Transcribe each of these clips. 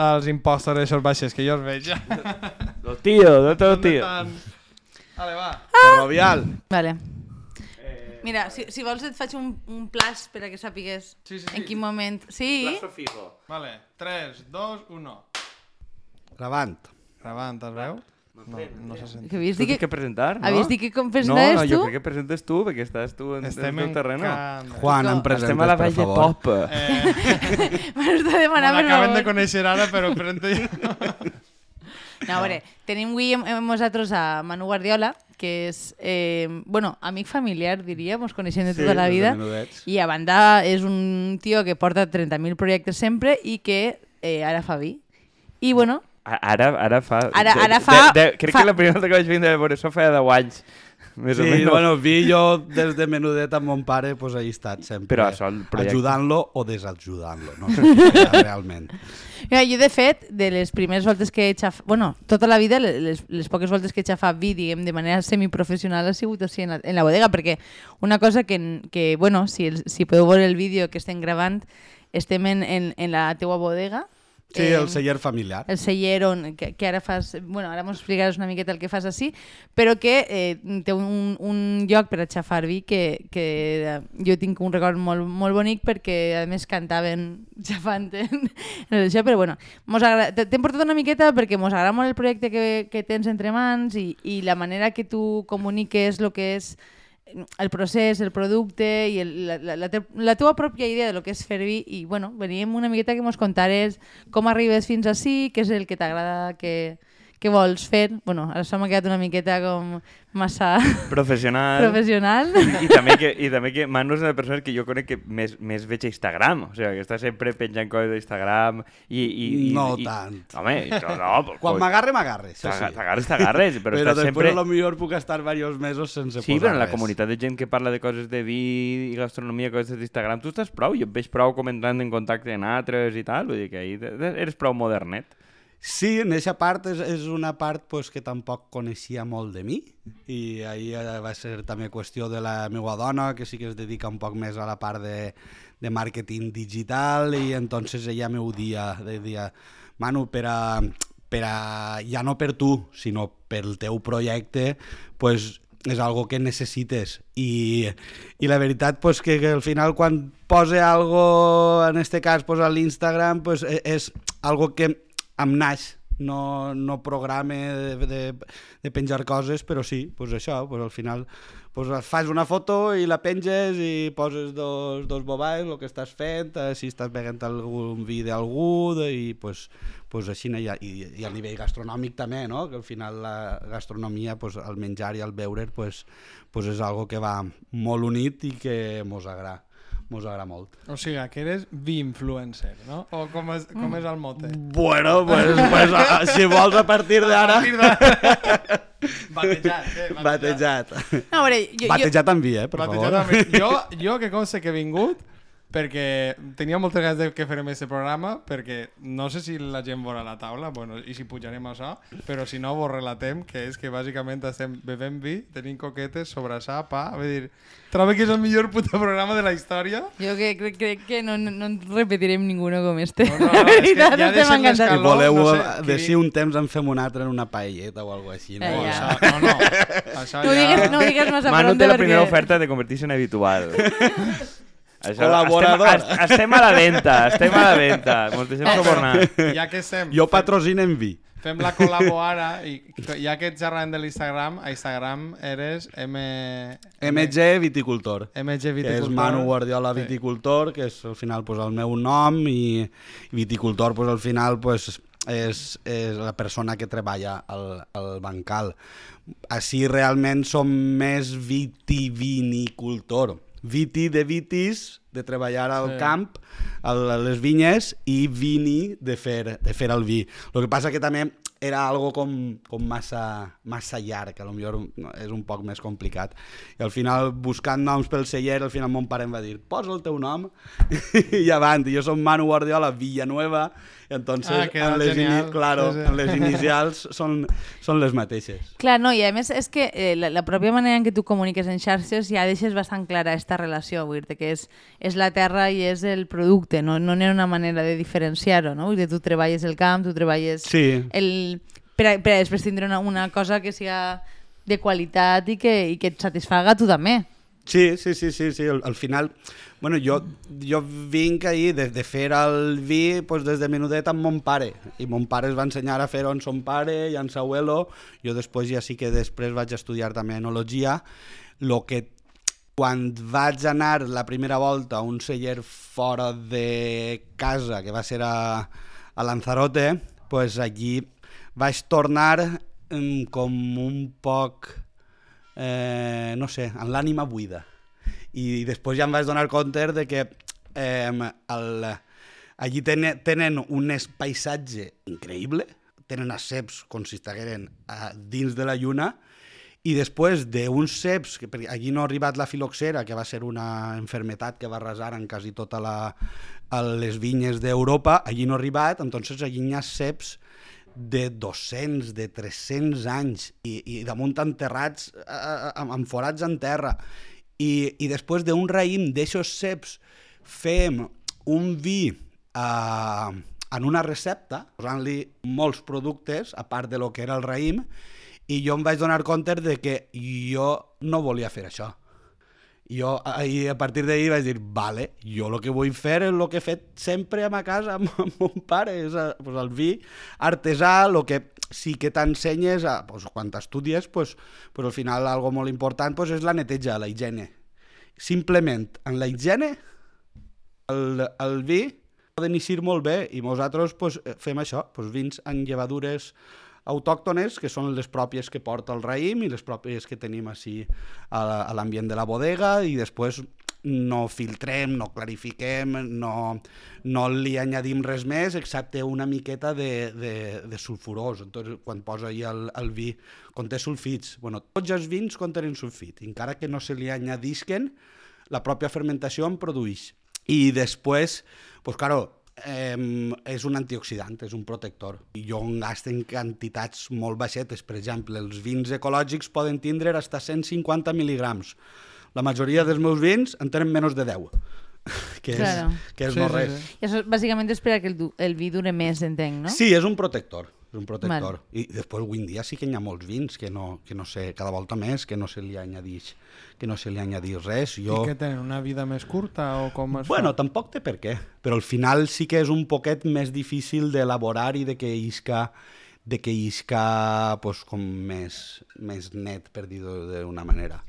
als impostors d'aixòs baixes, que jo els veig. Los tíos, ¿dónde están los tíos? Tan... Vale, va. Ferrovial. Vale. Mira, si, si vols et faig un, un plaç per a que sàpigues Sí, sí, sí. en quin moment... Sí? fijo. Vale, 3, 2, 1. Gravant. Gravant, es veu? No, no se sent. Que havies ¿Tú dit tienes que que, presentar, no? havies dit que com No, no, tu? yo creo que presentes tú, porque estás tú en, Estem en en tu terreno. can... Juan, em Estem Estem a la presentes, vall de favor. pop. Eh, M'has de demanar, per l'acaben de favor. conèixer ara, però presento jo. No, a veure, tenim avui amb, nosaltres a Manu Guardiola, que és, eh, bueno, amic familiar, diria, ens coneixem de tota la des de vida. I a banda és un tio que porta 30.000 projectes sempre i que eh, ara fa vi. I bueno, Ara, ara fa... Ara- de- ara de- fa- De, crec fa- que la primera vegada que vaig vindre a veure això feia 10 anys. Més o Sí, menys. bueno, vi jo des de menudet amb mon pare, pues ahí he estat sempre. Però projecte- Ajudant-lo o desajudant-lo, no sé realment. mira, jo de fet, de les primeres voltes que he xafat, bueno, tota la vida, les, les poques voltes que he xafat vi, diguem, de manera semiprofessional ha sigut així en la, en la bodega, perquè una cosa que, que bueno, si, el, si podeu veure el vídeo que estem gravant, estem en, en, en la teua bodega, Sí, el celler familiar. el celler on, que, que ara fas... Bueno, ara m'ho explicaràs una miqueta el que fas així, però que eh, té un, un lloc per a xafar vi que, que eh, jo tinc un record molt, molt bonic perquè a més cantaven xafant en, en això, però bueno, t'hem portat una miqueta perquè mos agrada molt el projecte que, que tens entre mans i, i la manera que tu comuniques el que és el procés, el producte i el, la, la, la, la teva pròpia idea de lo que és fer vi i bueno, veníem una miqueta que mos contares com arribes fins ací, què és el que t'agrada que, que vols fer. Bueno, ara això m'ha quedat una miqueta com massa Professional. professional. I, i, també que, I també que Manu és una persona que jo conec que més, més veig a Instagram. O sigui, que està sempre penjant coses d'Instagram i, i, i... No i, tant. Home, no, no, Quan m'agarre, m'agarre, sí. T'agarres, t'agarres, però, Però, però després sempre... lo millor puc estar diversos mesos sense Sí, posar però en la res. comunitat de gent que parla de coses de vi i gastronomia, coses d'Instagram, tu estàs prou, jo et veig prou com entrant en contacte amb altres i tal, vull dir que ahí eres prou modernet. Sí, en aquesta part és, és una part pues, que tampoc coneixia molt de mi. I ahir eh, va ser també qüestió de la meva dona, que sí que es dedica un poc més a la part de, de màrqueting digital i entonces ella m'ho dia, dia, Manu, per a, per a, ja no per tu, sinó per el teu projecte, pues, és algo que necessites i, i la veritat pues, que, que al final quan pose algo en este cas pues, a l'Instagram pues, e- és algo que em naix no, no programa de, de, de penjar coses, però sí, pues això, pues al final pues fas una foto i la penges i poses dos, dos boballs, el que estàs fent, eh, si estàs veient algun vi d'algú, i pues, pues així, i, i, i a nivell gastronòmic també, no? que al final la gastronomia, pues, el menjar i el beure, pues, pues és algo que va molt unit i que mos agrada mos agrada molt. O sigui, que eres vi-influencer, no? O com és, com és el mote? Bueno, pues, pues a, si vols a partir d'ara... Batejat, eh? Batejat. No, a veure, jo, jo, Batejat amb vi, eh, per Batejat favor. amb. Jo, jo que consta que he vingut perquè tenia moltes ganes de que farem aquest programa perquè no sé si la gent veurà la taula bueno, i si pujarem a això però si no ho relatem que és que bàsicament estem bevent vi, tenim coquetes, sobrassar, pa vull dir, trobo que és el millor puto programa de la història jo que, crec, crec que no, no, no repetirem ninguno com este. No, no, no, La és que veritat, ja estem deixem encantats. Si voleu, no no sé, qui- d'ací un temps en fem un altre en una paelleta o alguna així. No? Eh, ja. sea, no, no, això No ho digues, no digues massa Manu pronto té la perquè... primera oferta de convertir-se en habitual. Això, Col·laborador. Estem, es- estem a la venda, estem a la venda. Mos deixem subornar. ja que estem Jo patrocino en vi. Fem la col·labo ara i ja que ets xerrant de l'Instagram, a Instagram eres M... MG Viticultor. MG que és Viticultor. Manu Guardiola Sí. Viticultor, que és al final pues, el meu nom, i Viticultor pues, al final pues, és, és la persona que treballa al, al bancal. Així realment som més vitivinicultor. Viti de vitis, de treballar al Sí. camp, a les vinyes, i vini de fer, de fer el vi. El que passa que també era algo com, com massa, massa llarg, que potser és un poc més complicat. I al final, buscant noms pel celler, al final mon pare em va dir posa el teu nom i avant. Jo som Manu Guardiola Villanueva, Entonces, Ah, en les, genial. ini claro, Sí, sí. en les inicials són, són les mateixes. Clar, no, i a més és que eh, la, la pròpia manera en què tu comuniques en xarxes ja deixes bastant clara aquesta relació, vull dir que és, és la terra i és el producte, no no n'hi ha una manera de diferenciar-ho, no? Vull dir, tu treballes el camp, tu treballes Sí, el, per, a, per a després tindre una, una cosa que siga de qualitat i que, i que et satisfaga a tu també. Sí, sí, sí, sí, sí. Al, al final, bueno, jo, jo vinc ahir de, de fer el vi pues, des de menudet amb mon pare, i mon pare es va ensenyar a fer-ho amb son pare i amb sa abuelo, jo després ja sí que després vaig estudiar també enologia, lo que quan vaig anar la primera volta a un celler fora de casa, que va ser a, a Lanzarote, pues allí vaig tornar em, com un poc eh, no sé, amb l'ànima buida. I després ja em vaig donar compte de que eh, el, allí tenen, tenen un paisatge increïble, tenen els ceps com si estigueren dins de la lluna, i després d'uns ceps, que allí no ha arribat la filoxera, que va ser una enfermetat que va arrasar en quasi tota la, les vinyes d'Europa, allí no ha arribat, entonces allí hi ha ceps de 200, de 300 anys i, i damunt enterrats eh, amb, forats en terra. I, i després d'un raïm d'eixos ceps fem un vi eh, en una recepta posant-li molts productes a part de lo que era el raïm i jo em vaig donar compte de que jo no volia fer això jo ahir, a partir d'ahir vaig dir, vale, jo el que vull fer és el que he fet sempre a ma casa amb, amb mon pare, és eh, pues, el vi artesà, el que sí que t'ensenyes, a, pues, quan t'estudies, pues, pues, al final algo molt important pues, és la neteja, la higiene. Simplement, en la higiene, el, el vi poden eixir molt bé i nosaltres pues, fem això, pues, vins amb llevadures autòctones, que són les pròpies que porta el raïm i les pròpies que tenim així a, la- a l'ambient de la bodega i després no filtrem, no clarifiquem, no, no li añadim res més excepte una miqueta de, de, de sulfurós. Entonces, quan posa ahí el, el vi, conté sulfits. Bueno, tots els vins contenen sulfit, encara que no se li añadisquen, la pròpia fermentació en produeix. I després, pues claro, eh, és un antioxidant, és un protector. I jo en gasto en quantitats molt baixetes. Per exemple, els vins ecològics poden tindre fins a 150 mil·ligrams. La majoria dels meus vins en tenen menys de 10, que és, Claro. que és Sí, no sí, res. sí. I això bàsicament és per a que el, el vi dure més, entenc, no? Sí, és un protector. És un protector. Val. I després avui dia sí que hi ha molts vins que no, que no sé, cada volta més, que no se li añadix, que no se li añadix res. Jo... I que tenen una vida més curta o com es Bueno, fa? tampoc té per què, però al final sí que és un poquet més difícil d'elaborar i de que isca de que isca pues, com més, més net, per dir-ho d'una manera.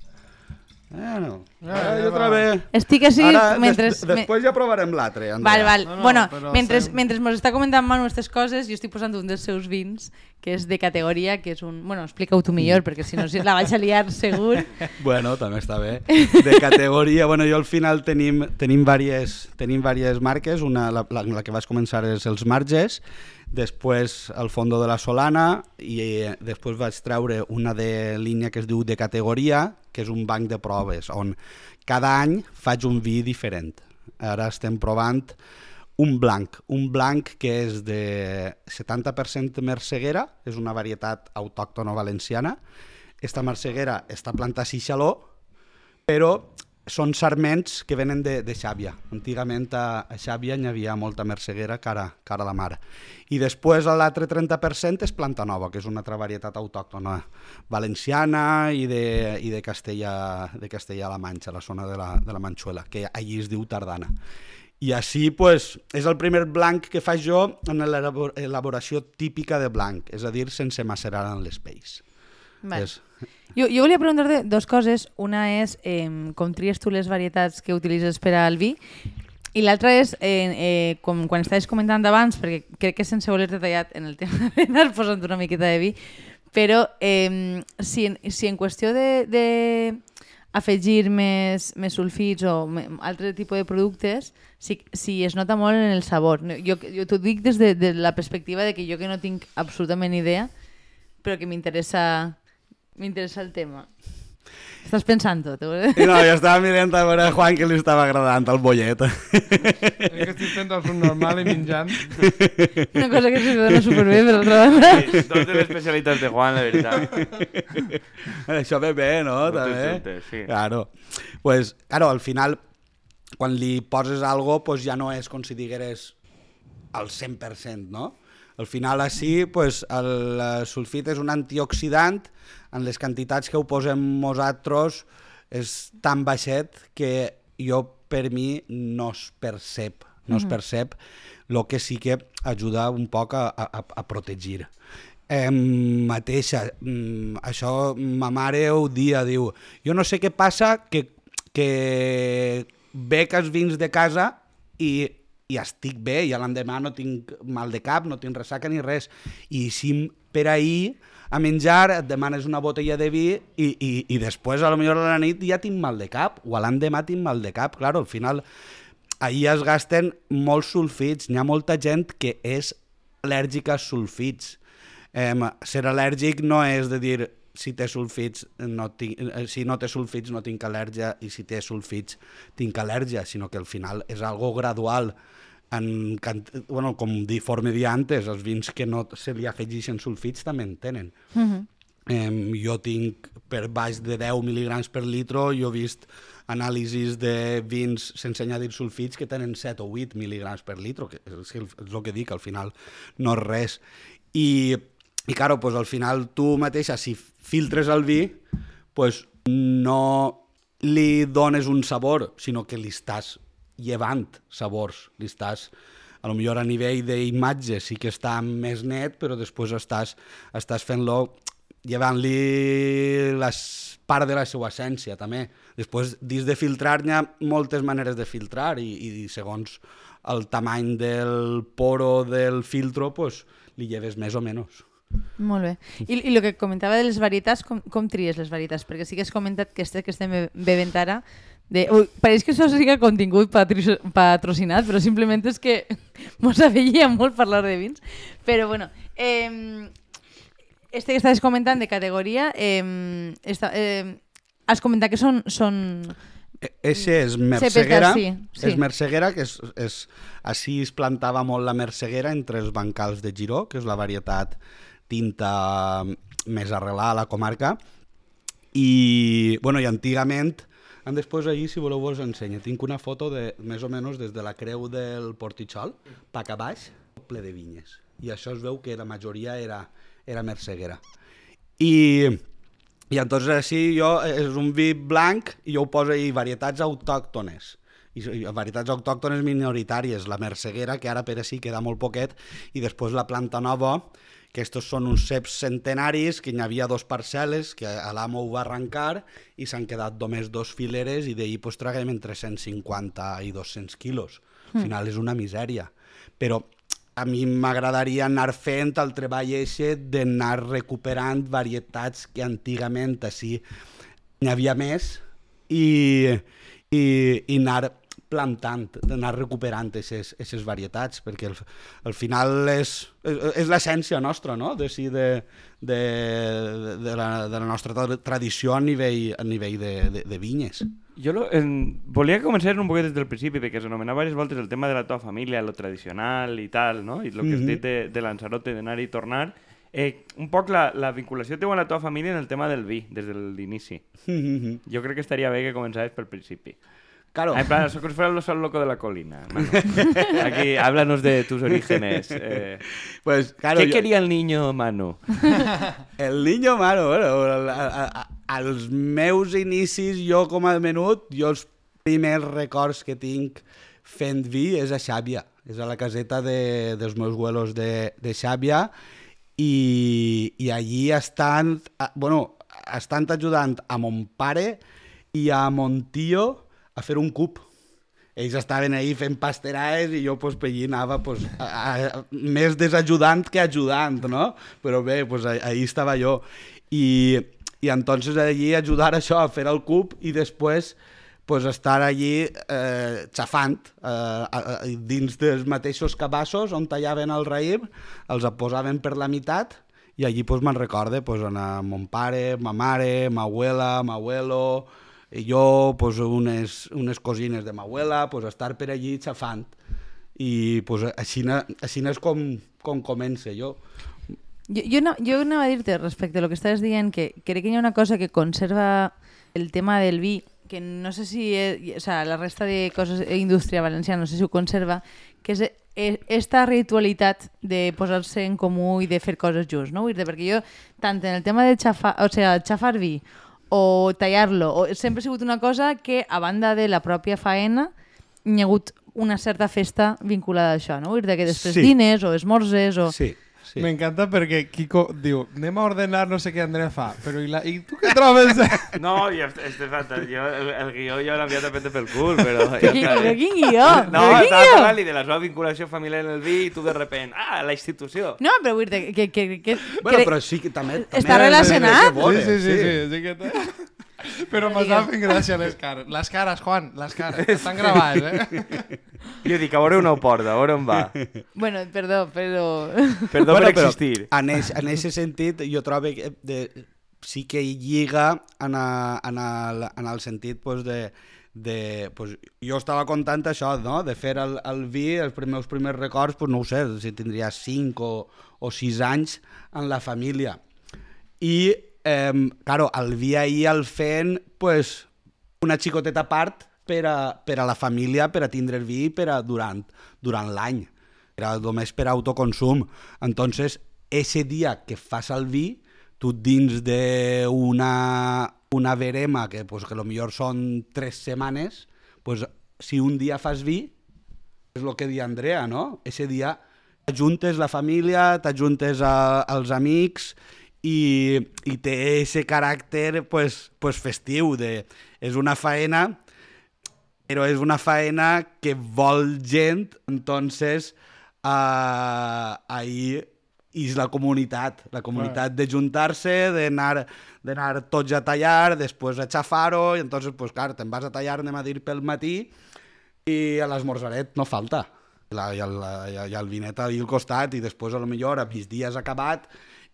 Bueno, Ja, ara ja jo otra vez. Estic així Ara, mentre... des, després ja provarem l'altre, Andrea. Val, val. No, no, bueno, mentre, fem- mentre mos està comentant Manu aquestes coses, jo estic posant un dels seus vins, que és de categoria, que és un... Bueno, explica-ho tu millor, perquè si no si la vaig a liar segur. Bueno, també està bé. De categoria, bueno, jo al final tenim, tenim, vàries, tenim vàries marques, una, la, la, la que vaig començar és els Marges, després el Fondo de la Solana i eh, després vaig treure una de línia que es diu de categoria, que és un banc de proves, on cada any faig un vi diferent. Ara estem provant un blanc, un blanc que és de 70% merceguera, és una varietat autòctona valenciana. Esta merceguera està plantada a Xixaló, però són sarments que venen de, de Xàbia. Antigament a, a Xàbia hi havia molta merceguera cara, cara a la mar. I després l'altre 30% és planta nova, que és una altra varietat autòctona valenciana i de, i de Castella de Castella-La Manxa, la zona de la, de la Manxuela, que allí es diu tardana. I així pues, és el primer blanc que faig jo en l'elaboració típica de blanc, és a dir, sense macerar en l'espeix. Vale. És- Jo, jo volia preguntar-te dues coses. Una és eh, com tries tu les varietats que utilitzes per al vi i l'altra és, eh, eh, com quan estaves comentant abans, perquè crec que sense voler-te tallat en el tema d'anar posant una miqueta de vi, però eh, si, en, si en qüestió de, de afegir més, més sulfits o altre tipus de productes, si, si es nota molt en el sabor. Jo, jo t'ho dic des de, de la perspectiva de que jo que no tinc absolutament idea, però que m'interessa m'interessa el tema. Estàs pensant tot. Eh? I no, jo estava mirant a veure a Juan que li estava agradant el bollet. És que estic fent el normal i menjant. Una cosa que se dona superbé, per altra banda. Sí, dos de les especialitats de Juan, la veritat. Això ve bé, no? Moltes També. juntes, sí. Claro. Pues, claro, al final, quan li poses algo, pues ja no és com si digueres al 100%, no? Al final, així, pues, el eh, sulfit és un antioxidant, en les quantitats que ho posem nosaltres és tan baixet que jo, per mi, no es percep, no es percep, el que sí que ajuda un poc a, a, a protegir. Eh, mateixa, mm, això ma mare ho dia, diu, jo no sé què passa que, que bec els vins de casa i, i estic bé, i l'endemà no tinc mal de cap, no tinc ressaca ni res. I si per ahir a menjar et demanes una botella de vi i, i, i després a lo millor a la nit ja tinc mal de cap, o a l'endemà tinc mal de cap. Claro, al final ahir es gasten molts sulfits, n'hi ha molta gent que és al·lèrgica als sulfits. Eh, ser al·lèrgic no és de dir si té sulfits no tinc, eh, si no té sulfits no tinc al·lèrgia i si té sulfits tinc al·lèrgia, sinó que al final és algo gradual en, bueno, com di, forma dia antes, els vins que no se li afegeixen sulfits també en tenen. Uh -huh. Eh, jo tinc per baix de 10 mil·ligrams per litro, jo he vist anàlisis de vins sense añadir sulfits que tenen 7 o 8 mil·ligrams per litro, que és, el- és el que dic, al final no és res. I, i claro, pues, al final tu mateixa, si filtres el vi, pues, no li dones un sabor, sinó que li estàs llevant sabors, li estàs a lo millor a nivell d'imatge sí que està més net, però després estàs, estàs fent-lo llevant-li la part de la seva essència, també. Després, dins de filtrar, n'hi ha moltes maneres de filtrar i, i segons el tamany del poro del filtro, pues, li lleves més o menys. Molt bé. I, i el que comentava de les varietats, com, com tries les varietats? Perquè sí que has comentat que este que estem be- bevent ara, de, ui, pareix que això sigui contingut patri- patrocinat, però simplement és que mos aveia molt parlar de vins. Però bueno, eh, este que estaves comentant de categoria, eh, esta, eh, has comentat que són, són E- Eixe és merceguera, sí, sí. és merceguera, que és, és, així es plantava molt la merceguera entre els bancals de Giró, que és la varietat tinta més arrelada a la comarca, i, bueno, i antigament, en després ahir, si voleu, vos ensenyo. Tinc una foto de, més o menys des de la creu del Portitxol, pa a baix, ple de vinyes. I això es veu que la majoria era, era merceguera. I, i entonces així jo, és un vi blanc i jo ho poso ahí varietats autòctones i, i varietats autòctones minoritàries, la merceguera, que ara per així queda molt poquet, i després la planta nova, que estos són uns ceps centenaris, que n'hi havia dos parcel·les, que a l'amo ho va arrencar, i s'han quedat només dos fileres, i d'ahir pues, traguem entre 150 i 200 quilos. Al final és una misèria. Però a mi m'agradaria anar fent el treball eixe d'anar recuperant varietats que antigament així n'hi havia més i, i, i anar plantant, d'anar recuperant aquestes varietats, perquè al, al final és, és, és l'essència nostra, no?, de, sí, de, de, de, la, de la nostra tra- tradició a nivell, a nivell de, de, de vinyes. Jo lo, en, volia començar un poquet des del principi, perquè s'anomenava diverses voltes el tema de la teva família, lo tradicional i tal, no? I el que has Mhm. dit de, de Lanzarote, d'anar i tornar. Eh, un poc la, la vinculació teva amb la teva família en el tema del vi, des de l'inici. Jo crec que estaria bé que començaves pel principi. Claro. Ah, en plan, si fuera el sol loco de la colina. Manu. Aquí, háblanos de tus orígenes. Eh, Pues, claro, ¿Qué jo- quería el niño Manu? El niño malo, bueno, a, a, a, als meus inicis, jo com a menut, jo els primers records que tinc fent vi és a Xàbia, és a la caseta de, dels meus abuelos de, de Xàbia, i, i allí estan, bueno, estan ajudant a mon pare i a mon tio a fer un cub. Ells estaven ahí fent pasteraes i jo pues, per allí anava pues, a, a, més desajudant que ajudant, no? Però bé, pues, a- ahí estava jo. I, i entonces allí ajudar això a fer el cub i després pues, estar allí eh, xafant eh, a, a, dins dels mateixos cabassos on tallaven el raïm, els posaven per la meitat i allí pues, me'n recorde pues, anar amb mon pare, ma mare, ma abuela, ma abuelo, i jo, pues, unes, unes cosines de ma abuela, pues, estar per allí xafant. I pues, així, així és com, com comença jo. Jo, jo, no, jo anava a dir-te respecte a lo que estaves dient que crec que hi ha una cosa que conserva el tema del vi que no sé si és, o sea, la resta de coses indústria valenciana no sé si ho conserva que és eh, esta ritualitat de posar-se en comú i de fer coses junts, no? Perquè jo, tant en el tema de xafar, o sea, xafar vi o tallar-lo, o, sempre ha sigut una cosa que, a banda de la pròpia faena, hi ha hagut una certa festa vinculada a això, no? Vull dir, que després Sí. sí. dines o esmorzes o... Sí, sí. M'encanta perquè Kiko diu, anem a ordenar no sé què Andrea fa, però i, la, i tu què trobes? No, jo, este fatal. Jo, el, el guió jo l'havia de prendre pel cul, però... Quin, però bé. quin guió? No, Però quin estava parlant de la seva vinculació familiar en el vi i tu de repent, ah, la institució. No, però vull dir que... que, que, que Bueno, però sí que també... també Està relacionat? veure, sí, sí, sí, sí, sí que. Però m'està fent gràcia les cares. Les cares, Juan, les cares. Estan gravades, eh? Jo dic, a veure on ho porta, a veure on va. Bueno, perdó, però... Perdó Bueno, per existir. En aquest sentit, jo trobo que de, sí que hi lliga en, a, en, el, en el sentit pues, de, de, pues, jo estava contant això, no? de fer el, el vi, els meus primers records, pues, no ho sé, si tindria 5 o, o 6 anys en la família. I, eh, claro, el vi ahir el fent, pues, una xicoteta part per a, per a la família, per a tindre el vi per a durant, durant l'any. Era només per a autoconsum. Entonces, ese dia que fas el vi, tu dins d'una una verema que, pues, que millor són tres setmanes, pues, si un dia fas vi, és el que dia Andrea, no? Ese dia t'ajuntes la família, t'ajuntes a- als amics i, i té ese caràcter pues, pues festiu, de, és una faena però és una faena que vol gent, entonces uh, ahí és la comunitat, la comunitat de juntar-se, d'anar d'anar tots a tallar, després a xafar-ho, i entonces, pues, clar, te'n vas a tallar, anem a dir, pel matí, i a l'esmorzaret no falta. La, i, el, i, el- i el vinet al costat, i després a lo millor a migdia has acabat,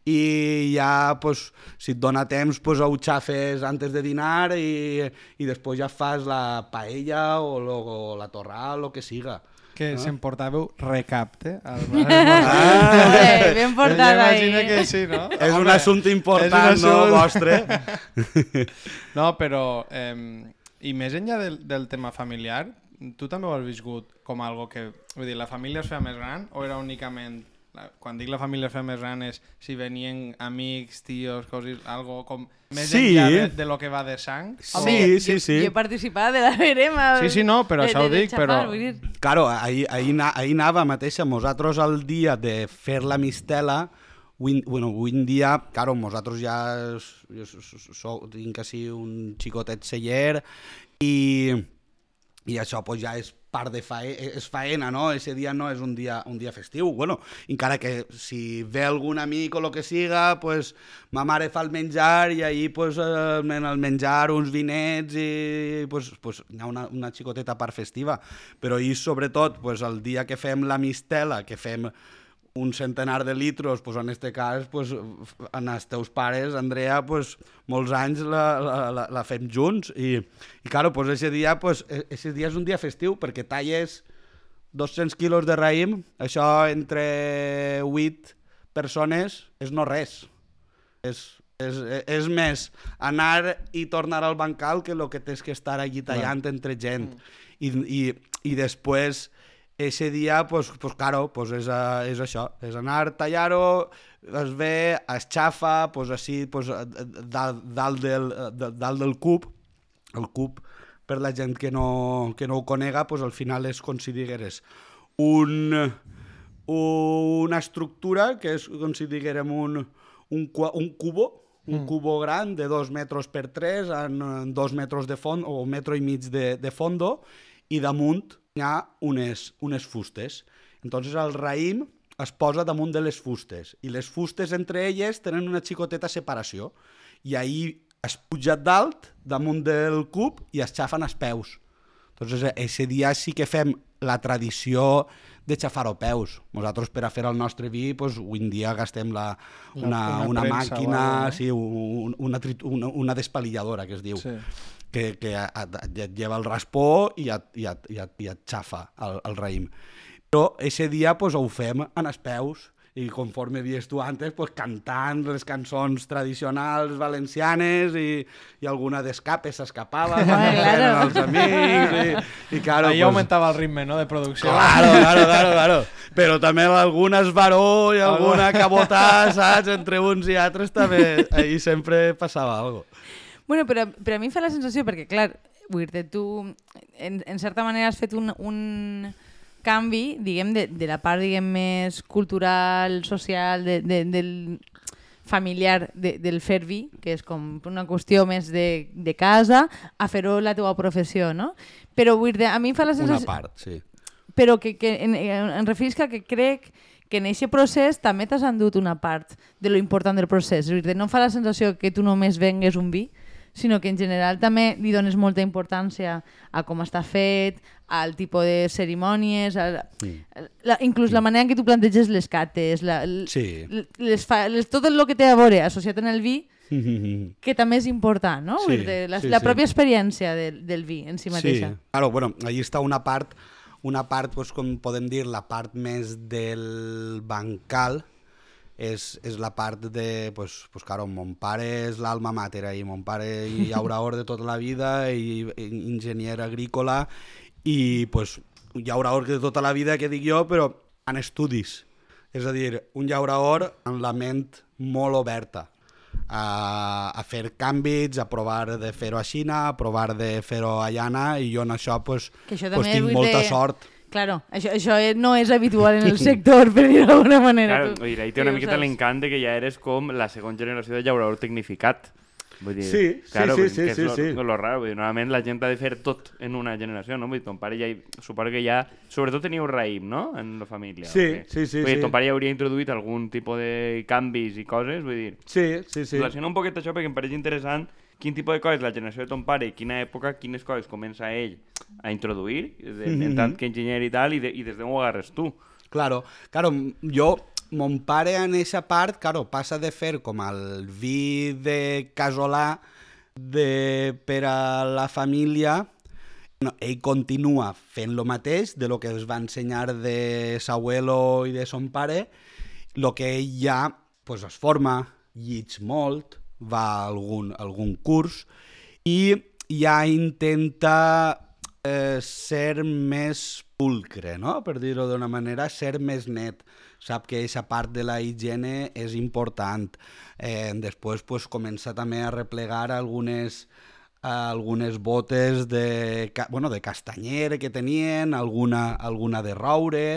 i ja, pues, si et dona temps, pues, ho xafes antes de dinar i, i després ja fas la paella o, lo, o la torral, o que siga. Que Ah. se'n portàveu recapte. Al Ah. Ben portada ahí. Imagina que sí, no? És un assumpte important, és un no, assumpte- vostre? No, però... Eh, I més enllà del, del tema familiar, tu també ho has viscut com algo que... Vull dir, la família es feia més gran o era únicament... La, quan dic la família gran és si venien amics, tios, coses, algo com... Més Sí. enllà de, de lo que va de sang? Sí, jo, sí, sí. Jo he participat de la verema. Sí, sí, no, però de- això ho de- de dic, xafar, però-. Claro, ahir, ahir, na- ahir anava mateixa, nosaltres el dia de fer la mistela, avui, bueno, avui en dia, claro, nosaltres ja jo sou, tinc així un xicotet celler i, i això pues, ja és part de faena, és faena, no? Ese dia no és un dia, un dia festiu. Bueno, encara que si ve algun amic o lo que siga, pues, ma mare fa el menjar i ahir pues, eh, en el menjar uns vinets i pues, pues, hi ha una, una xicoteta part festiva. Però i sobretot pues, el dia que fem la mistela, que fem un centenar de litros, pues, en este cas, pues, en els teus pares, Andrea, pues, molts anys la, la, la, la fem junts i, i claro, pues, ese dia, pues, e- ese dia és un dia festiu perquè talles 200 quilos de raïm, això entre 8 persones és no res. És, és, és més anar i tornar al bancal que el que tens que estar allí tallant entre gent. I, i, I després, ese dia, pues, pues claro, pues és, a, és això, és anar, tallar-ho, es ve, es xafa, pues així, pues, a- a- dalt, dalt, del, de- dalt del cub, el cub, per la gent que no, que no ho conega, pues al final és com si digueres un, una estructura que és com si diguérem un, un, un cubo, un cubo gran de dos metres per tres, en, en dos metres de fons, o un metro i mig de, de fondo, i damunt hi ha unes, unes fustes. Entonces el raïm es posa damunt de les fustes, i les fustes entre elles tenen una xicoteta separació, i ahir es puja dalt, damunt del cub, i es xafen els peus. Entonces, ese dia sí que fem la tradició de xafaropeus. Nosaltres per a fer el nostre vi, pues, avui en dia gastem la, una, una una, premsa o màquina, sí, un, una, una, una despalilladora, que es diu, Sí. Que, que et, et lleva el raspó i et, i et, i et, i et xafa el, el raïm. Però ese dia pues, ho fem en els peus i conforme dies tu antes, pues, cantant les cançons tradicionals valencianes i, i alguna d'escape s'escapava quan eren claro. els amics i, i claro, Ahí pues, aumentava el ritme, no?, de producció. Claro, claro, claro, claro. Però també alguna esbaró i alguna cabotà, saps? Entre uns i altres també, ahí sempre passava alguna cosa. Bueno, però, però a mi em fa la sensació, perquè clar, vull dir tu en, en certa manera has fet un, un canvi, diguem, de, de la part diguem, més cultural, social, de, de, del familiar de, del fer vi, que és com una qüestió més de, de casa, a fer-ho la teva professió, no? Però vull dir, a mi em fa la Una sensació part, sí. però que, que en, en, en referisca que crec que en aquest procés també t'has endut una part de lo important del procés. És dir, no em fa la sensació que tu només vengues un vi, sinó que en general també li dones molta importància a com està fet, al tipus de cerimònies, a, la, inclús la manera en què tu planteges les cates, la, Sí. les, les, tot el que té a veure associat en el vi, que també és important, no? Sí, dir, la, sí, la sí. pròpia experiència del, del vi en si mateixa. Sí, claro, bueno, allí està una part, una part, pues, com podem dir, la part més del bancal, és, és la part de, pues, pues claro, mon pare és l'alma mater ahí, mon pare i llaurador de tota la vida i, i enginyer agrícola i pues, un llaurador de tota la vida que dic jo, però en estudis. És a dir, un llaurador amb la ment molt oberta a, a fer canvis, a provar de fer-ho a Xina, a provar de fer-ho a Llana, i jo en això pues, Que això pues, tinc molta dir- sort. Claro, això, això no és habitual en el sector, per dir d'alguna manera. Claro, tu- vull dir, ahí tu té una ho miqueta l'encant de que ja eres com la segona generació de llaurador tecnificat. Vull dir, Sí, sí, claro, sí, dir, sí, que és sí, lo, sí. lo raro. Vull dir, normalment la gent ha de fer tot en una generació, no? Vull dir, ton pare ja... Suposo que ja... Sobretot teniu raïm, no?, en la família. Sí, sí, sí, Vull dir, sí. ton pare ja hauria introduït algun tipus de canvis i coses, vull dir... Sí, sí, sí. Relaciona un poquet això perquè em pareix interessant quin tipus de coses la generació de ton pare quina època, quines coses comença ell a introduir, de, en tant que enginyer i tal, i, de, i des d'on ho agarres tu. Claro, claro, jo, mon pare en eixa part, claro, passa de fer com el vi de casolà de, per a la família, no, ell continua fent lo mateix de lo que es va ensenyar de s'abuelo i de son pare, lo que ell ja pues, es forma, llits molt, va a algun, algun curs i ja intenta eh, ser més pulcre, no? per dir-ho d'una manera, ser més net. Sap que aquesta part de la higiene és important. Eh, després pues, comença també a replegar algunes, algunes botes de, bueno, de castanyer que tenien, alguna, alguna de roure,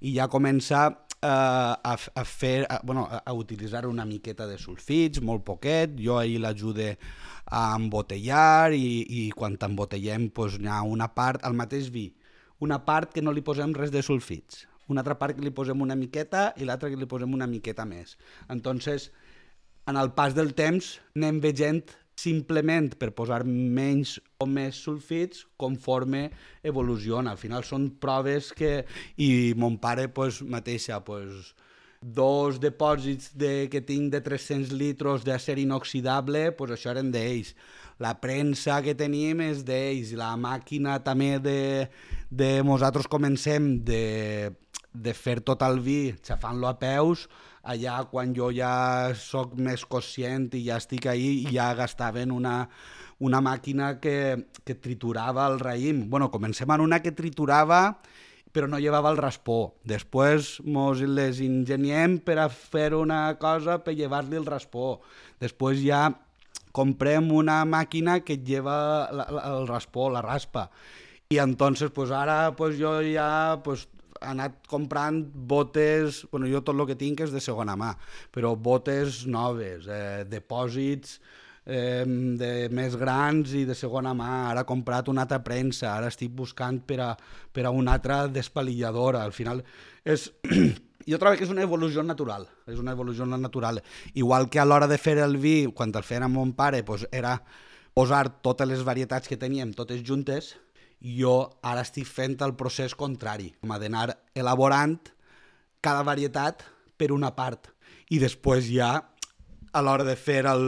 i ja comença a, f- a fer, a, bueno, a, a utilitzar una miqueta de sulfits, molt poquet, jo ahir l'ajude a embotellar i, i quan t'embotellem pues, hi ha una part, al mateix vi, una part que no li posem res de sulfits, una altra part que li posem una miqueta i l'altra que li posem una miqueta més. Entonces, en el pas del temps anem veient simplement per posar menys o més sulfits conforme evoluciona. Al final són proves que... I mon pare pues, mateixa, pues, dos depòsits de, que tinc de 300 litres d'acer inoxidable, pues això eren d'ells. La premsa que tenim és d'ells, la màquina també de, de nosaltres comencem de, de fer tot el vi xafant-lo a peus, allà quan jo ja sóc més conscient i ja estic ahí, ja gastaven una, una màquina que, que triturava el raïm. Bueno, comencem en una que triturava però no llevava el raspó. Després mos les ingeniem per a fer una cosa per llevar-li el raspó. Després ja comprem una màquina que lleva el raspó, la raspa. I entonces, pues ara pues jo ja pues, anat comprant botes, bueno, jo tot el que tinc és de segona mà, però botes noves, eh, depòsits eh, de més grans i de segona mà. Ara he comprat una altra premsa, ara estic buscant per a, per a una altra despalilladora. Al final és... jo trobo que és una evolució natural, és una evolució natural. Igual que a l'hora de fer el vi, quan el feia amb mon pare, pues era posar totes les varietats que teníem totes juntes, jo ara estic fent el procés contrari, com a d'anar elaborant cada varietat per una part. I després ja, a l'hora de fer el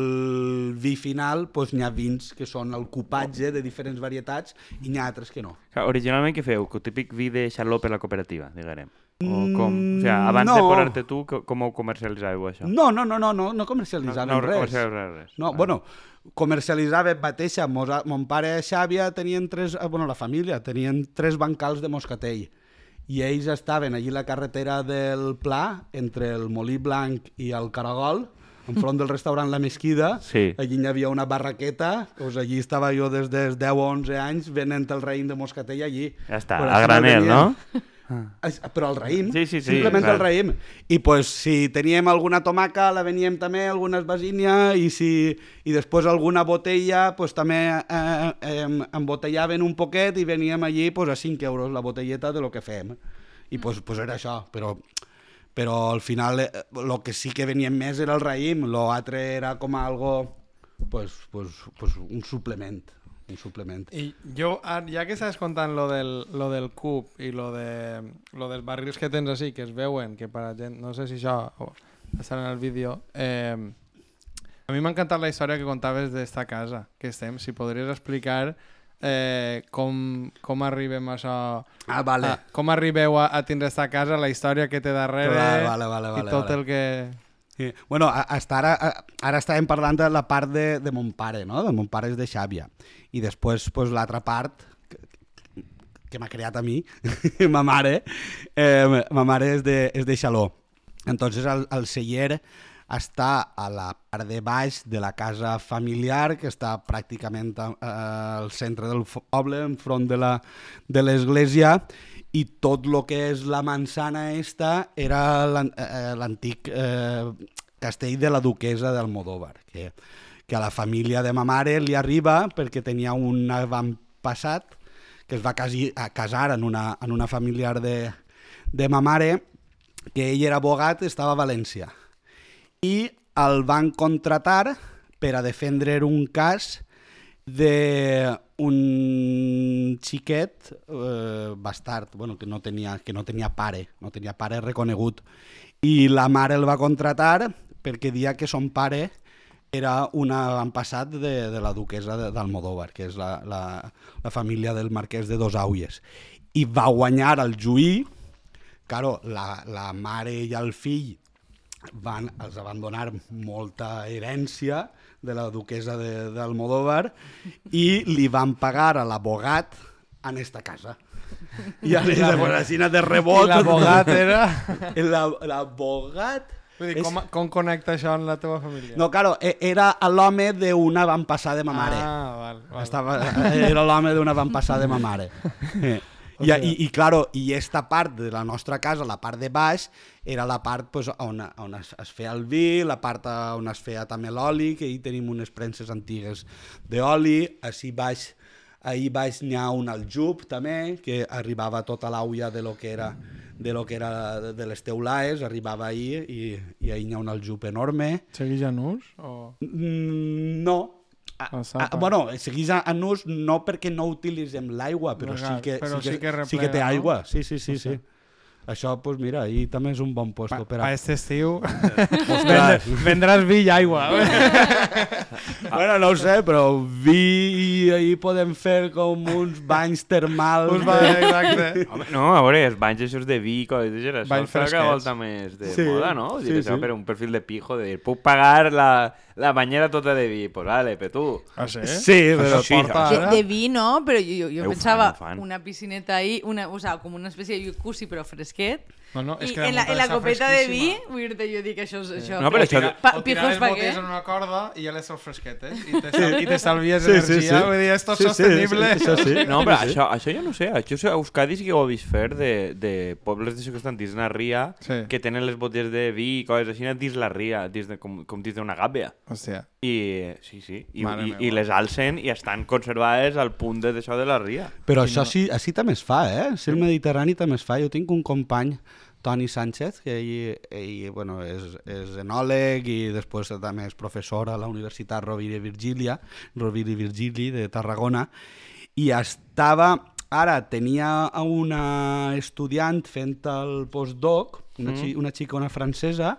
vi final, doncs n'hi ha vins que són el cupatge de diferents varietats i n'hi ha altres que no. Originalment què feu? El típic vi de xaló per la cooperativa, diguem. O com? O sigui, abans no. de posar-te tu, co- com ho comercialitzàveu, això? No, no, no, no, no, no no, comercialitzàvem no res. comercialitzàveu res. No, Ah. bueno, comercialitzava mateixa. Mos, mon pare i Xàbia tenien tres, eh, bueno, la família, tenien tres bancals de moscatell. I ells estaven allí la carretera del Pla, entre el Molí Blanc i el Caragol, enfront del restaurant La Mesquida. Sí. Allí hi havia una barraqueta, doncs allí estava jo des dels 10 o 11 anys venent el raïm de moscatell allí. Ja està, a granel, no? Es- Però el raïm, Sí, sí, sí, simplement clar. el raïm. I pues, si teníem alguna tomaca, la veníem també, alguna esbasínia, i, si, i després alguna botella, pues, també eh, eh, embotellaven un poquet i veníem allí pues, a 5 euros la botelleta de lo que fem. I pues, pues era això, però, però al final eh, lo que sí que veníem més era el raïm, l'altre era com algo, pues, pues, pues un suplement. Un suplement. I jo, ara, ja que estàs contant lo del, lo del cub i lo, de, lo dels barrils que tens així, que es veuen, que per a gent, no sé si això o, està en el vídeo, eh, a mi m'ha encantat la història que contaves d'esta casa que estem. Si podries explicar eh, com, com arribem a això... Ah, vale. A, com arribeu a, a tindre esta casa, la història que té darrere Clar, vale, vale, vale, i tot vale. el que... Sí. Bueno, hasta ara, ara estàvem parlant de la part de, de mon pare, no? De mon pare és de Xàbia. I després, pues, l'altra part, que, que m'ha creat a mi, ma mare, eh, ma mare és de, és de Xaló. Entonces, el, el celler està a la part de baix de la casa familiar, que està pràcticament a- a- al centre del poble, enfront de l'església, i tot el que és la manzana esta era l'an- eh, l'antic eh, castell de la duquesa d'Almodóvar, que, que a la família de ma mare li arriba perquè tenia un avantpassat que es va casi, a casar en una, en una familiar de, de ma mare, que ell era abogat, estava a València. I el van contratar per a defendre un cas d'un xiquet eh, bastard, bueno, que no tenia, que no tenia pare, no tenia pare reconegut. I la mare el va contratar perquè dia que son pare era un avantpassat de, de la duquesa d'Almodóvar, que és la, la, la família del marquès de Dosaulles. I va guanyar el juí, claro, la, la mare i el fill van, els van donar molta herència de la duquesa de- d'Almodóvar i li van pagar a l'abogat en esta casa. I a la Borracina de rebot... L'abogat era... La- L'abogat... Vull dir, és- com, com connecta això amb la teva família? No, claro, e- era l'home d'una avantpassada de ma mare. Ah, val, val. Estava, era l'home d'una avantpassada de ma mare. Eh. I, i, i, claro, i esta part de la nostra casa, la part de baix, era la part pues, on, on es, es feia el vi, la part on es feia també l'oli, que hi tenim unes premses antigues d'oli, així baix, ahir baix n'hi ha un aljub també, que arribava tota l'aulla de lo que era de lo que era de- les teulaes, arribava ahir i, i ahir n'hi ha un aljub enorme. Segueix en ús? O... Mm, no. A, a, bueno, segueix en ús no perquè no utilitzem l'aigua, però, Legal, sí que, però sí, sí que, que sí que té replega, no? aigua. Sí, sí, sí, sí. Això, pues mira, ahí també és un bon Pa, puesto per pa a... este estiu Ostres. vendràs vi i aigua. Bueno, no ho sé, però vi i ahí podem fer com uns banys termals. Us va, de- exacte. Home, no, a veure, els banys aixòs de vi i coses d'això, això Banys farà cada volta més de Sí, moda, no? Sí, sí. Per un perfil de pijo, de dir, puc pagar la, la banyera tota de vi, pues vale, pe tu. Ah, sí? Sí, però... Sí, porta De, ara. de vi no, però jo, jo, jo pensava fan, fan. una piscineta ahí, una, o sea, com una espècie de jacuzzi però fresquet. No, no, és I que en la, en la copeta de vi, vull dir jo dic això és això. No, però això- Pa, o tirar pa botes en una corda i ja les treus fresquetes i te, sal, i te salvies Sí, sí, energia. sí. Vull dir, esto és Sí, sí, sostenible. sí, això sí. No, però això, això jo no sé, això a Euskadi sí que ho he vist fer de, de pobles d'això que estan dins una ria, Sí. que tenen les botelles de vi i coses així dins la ria, dins de, com, com dins d'una gàbia. Hòstia. I, sí, sí, i, Mare i, meva. i les alcen i estan conservades al punt de d'això de la ria. Però això sí, així també es fa, eh? Si el Mediterrani també es fa. Jo tinc un company, Toni Sánchez, que ell, ell bueno, és, és enòleg i després també és professor a la Universitat Rovira i Virgília, Rovira i Virgili de Tarragona, i estava ara tenia una estudiant fent el postdoc, una, Mm. una xica, una francesa,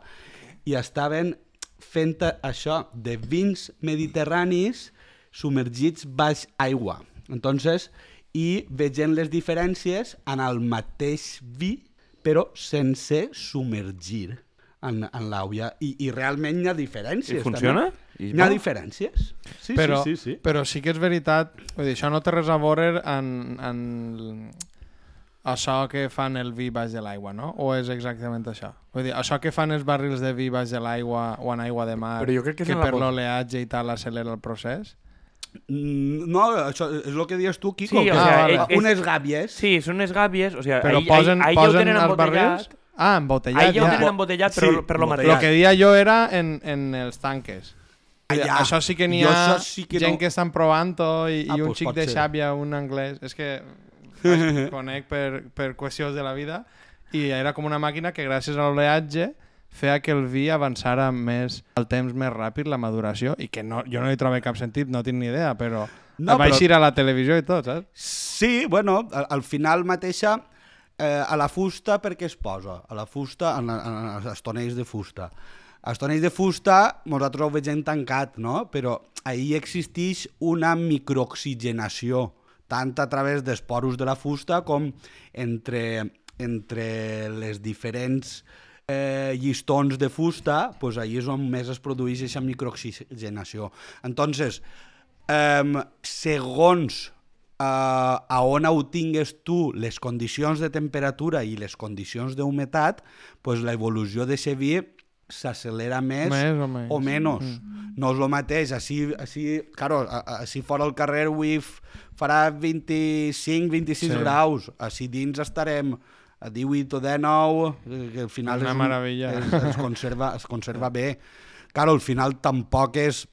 i estaven fent això de vins mediterranis submergits baix aigua. Entonces, i veient les diferències en el mateix vi, però sense submergir en, en l'aigua. I, I realment hi ha diferències. I funciona? També. I Hi ha bo? diferències. Sí, però, sí, sí, sí. però sí que és veritat, vull dir, això no té res a veure en, en això que fan el vi baix de l'aigua, no? O és exactament això? Vull dir, això que fan els barrils de vi baix de l'aigua o en aigua de mar, Però jo crec que que per bo- l'oleatge i tal accelera el procés? No, això és el que dius tu, Kiko. Sí, que o sea, ah, és- unes gàbies. Sí, són unes gàbies, o sigui, Però ahí, posen, ahí, ahí ja ho posen tenen els embotellat. barrils... Ah, embotellat, Ahí ja ho tenen embotellat, Sí, però, per lo. Lo mateix. que dia jo era en, en els tanques. Dir, Allà. Això sí que n'hi ha sí que gent no. que estan provant-ho i, Ah, i un pues xic de ser. xàbia, un anglès... És que conec per, per qüestions de la vida i era com una màquina que gràcies a l'oleatge feia que el vi avançara més el temps més ràpid, la maduració, i que no, jo no hi trobo cap sentit, no tinc ni idea, però No, no, vaig però- a la televisió i tot, saps? Sí, bueno, al, al final mateixa eh, a la fusta perquè es posa, a la fusta, en, en, en els tonells de fusta. Els tonells de fusta nosaltres ho veiem tancat, no? però ahir existeix una microoxigenació, tant a través dels poros de la fusta com entre, entre les diferents eh, llistons de fusta, pues ahí és on més es produeix aquesta microoxigenació. Entonces, eh, segons eh, a on ho tingues tu les condicions de temperatura i les condicions d'humetat, pues l'evolució de vi s'accelera més, Més o menys. o menys. Mm. No és el mateix. Així, així, claro, així fora al carrer avui farà 25-26 Sí. graus. Així dins estarem 18 o 19, eh, que al final Una és meravella. Es, es, conserva, es conserva bé. Claro, al final tampoc és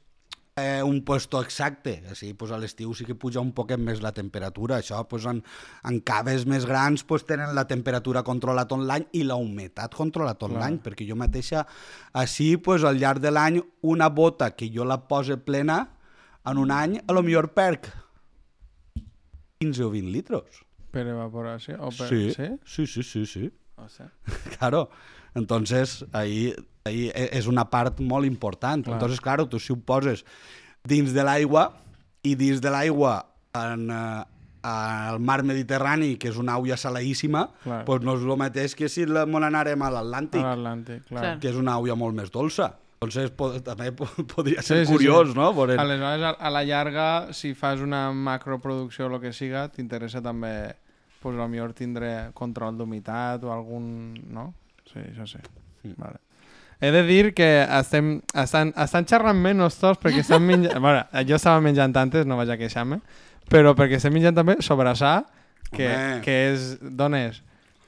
eh, un puesto exacte. Així, pues, a l'estiu sí que puja un poquet més la temperatura. Això, pues, en, en caves més grans pues, tenen la temperatura controlada tot l'any i la humetat controlada tot l'any, perquè jo mateixa, així, pues, al llarg de l'any, una bota que jo la pose plena, en un any, a lo millor perc 15 o 20 litros. Per evaporació? O per... Sí, sí? sí, sí, sí, sí. O sigui, Claro. Entonces, ahí, ahí e- és una part molt important. Clar. Entonces, claro, tu si ho poses dins de l'aigua i dins de l'aigua en, eh, al mar Mediterrani, que és una aigua salaíssima, Clar. pues no és el mateix que si la- mos n'anàrem a l'Atlàntic, que és una aigua molt més dolça. Entonces, po també po podria Sí, ser sí, curiós, sí. no? Veure... Aleshores, a, a la llarga, si fas una macroproducció o el que siga, t'interessa també, pues, a millor tindre control d'humitat o algun... No? Sí, això sí. Vale. He de dir que estem, estan, estan xerrant menys tots perquè estan menjant... bueno, jo estava menjant antes, no vaig a queixar-me, però perquè estem menjant també sobrassà, que, Home. que és... D'on és?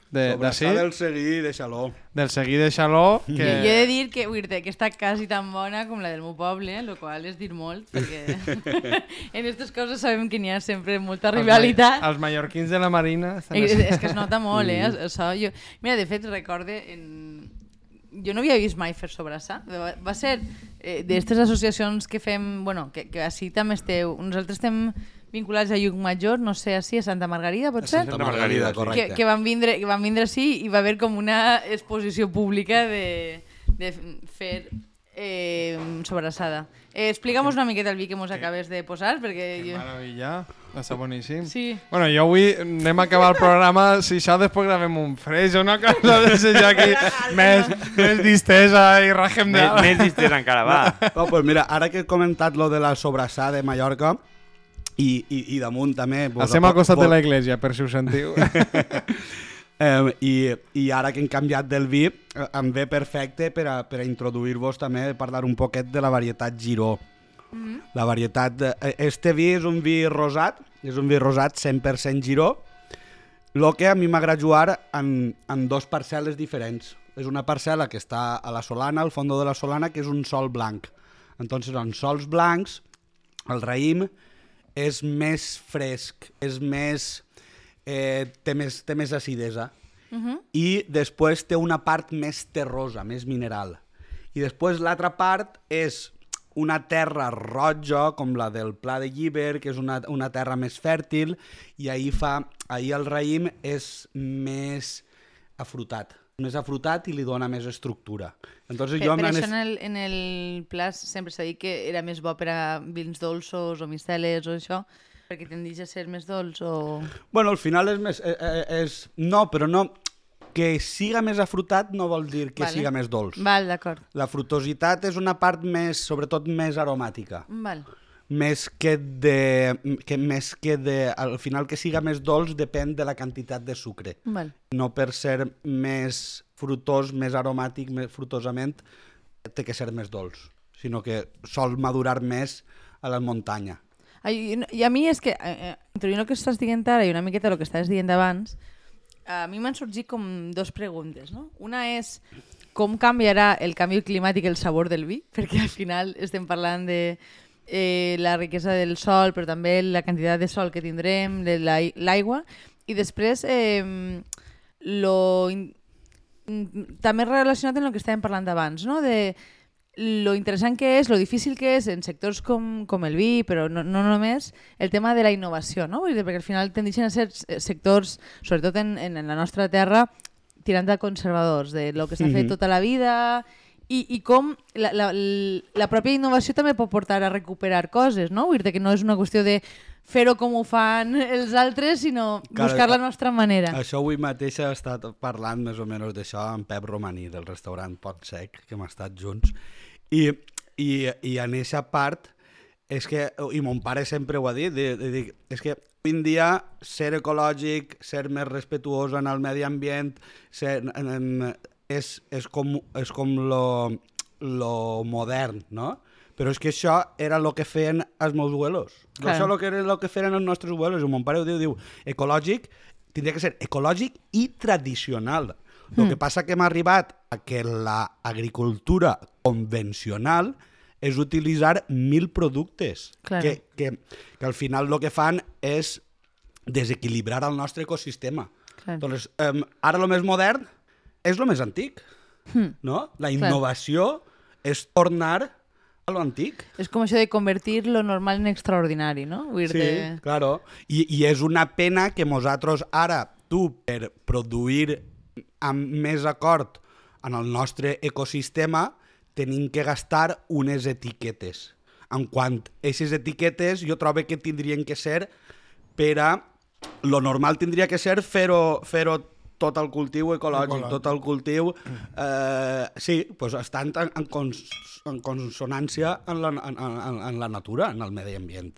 De, Sobrassar d'ací? del seguir de xaló. Del seguí de Xaló, que... Que... Jo he de dir que, dir que està quasi tan bona com la del meu poble, el qual és dir molt, perquè en aquestes coses sabem que n'hi ha sempre molta els rivalitat. ma- Els mallorquins de la Marina estan... És, és que es nota molt, eh? Això, jo... Mira, de fet, recorde... En... Jo no havia vist mai fer sobrassar. Va, va ser eh, d'aquestes associacions que fem... Bueno, que, que així també esteu... Nosaltres estem vinculats a Llucmajor, no sé, així, a Santa Margarida, pot ser? Santa Santa Margarida, correcte. que, que, van vindre, que van vindre així i va haver com una exposició pública de, de fer eh, sobrassada. Eh, Explica'm una miqueta el vi que mos acabes de posar, perquè... Que Jo... meravella, està boníssim. Sí. Bueno, jo avui anem a acabar el programa, si això després gravem un freix o una cosa de ser ja aquí més, més distesa i rajem de... Més, més distès encara, va. No, pues mira, ara que he comentat lo de la sobrassada de Mallorca, i, i, i damunt també... Pues, Estem al costat de la iglesia, per si ho sentiu. Eh, i, I ara que hem canviat del vi, eh, em ve perfecte per a, per a introduir-vos també, parlar un poquet de la varietat Giró. Mm -hmm. La varietat... De, eh, este vi és un vi rosat, és un vi rosat 100% Giró, el que a mi m'agrada jugar en, en dos parcel·les diferents. És una parcel·la que està a la Solana, al fons de la Solana, que és un sol blanc. Entonces, en sols blancs, el raïm és més fresc, és més... Eh, té, més té més acidesa. Uh -huh. I després té una part més terrosa, més mineral. I després l'altra part és una terra roja, com la del Pla de Lliber, que és una, una terra més fèrtil, i ahir, fa, ahir el raïm és més afrutat més afrutat i li dona més estructura. Entonces, Per, jo per això en el, en el pla sempre s'ha dit que era més bo per a vins dolços o misteles o això, perquè tendeix a ser més dolç o... Bueno, al final és més... És, és, no, però no... Que siga més afrutat no vol dir que Vale. siga més dolç. Val, d'acord. La frutositat és una part més, sobretot més aromàtica. Val. Més que de... Que, més que de... Al final que siga més dolç depèn de la quantitat de sucre. Val. No per ser més frutós, més aromàtic, més frutosament, té que ser més dolç, sinó que sol madurar més a la muntanya. Ai, I a mi és que, eh, eh, introduint el que estàs dient ara i una miqueta el que estàs dient abans, a mi m'han sorgit com dos preguntes. No? Una és com canviarà el canvi climàtic el sabor del vi, perquè al final estem parlant de eh, la riquesa del sol, però també la quantitat de sol que tindrem, de l'ai- l'aigua, i després eh, lo in- mm, també relacionat amb el que estàvem parlant abans, no? de lo interessant que és, lo difícil que és en sectors com, com el vi, però no, no només, el tema de la innovació, no? Vull dir, perquè al final tendeixen a ser s- sectors, sobretot en, en la nostra terra, tirant a conservadors, de lo que s'ha fet Mhm. tota la vida, i, i com la, la, la pròpia innovació també pot portar a recuperar coses, no? Vull dir que no és una qüestió de fer-ho com ho fan els altres, sinó Clar, buscar la nostra manera. Això avui mateix he estat parlant més o menys d'això amb Pep Romaní, del restaurant Pot Sec, que hem estat junts. I, i, i en aquesta part, és que, i mon pare sempre ho ha dit, de, de, de, és que avui en dia ser ecològic, ser més respetuós en el medi ambient, ser, en, en, és, és com, és com lo, lo modern, no? Però és que això era el que feien els meus abuelos. Claro. Claro. Això lo que era el que feien els nostres abuelos. I mon pare ho diu, diu, ecològic tindria que ser ecològic i tradicional. El Hmm. que passa que hem arribat a que l'agricultura convencional és utilitzar mil productes Claro. que, que, que al final el que fan és desequilibrar el nostre ecosistema. Clar. Doncs, um, ara el més modern és el més antic, Hmm. no? La innovació és tornar a lo antic. És com això de convertir lo normal en extraordinari, no? Vull Sí, dir claro. I, I és una pena que nosaltres ara, tu, per produir amb més acord en el nostre ecosistema, tenim que gastar unes etiquetes. En quant a aquestes etiquetes, jo trobo que tindrien que ser per a... Lo normal tindria que ser fer-ho fer tot el cultiu ecològic, Ecològic. tot el cultiu... Eh, sí, pues estant en, en, cons, en consonància en la, en, en, en la natura, en el medi ambient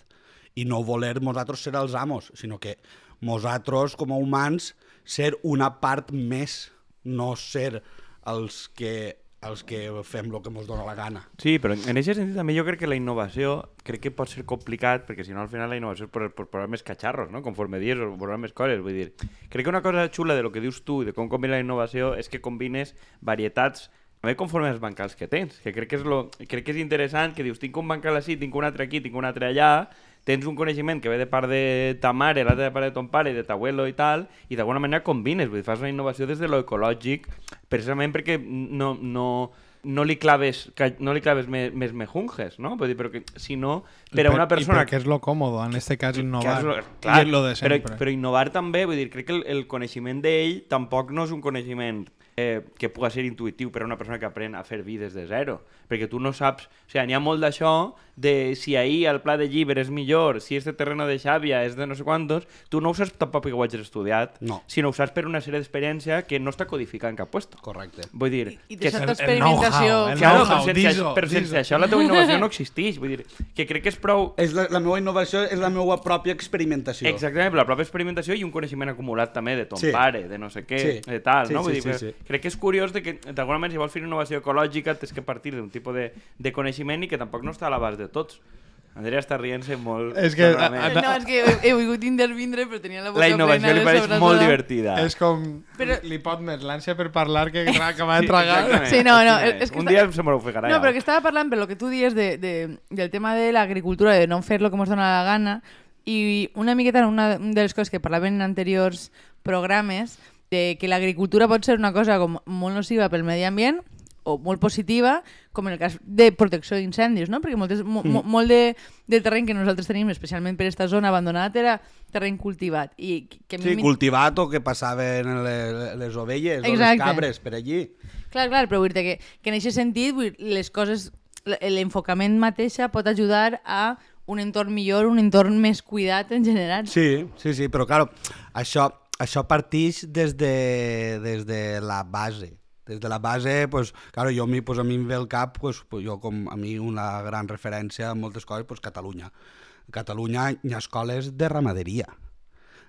i no voler nosaltres ser els amos, sinó que nosaltres, com a humans, ser una part més, no ser els que, els que fem el que ens dona la gana. Sí, però en aquest sentit també jo crec que la innovació crec que pot ser complicat perquè si no al final la innovació és per, per posar més catxarros, no? Conforme dies o posar més coses, vull dir. Crec que una cosa xula de lo que dius tu i de com combina la innovació és que combines varietats també conforme als bancals que tens, que crec que és, lo, crec que és interessant que dius, tinc un bancal així, tinc un altre aquí, tinc un altre allà, tens un coneixement que ve de part de ta mare, l'altre de part de ton pare, de t'abuelo i tal, i d'alguna manera combines, vull dir, fas una innovació des de lo ecològic, precisament perquè no, no, no li claves, no li claves més, més mejunges, no? Vull dir, però que si no, per a una persona... I perquè és lo còmodo, en este cas, innovar. Que és lo, clar, és lo de però, sempre. però innovar també, vull dir, crec que el, el coneixement d'ell tampoc no és un coneixement eh, que puga ser intuïtiu per a una persona que aprèn a fer vi des de zero. Perquè tu no saps... O sigui, n'hi ha molt d'això de si ahir el pla de llibre és millor, si este terreno de xàvia és de no sé quantos, tu no ho saps tampoc perquè ho hagis estudiat, No. sinó ho saps per una sèrie d'experiència que no està codificada en cap puesto. Correcte. Vull dir... I que deixar és- tota experimentació... know-how, el Claro, know-how, però sense, però sense això la teva innovació no existeix. Vull dir, que crec que és prou... És la, la meva innovació és la meva pròpia experimentació. Exactament, la pròpia experimentació i un coneixement acumulat també de ton Sí. pare, de no sé què, Sí. de tal, Sí, no? Vull sí, dir, sí, que sí. Crec que és curiós de que, d'alguna manera, si vols fer innovació ecològica, tens que partir d'un tipus de, de coneixement i que tampoc no està a l'abast de tots. Andrea està rient-se molt. És que- sonorament. a- No, és que he, he volgut intervindre, però tenia la boca la innovació plena li pareix sobrassada. molt divertida. És com... Però- Li pot més l'ànsia per parlar que acabar de tragar. exactament, Sí, no, no, exactament. és que Un està- dia se m'ho ofegarà. No, però que estava parlant per lo que tu dies de, de, del tema de l'agricultura, de no fer lo que ens dona la gana, i una miqueta una de les coses que parlaven en anteriors programes, de que l'agricultura pot ser una cosa com molt nociva pel medi ambient o molt positiva, com en el cas de protecció d'incendis, no? perquè moltes, mo, mo, molt de, de terreny que nosaltres tenim, especialment per aquesta zona abandonat, era terreny cultivat. I que, Sí, cultivat o que passaven les, les ovelles o les Exacte. cabres per allí. Clar, clar, però vull dir que, que en aquest sentit dir, les coses, l'enfocament mateixa pot ajudar a un entorn millor, un entorn més cuidat en general. Sí, sí, sí, però claro, això, això partix des de, des de la base. Des de la base, pues, claro, jo, a pues, a mi em ve al cap, pues, pues, jo com a mi una gran referència en moltes coses, pues, Catalunya. A Catalunya hi ha escoles de ramaderia,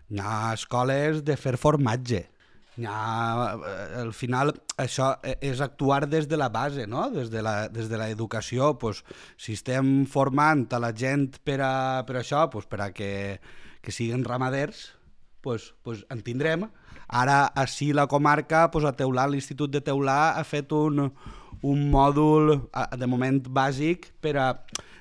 hi ha escoles de fer formatge, hi ha, eh, al final això e- és actuar des de la base, no? des de l'educació. Pues, si estem formant a la gent per a, per a això, pues, per a que, que siguin ramaders, pues, pues en tindrem. Ara, així la comarca, pues, a Teulà, l'Institut de Teulà ha fet un, un mòdul, de moment bàsic, per a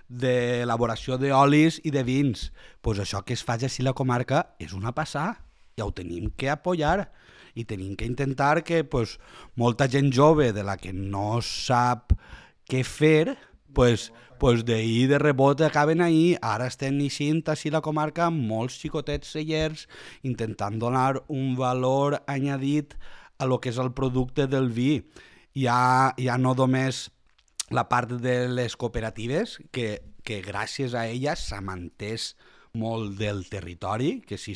d'elaboració d'olis i de vins. pues això que es faci així la comarca és una passada, ja ho tenim que apoyar i tenim que intentar que pues, molta gent jove de la que no sap què fer, pues, pues d'ahir de rebot acaben ahir, ara estem neixint així la comarca amb molts xicotets cellers intentant donar un valor añadit a lo que és el producte del vi. Ja, ja no només la part de les cooperatives, que, que gràcies a elles s'ha mantès molt del territori, que si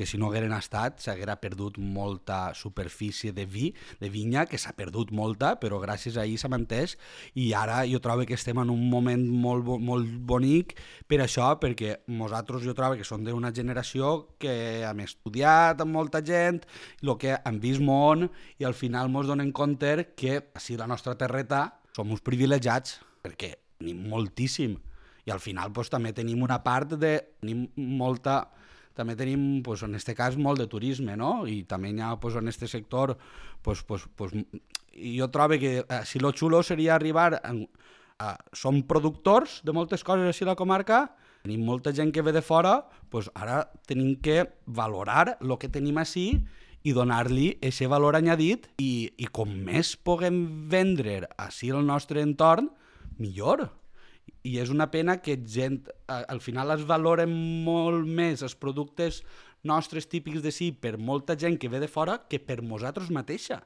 que si no hagueren estat s'haguera perdut molta superfície de vi, de vinya, que s'ha perdut molta, però gràcies a ell s'ha mantès i ara jo trobo que estem en un moment molt, molt bonic per això, perquè nosaltres jo trobo que som d'una generació que hem estudiat amb molta gent, el que hem vist món i al final ens donem compte que si la nostra terreta som uns privilegiats, perquè tenim moltíssim i al final pues, també tenim una part de... tenim molta també tenim, pues, en este cas, molt de turisme, no? I també hi ha, pues, en este sector, pues, pues, pues, jo trobo que eh, si lo xulo seria arribar a, a, som productors de moltes coses així a la comarca, tenim molta gent que ve de fora, pues ara tenim que valorar el que tenim així i donar-li aquest valor añadit i, i com més puguem vendre així el nostre entorn, millor. I és una pena que gent, al final es valoren molt més els productes nostres típics de sí per molta gent que ve de fora que per nosaltres mateixa.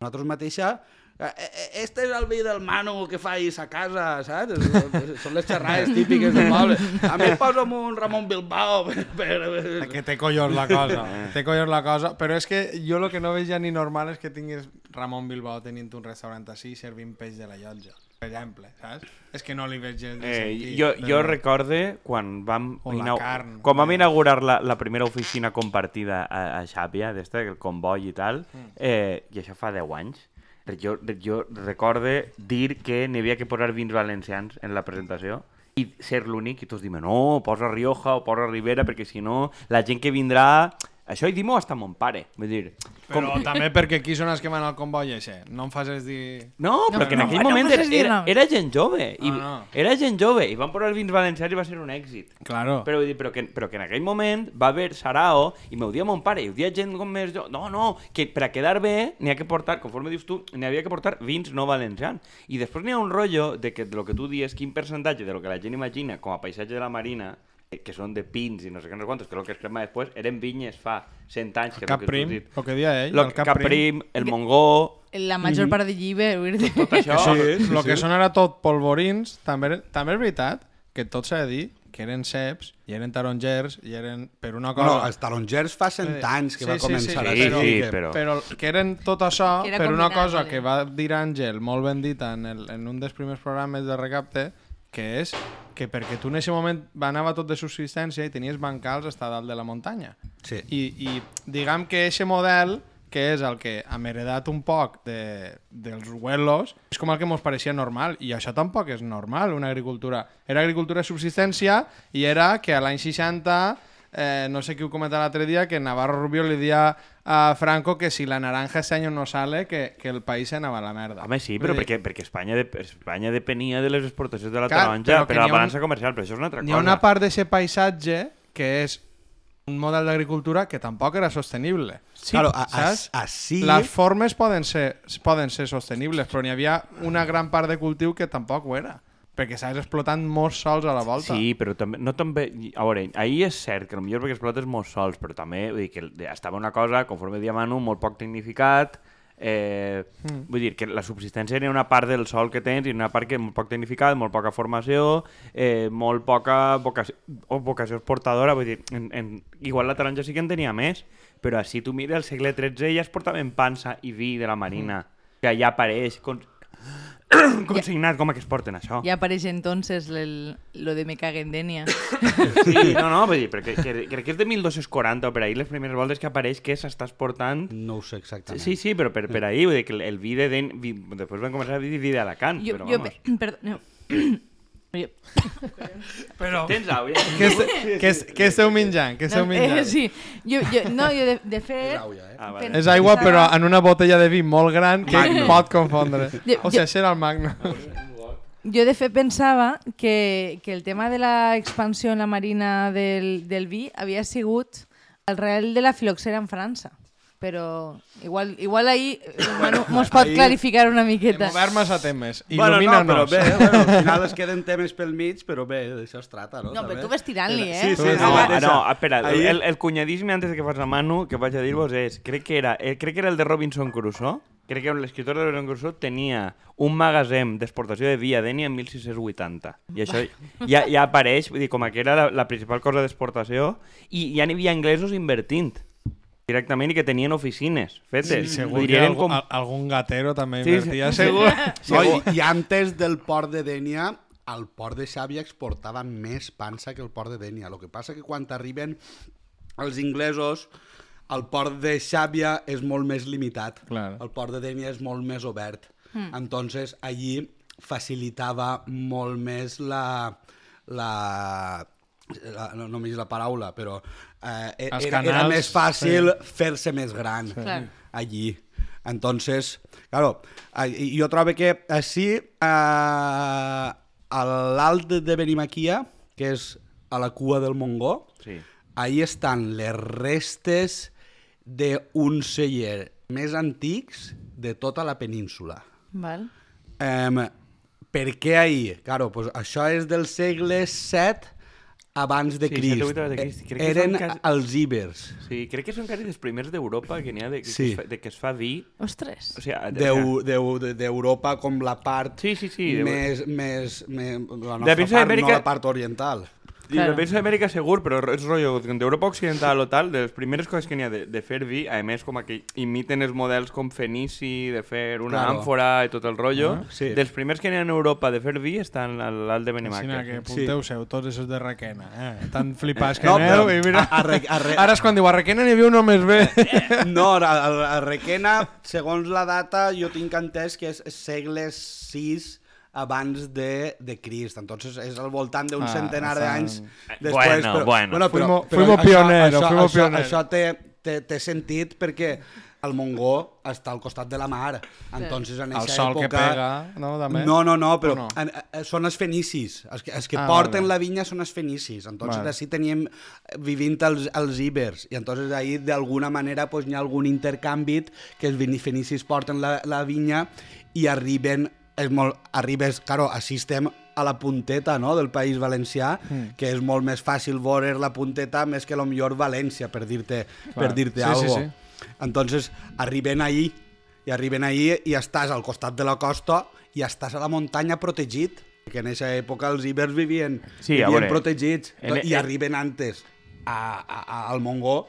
Nosaltres mateixa eh, eh, este és el vi del Manu que fa a casa, saps? Són les xerrades típiques del poble. A mi posa'm un Ramon Bilbao per... per... Que té collons la cosa, té collons la cosa, però és que jo el que no veig ja ni normal és que tinguis Ramon Bilbao tenint un restaurant així servint peix de la llotja, per exemple, saps? És que no li veig de Eh, sentit. jo, jo però- recorde quan vam, O la inau- carn, quan vam també. inaugurar la, la primera oficina compartida a, a Xàbia, d'esta, el comboi i tal, Mm. eh, i això fa 10 anys, jo, jo recorde dir que n'hi havia que posar vins valencians en la presentació i ser l'únic i tots diuen no, posa Rioja o posa Ribera perquè si no la gent que vindrà això hi dimo hasta mon pare vull dir, Però també perquè qui són els que van al comboi ese? No em facis dir... No, No, però que en no, aquell no moment poses era, era, era gent jove. I, No, no. Era gent jove. I van posar els vins valencians i va ser un èxit. Claro. Però, vull dir, però, que, però que en aquell moment va haver Sarao i m'ho dia mon pare, i ho dia gent com més jo. No, no, que per a quedar bé n'hi ha que portar, conforme dius tu, n'hi havia que portar vins no valencians. I després n'hi ha un rotllo de que de lo que tu dius, quin percentatge de lo que la gent imagina com a paisatge de la marina que són de pins i no sé què, no sé quantos, que el que es crema després, eren vinyes fa 100 anys. Que Cap el que has prim, dit. el que dia ell, Lo, el cap, cap prim. prim, el mongó, La major part de llibre, vull dir. tot això. Sí, el que són ara tot polvorins, també, també és veritat que tot s'ha de dir que eren ceps, i eren tarongers, i eren... Per una cosa... Bueno, els tarongers fa 100 anys que va començar a sí, ser. sí, que- però- Però que eren tot això per una cosa vale. que va dir Àngel, molt ben dita en, el, en un dels primers programes de recapte, que és que perquè tu en aquest moment va anava tot de subsistència i tenies bancals a dalt de la muntanya. Sí. I, i diguem que aquest model que és el que hem heredat un poc de, dels huelos, és com el que ens pareixia normal, i això tampoc és normal, una agricultura. Era agricultura de subsistència i era que a l'any 60 eh, no sé qui ho comentava l'altre dia, que Navarro Rubio li dia a Franco que si la naranja este año no sale, que, que el país se anava a la merda. Home, sí, però dir, perquè, perquè Espanya, de, Espanya depenia de les exportacions de la Clar, taronja per a la un- balança comercial, però això és una altra cosa. ha una part d'aquest paisatge que és un model d'agricultura que tampoc era sostenible. Sí, claro, a, a, saps? així... Les formes poden ser, poden ser sostenibles, però n'hi havia una gran part de cultiu que tampoc ho era perquè s'has explotant molts sols a la volta. Sí, però també, no també... A veure, ahir és cert que potser perquè explotes molts sols, però també vull dir, que estava una cosa, conforme Diamano, molt poc tecnificat, Eh, mm. Vull dir que la subsistència era una part del sol que tens i una part que molt poc tecnificat, molt poca formació, eh, molt poca vocació, o vocació exportadora. Vull dir, en, en, igual la taronja sí que en tenia més, però així tu mires el segle XIII ja es portaven pansa i vi de la marina, mm. que ja apareix... Con consignat, com que es porten això? Ja apareix entonces el, lo de me caguen Denia. Sí, no, no, vull dir, perquè que, crec que és de 1240 o per ahir les primeres voltes que apareix que s'està exportant... No ho sé exactament. Sí, sí, però per, per ahir, vull dir que el, el vi de... Den... Vi, després van començar a dir vi d'Alacant, Jo, però jo, vamos. pe- perdó, no. Però... Tens au, ja? Què, est què, est què esteu menjant? Què esteu no, menjant? eh, sí, jo, jo, no, jo de, de És fet... auia, eh? Ah, vale. És aigua, però en una botella de vi molt gran que Magnum. pot confondre. Jo- O sigui, això era el Magnum. Jo de fet pensava que, que el tema de la expansió en la marina del, del vi havia sigut el real de la filoxera en França. Però igual, igual ahí eh, bueno, mos pot Ahí- clarificar una Hem miqueta. obert massa temes. Bueno, no, però bé, bueno, al final es queden temes pel mig, però bé, d'això es trata, no? No, però tu vas tirant-li, eh? Sí, sí, sí. No, Ah, no, espera, Ahir- el, el cunyadisme antes de que fas la Manu, que vaig a dir-vos és, crec que era, eh, crec que era el de Robinson Crusoe, crec que l'escriptor de Robinson Crusoe tenia un magatzem d'exportació de vi a Denia en 1680. I això ja, ja apareix, vull dir, com que era la, la principal cosa d'exportació, i ja n'hi havia anglesos invertint directament i que tenien oficines fetes. Segur Vull que algú, com... al- algun gatero també Sí, sí. invertia, segur. No, i, I antes del port de Dènia, el port de Xàbia exportava més pansa que el port de Dènia. El que passa que quan arriben els inglesos, el port de Xàbia és molt més limitat. Clar. El port de Dènia és molt més obert. Mm. Entonces, allí facilitava molt més la... la la, no només la paraula, però eh, era, era canals, més fàcil fer-se més gran Clar. allí. Entonces, claro, eh, jo trobo que així eh, a l'alt de Benimaquia, que és a la cua del Mongó, Sí. ahí estan les restes d'un celler més antics de tota la península. Val. Um, per què ahir? Claro, pues això és del segle VII abans de Sí, Crist. abans de Crist. Crec que Eren cas- els íbers. Sí, crec que són quasi dels primers d'Europa que n'hi ha de, que, Sí. es fa, de que es fa vi. Ostres. O sigui, d'Eu- d'Eu- de- d'Europa com la part Sí, sí, sí, de- més, més, més la nostra part, no la part oriental. I la Claro. península d'Amèrica segur, però és rotllo d'Europa Occidental o tal, de les primeres coses que n'hi ha de, de fer vi, a més com a que imiten els models com fenici, de fer una Claro. àmfora i tot el rotllo, Ah, sí. dels primers que n'hi ha en Europa de fer vi estan a l'alt de Així Benimàquia. que apunteu-seu, tots esos de Requena. Eh? Tan flipats que No, aneu però i mira... a- a Re- a Re- Ara és quan diu a Requena n'hi havia un només bé. No, a, a, a Requena, segons la data, jo tinc entès que és segle VI abans de, de Crist. Entonces és al voltant d'un Ah, centenar estan- d'anys després. Bueno, bueno. Fuimos- fuimos pioneros, això, fuimos això, pioneros. Això té, té, té sentit perquè el Mongó està al costat de la mar. Entonces, en El sol època... que pega, no, també? No, no, no, però no? En, en, són els fenicis. Els que, els que Ah, porten vale. la vinya són els fenicis. Entonces, Vale. així teníem eh, vivint els, els ibers. I entonces ahí, d'alguna manera, pues, hi ha algun intercanvi que els fenicis porten la, la vinya i arriben és molt, arribes, claro, així estem a la punteta no, del País Valencià, mm. que és molt més fàcil veure la punteta més que lo millor València, per dir-te per dir-te Sí, algo. sí, sí. Entonces, arriben ahí, i arriben ahí i estàs al costat de la costa i estàs a la muntanya protegit, que en aquesta època els ibers vivien, Sí, vivien veure, protegits en- i en- arriben antes a, a, a, al Mongó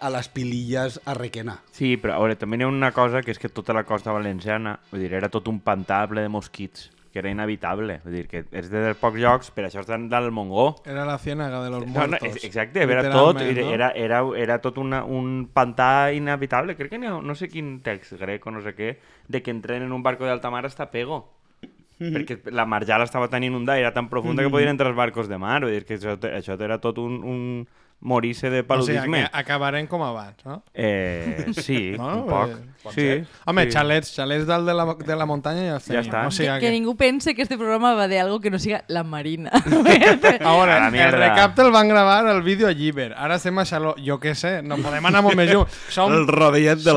a les pililles a Requena. Sí, però a veure, també hi ha una cosa que és que tota la costa valenciana, vull dir, era tot un pantà ple de mosquits, que era inevitable. Vull dir, que és de dels pocs llocs, per això estan dalt Mongó. Era la ciénaga de los No, no, muertos. ex- exacte, era tot, no? era, era, era tot una, un pantà inevitable. Crec que ha, no sé quin text grec o no sé què, de que entren en un barco d'alta mar hasta Pego. perquè la marjal estava tan inundada i era tan profunda que podien entrar els barcos de mar. Vull dir que això, això era tot un, un morir-se de O sigui, paludisme. que acabarem com abans, no? Eh, sí, No? un poc. Eh, sí. Home, sí. xalets, xalets dalt de la, de la muntanya ja els Ja està. O sigui, Que, que ningú pense que este programa va de algo que no siga la Marina. Ahora, A la el mierda. recapte el van gravar el vídeo a Lliber. Ara estem a Xaló. Jo què sé, no podem anar molt més lluny. Som, El rovellet de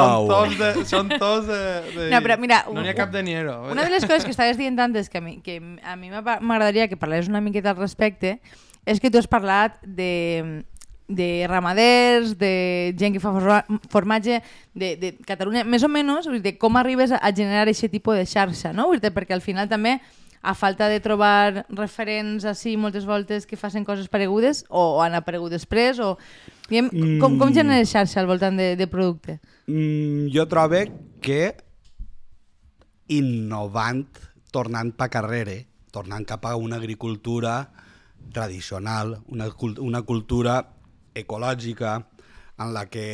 de... Són tots de, de... No, però mira, No n'hi ha un- cap de niero. Una de les coses que estaves dient antes que a mi, que a mi m'agradaria que parlés una miqueta al respecte és que tu has parlat de, de ramaders, de gent que fa forma- formatge de, de Catalunya, més o menys dir, com arribes a, generar aquest tipus de xarxa, no? Dir, perquè al final també a falta de trobar referents així moltes voltes que facin coses paregudes o, o han aparegut després o... Diguem, com, com generes xarxa al voltant de, de producte? Mm, jo trobo que innovant, tornant pa carrere, tornant cap a una agricultura tradicional, una, una cultura ecològica en la que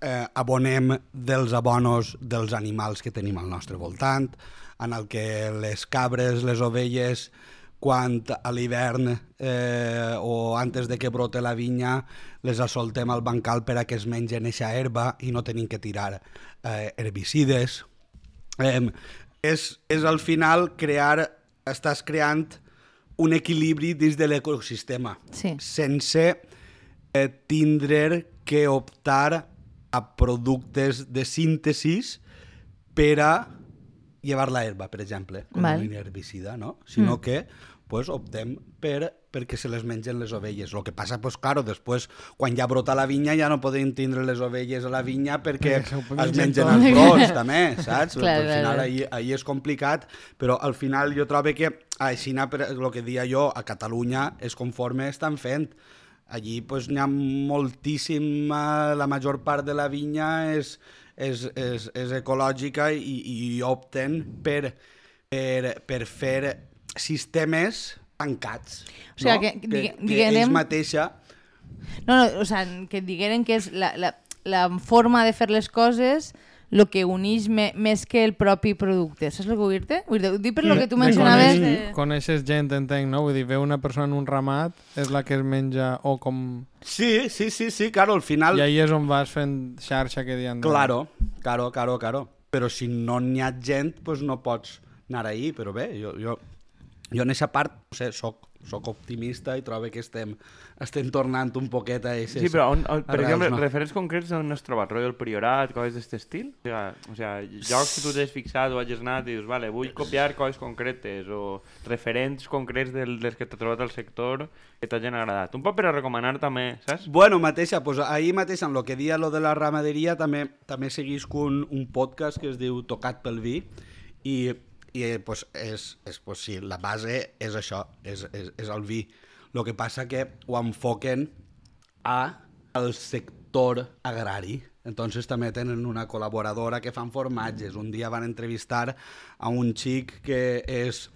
eh, abonem dels abonos dels animals que tenim al nostre voltant, en el que les cabres, les ovelles, quan a l'hivern eh, o antes de que brote la vinya les assoltem al bancal per a que es mengen eixa herba i no tenim que tirar eh, herbicides. Eh, és, és al final crear, estàs creant un equilibri dins de l'ecosistema Sí. sense tindre que optar a productes de síntesis per a llevar la herba, per exemple, com Val. un herbicida, no? Sinó que pues, optem per perquè se les mengen les ovelles. El que passa, pues, claro, després, quan ja brota la vinya, ja no podem tindre les ovelles a la vinya perquè s'ho es mengen els brots, també, saps? Clar, al final, ahí, ahí és complicat, però al final jo trobo que així, per el que dia jo, a Catalunya és conforme estan fent. Allí pues, n'hi ha moltíssim, la major part de la vinya és, és, és, és ecològica i, i opten per, per, per fer sistemes tancats. O sigui, no? que- que, que diguem- ells mateixa No, no, o sea, que digueren que és la, la, la forma de fer les coses el que uneix me, més que el propi producte. Saps el que vull dir-te? Vull dir, per lo que tu mencionaves... De... Coneixes gent, entenc, no? Vull dir, ve una persona en un ramat, és la que es menja, o com... Sí, sí, sí, sí, claro, al final... I ahí és on vas fent xarxa que diuen... Claro, claro, claro, claro. Però si no n'hi ha gent, pues no pots anar ahí. Però bé, jo, jo, jo en aquesta part, no sé, soc, soc optimista i trobo que estem, estem tornant un poquet a aquestes Sí, però on, on, per arrels, exemple, no? referents concrets on has trobat? Rotllo el Priorat, coses d'aquest estil? O sigui, o sigui, llocs que tu t'has fixat o hagis anat i dius, vale, vull copiar coses concretes o referents concrets del, dels que t'ha trobat al sector que t'hagin agradat. Un poc per a recomanar també, saps? Bueno, mateixa, pues ahir mateix, en lo que dia lo de la ramaderia, també també seguisc un, un podcast que es diu Tocat pel vi i, i eh, pues, és, és, pues, sí, la base és això, és, és, és el vi. El que passa que ho enfoquen a al sector agrari. Entonces també tenen una col·laboradora que fan formatges. Un dia van entrevistar a un xic que és,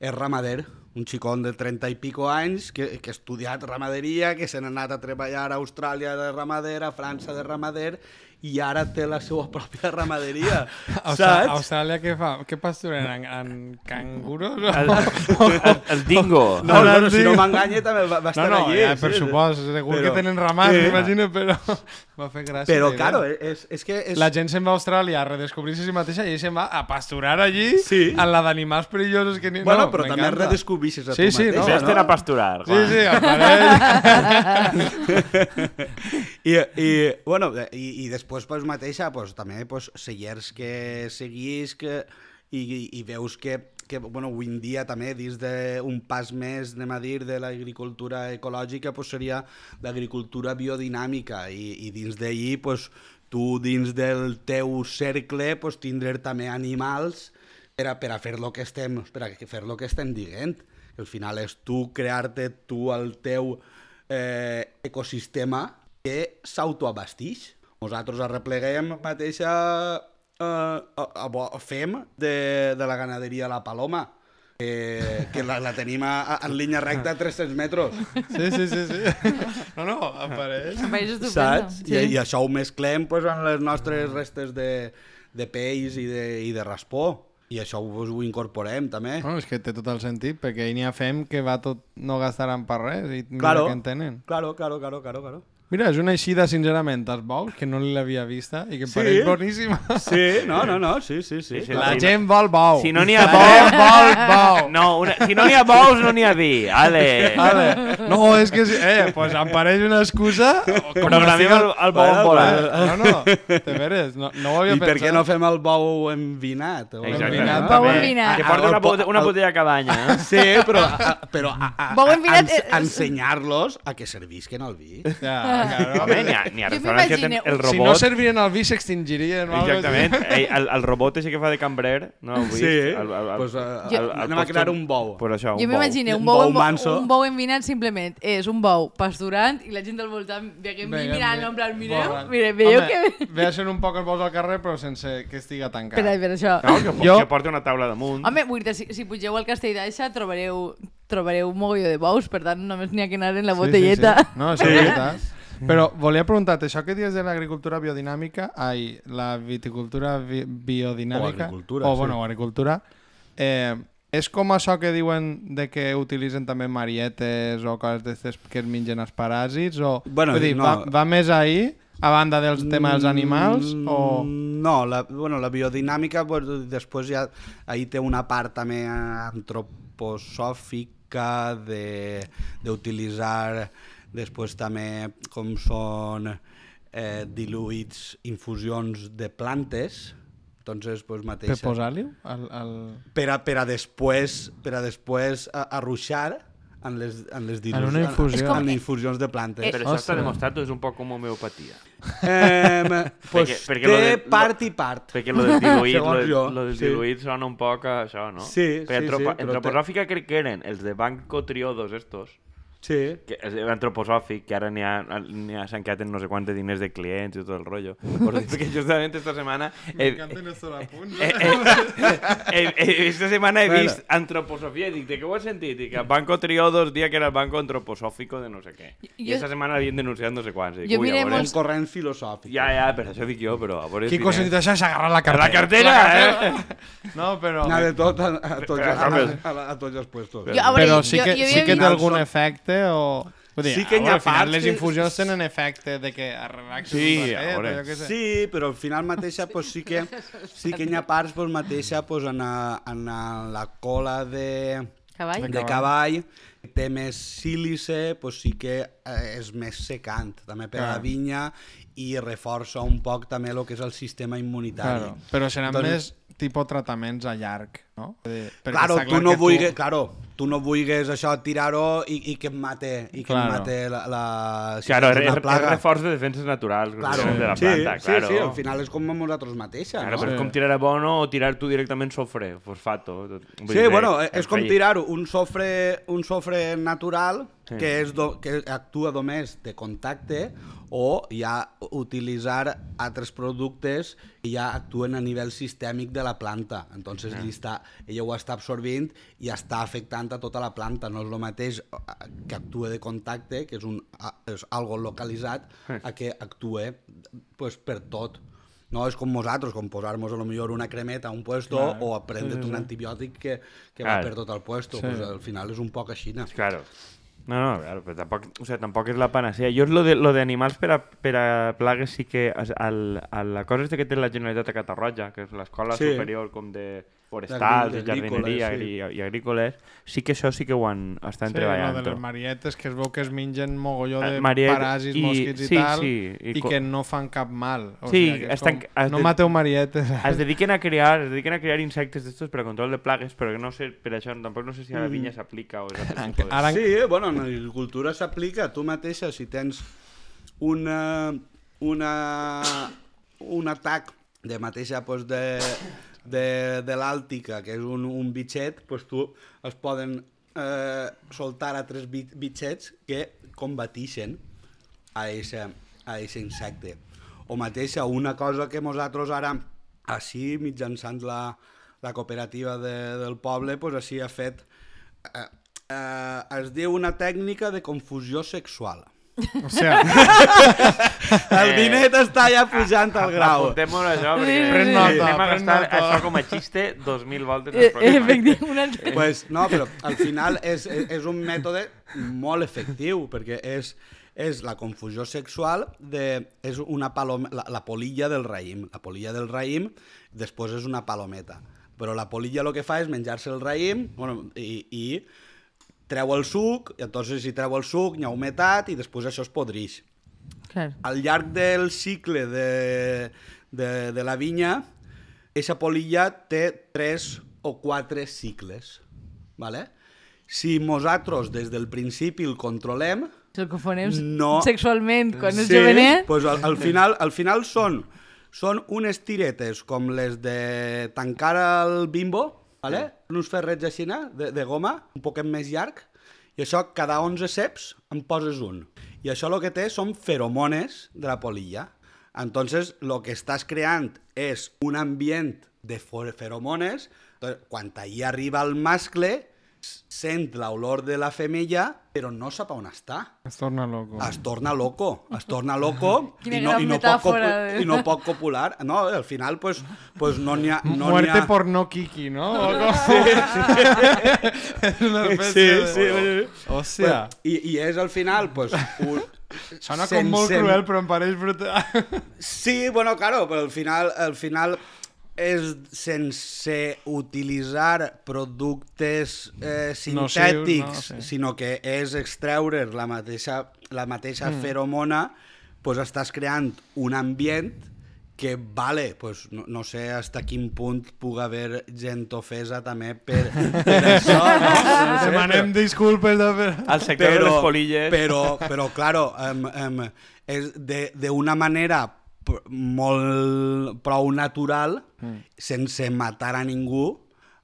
és ramader, un xicón de 30 i pico anys que, que ha estudiat ramaderia, que se n'ha anat a treballar a Austràlia de ramader, a França de ramader, i ara té la seva pròpia ramaderia, saps? Austràlia què fa? Què pasturen? En, en canguros? O... El, el, el dingo. No, no, no, si no m'enganya també va, va no, estar no, allí. ja, per sí, sí. supost, segur Però- que tenen ramats, Sí. m'imagino, però m'ha fet gràcia. Però, claro, és, és que... És... La gent se'n va a Austràlia a redescobrir-se a si mateixa i se'n va a pasturar allí Sí. en la d'animals perillosos que ni... Bueno, no, però també m'encanta. redescobrisses a Sí, tu sí, mateixa, no, Vés-te'n no? a pasturar, Sí, sí, al parell. I, i, bueno, i, i després pues, mateixa pues, també pues, cellers que seguís que, i, i, i veus que, que bueno, avui en dia també dins d'un pas més anem a dir de l'agricultura ecològica pues, seria l'agricultura biodinàmica i, i dins d'ahir pues, tu dins del teu cercle pues, tindre també animals per a, per a fer lo que estem per a fer lo que estem dient al final és tu crear-te tu el teu eh, ecosistema que s'autoabastix. Nosaltres arrepleguem mateixa eh, a, a, a, fem de, de la ganaderia La Paloma, que, que la, la tenim a, a, en línia recta a 300 metres, Sí, sí, sí, sí. No, no, apareix. Em pareix estupendo. saps? Sí. I, I això ho mesclem pues, en les nostres restes de, de peix i de, i de raspó. I això ho, ho incorporem també. No, és que té tot el sentit, perquè n'hi ha fem que va tot no gastaran per res i mira Claro, que en tenen. claro, claro, claro, claro, claro. Mira, és una eixida, sincerament, als bous, que no l'havia vista i que em Sí. pareix boníssima. Sí, no, no, no, sí, sí, sí. Sí, sí, La Sí, gent vol bou. Si no n'hi ha bou- vol bou. No, una, si no n'hi ha bous, no n'hi ha vi. Ale. Vale. No, és que... sí. Eh, pues em pareix una excusa... Programem el, el bou en volant. Eh, No, no, de veres, no, no ho havia I per pensat. què no fem el bou envinat? O Exacte. envinat no? Bou envinat. Que porta el una, botella, una el- botella a cabanya. Eh? Sí, però, a, però a, a, Bou a, envinat ens- és- ensenyar-los a que servisquen el vi. Ja, claro. Home, n'hi ha, n'hi ha Jo restaurants que tenen m'imagino- el robot... Si no serviren el vi, s'extingirien. o algo Exactament. Ei, el, el robot ese que fa de cambrer, no ho? Sí, el, el, el, pues, uh, el- el anem a crear un bou. Pues això, un Jo bou. m'imagino un Un bou, bou un, manso. un bou envinat simplement és un bou pasturant i la gent del voltant veient Vinga, mirant, en plan, mireu, mire, veieu Home, que... Ve a ser un poc els bous al carrer, però sense que estiga tancat. Per, per això. No, que, Jo- que porta una taula damunt. Home, vull dir, si, si pugeu al Castell d'Aixa trobareu, trobareu un mogolló de bous, per tant només n'hi ha que anar en la botelleta. Sí, sí, sí. No, és veritat. Però volia preguntar-te, això que dius de l'agricultura biodinàmica, ai, la viticultura bi biodinàmica, O agricultura, o, sí. bueno, agricultura, eh, és com això que diuen de que utilitzen també marietes o coses d'aquestes que es mengen els paràsits, o... Bueno, vull dir, no. va, va més ahir, a banda dels temes dels animals, Mm, o... No, la, bueno, la biodinàmica pues, després ja ahí té una part també antroposòfica de- d'utilitzar després també com són eh, diluïts infusions de plantes entonces pues, Per mateixa posar-li? El, el... per a, per a després per a després arruixar en les, en les En una infusió. en, en infusions de plantes. Però això està demostrat és un poc com homeopatia? Eh, pues Perquè- perquè té lo de- part i part. Perquè lo del diluït, lo, jo, lo del sí. diluït sona un poc a això, no? Sí, Perquè sí, sí, però Antroposòfica crec que eren els de Banco Triodos estos, Sí. que és antroposòfic, que ara n'hi ha, s'han quedat en no sé quants de diners de clients i tot el rotllo. Por dir, perquè justament esta setmana M'encanten estos apunts. he, he, he, he, esta setmana he Bueno. vist antroposofia i dic, de què ho has sentit? I que Banco Triodos dia que era el banco antroposòfico de no sé què. I esta setmana havien denunciat no sé quants. Dic, Jo miré veure, Un molts- corrent filosòfic. Ja, ja, per això dic jo, però a veure... els Quico sentit això i s'ha agarrat la cartera. La cartera, eh? No, però... N'ha de tot a, a, tots, a, a, però- a, a, tots els puestos. Jo, a veure, Però sí que, jo sí que té algun Són- efecte o... Vull dir, Sí que hi veure, ha al final parts les que- infusions tenen efecte de que es relaxi Sí, un ratet, veure. jo què sé. Sí, però al final mateixa pues, sí que sí que hi ha parts pues, mateixa pues, en, a, en a la cola de, Cavall? de cavall té més sílice, pues, sí que eh, és més secant també per a Clar. la vinya i reforça un poc també el que és el sistema immunitari. Claro, però seran Doncs- més tipus tractaments a llarg, no? Perquè Claro, tu no, que vulguis, claro, tu no vulguis això tirar-ho i, i que em mate, i que Claro. em mate la, la, si Claro, és, una és plaga. reforç de defenses naturals Claro, de la sí, planta, sí, claro. sí, al final és com amb nosaltres mateixes, Claro, no? però és com tirar abono o tirar tu directament sofre, fosfato. tot. Vull Sí, dir, bueno, és com tirar un sofre, un sofre natural Sí. que, és do, que actua només de contacte o ja utilitzar altres productes que ja actuen a nivell sistèmic de la planta. Entonces, Ah. li està, ella ho està absorbint i està afectant a tota la planta. No és el mateix eh, que actua de contacte, que és, un, a- és algo localitzat, a que actue pues, per tot. No és com nosaltres, com posar-nos a lo millor una cremeta a un puesto Clar. o a prendre't un antibiòtic que, que va Clar. per tot el puesto. Sí. Pues, al final és un poc així. Claro. No, no, claro, però tampoc, o sea, tampoc és la panacea. Jo lo de, lo de animals per a, per a plagues sí que al, a la cosa esta que té la Generalitat a Catarroja, que és l'escola Sí. superior com de forestals i D'agrí- jardineria d'agrícoles, i, agrícoles, sí que això sí que ho han, estan Sí, treballant. lo de les marietes, que es veu que es mengen mogolló de Eh, mariet paràsits, i- mosquits i sí, tal, sí, i i, co- que no fan cap mal. O Sí, sigui, estan- com, has no de- mateu marietes. Es dediquen a crear, es dediquen a crear insectes d'estos per a control de plagues, però que no sé, per això tampoc no sé si a la vinya s'aplica o és altre tipus de... Ara, Sí, bueno, en agricultura s'aplica. Tu mateixa, si tens una, una, un atac de mateixa pues, de, de, de l'àltica, que és un, un bitxet, pues, tu es poden eh, soltar a tres bit, bitxets que combatixen a eixe, a eixe insecte. O mateixa, una cosa que nosaltres ara, així, mitjançant la, la cooperativa de, del poble, pues, així ha fet... Eh, eh, es diu una tècnica de confusió sexual. O sea, El vinet està ja pujant al grau. Apuntem-ho això, perquè Sí, Pren sí. nota, anem a pren gastar nota. això com a xiste 2.000 voltes Eh. Efectivament, un altre. Pues, no, però al final és, és, és un mètode molt efectiu, perquè és, és la confusió sexual de... És una palom, la, la polilla del raïm. La polilla del raïm després és una palometa. Però la polilla el que fa és menjar-se el raïm bueno, i, i treu el suc, i entonces si treu el suc hi ha humetat i després això es podrix. Clar. Al llarg del cicle de, de, de la vinya, aquesta polilla té tres o quatre cicles. Vale? Si nosaltres des del principi el controlem, el confonem No. sexualment quan és jovenet... pues al, al, final, al final són, són unes tiretes com les de tancar el bimbo, vale? uns ferrets així de, de goma, un poquet més llarg, i això cada 11 ceps en poses un. I això el que té són feromones de la polilla. Entonces, el que estàs creant és un ambient de feromones, entonces, quan allà arriba el mascle, sent l'olor de la femella, però no sap on està Es torna loco. es torna loco, es torna loco i no, i, no pot de- i no pot copular. No, al final pues, pues no n'hi ha... No Muerte ha... por no Kiki, ¿no? O así. es una especie Sí, de... sí, Hòstia. I, I és al final, pues, un... Sona com molt sense- cruel, però em pareix brutal. Sí, bueno, claro, però al final, al final és sense utilitzar productes eh, sintètics, no? Sí. sinó que és extreure la mateixa, la mateixa mm. feromona, pues estàs creant un ambient que, vale, pues, no, no sé hasta quin punt pugui haver gent ofesa també per, per això, no? no sé, Demanem disculpes de... Al sector de les polilles. però, però claro, um, um, és de- d'una manera molt prou natural, mm. sense matar a ningú,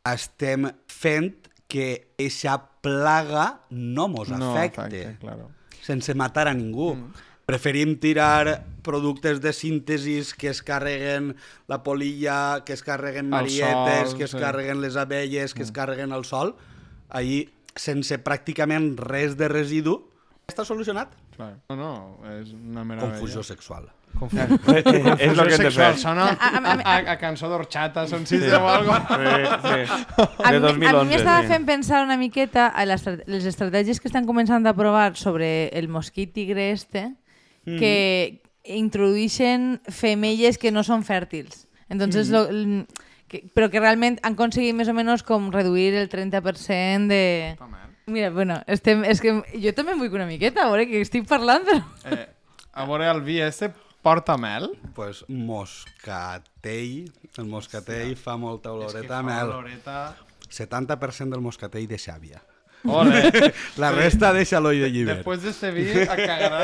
estem fent que eixa plaga no mos No, afecte, afecte, claro. sense matar a ningú. Mm. Preferim tirar productes de síntesis que es carreguen la polilla, que es carreguen marietes, sol, que es sí. carreguen les abelles, que es carreguen al sol, ahir sense pràcticament res de residu, està solucionat. Clar. No, no, és una meravella. Confusió sexual. Confusió. és el que hem de fer. Sona A- a- a, a, a cançó d'horchata, son sistema o algo. Sí, sí. A De mi, a 2011. mi m'estava sí. fent pensar una miqueta a les, les estratègies que estan començant a provar sobre el mosquit tigre este, que introdueixen femelles que no són fèrtils. Entonces, lo, l- que, però que realment han aconseguit més o menys com reduir el 30% de... Mira, bueno, estem, és que jo també em vull una miqueta, a veure, que estic parlant, però... Eh, a veure, el vi este porta mel. pues moscatell, el moscatell fa molta oloreta a mel. oloreta... 70% del moscatell de xàbia. Ole. La resta deixa l'oi de llibert. Després d'este vi, a cagarà...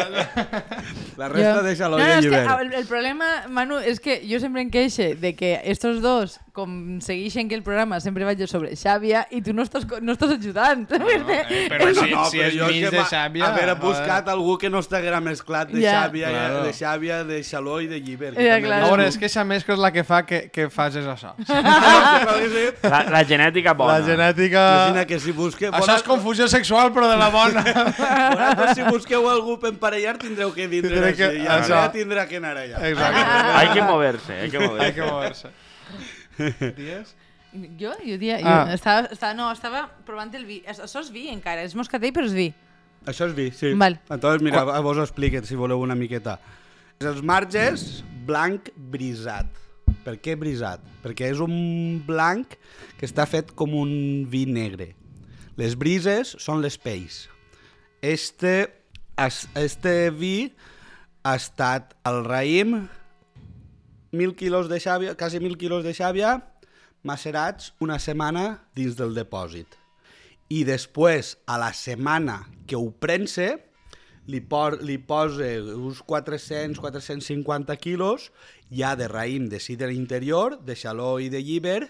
La resta Jo- deixa no, l'oi no, de és que llibert. el, el problema, Manu, és que jo sempre em queixe de que estos dos com segueixen que el programa sempre vaig sobre Xàbia i tu no estàs, no estàs ajudant. No, eh, però si, si és mig de xàbia... Haver buscat algú que no estiguera mesclat de Ja. xàbia, Claro. de xàbia, de xaló i de llibert. Ja, claro. A veure, és que aquesta mescla és la que fa que, que facis això. La, la genètica bona. La genètica... Cristina, que si busqueu... Això és confusió sexual, però de la bona. Vosaltres, si busqueu algú per emparellar, tindreu que vindre Tindré que- això. ara tindrà que anar allà. Exacte. Hay que moverse, hay que Hay moverse. que moverse. Dies? Jo, jo, dia, jo Ah. estava, estava, no, estava provant el vi. Això és vi encara, és moscatell però és vi. Això és vi, sí. Val. Entonces, mira, a vos ho expliquen, si voleu una miqueta. Els marges, blanc brisat. Per què brisat? Perquè és un blanc que està fet com un vi negre. Les brises són les pells. Este, es- este vi ha estat al raïm, mil quilos de xàbia, quasi mil quilos de xàbia, macerats una setmana dins del depòsit i després, a la setmana que ho prense, li, por, li posa uns 400-450 quilos ja de raïm de cider interior, de xaló i de lliber.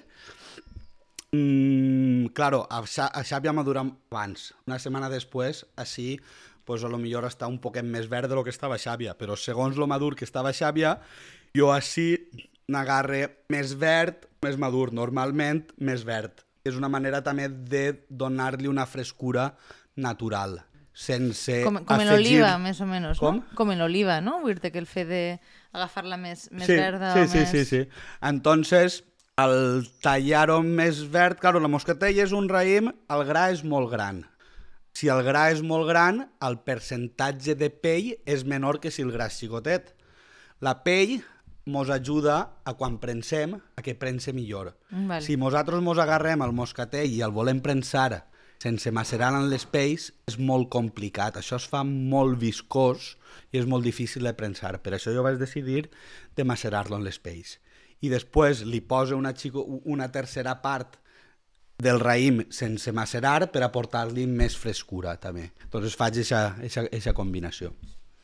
Mm, claro, a, a xàbia madura abans. Una setmana després, així, pues, a lo millor està un poquet més verd de lo que estava xàbia, però segons lo madur que estava xàbia, jo així n'agarre més verd, més madur, normalment més verd. És una manera també de donar-li una frescura natural, sense Com, com afegir... l'oliva, més o menys, Com? no? Com l'oliva, no? Vull dir que el fet d'agafar-la més, més sí, verda sí, o sí, més... sí, sí. Entonces, al tallar-ho més verd, claro, la moscatella és un raïm, el gra és molt gran. Si el gra és molt gran, el percentatge de pell és menor que si el gra és xicotet. La pell mos ajuda a quan prensem a que prense millor. Vale. Si nosaltres mos agarrem al moscatell i el volem prensar sense macerar en les pells, és molt complicat. Això es fa molt viscós i és molt difícil de prensar. Per això jo vaig decidir de macerar-lo en les pells. I després li poso una, xico, una tercera part del raïm sense macerar per aportar-li més frescura també. Entonces faig aquesta combinació.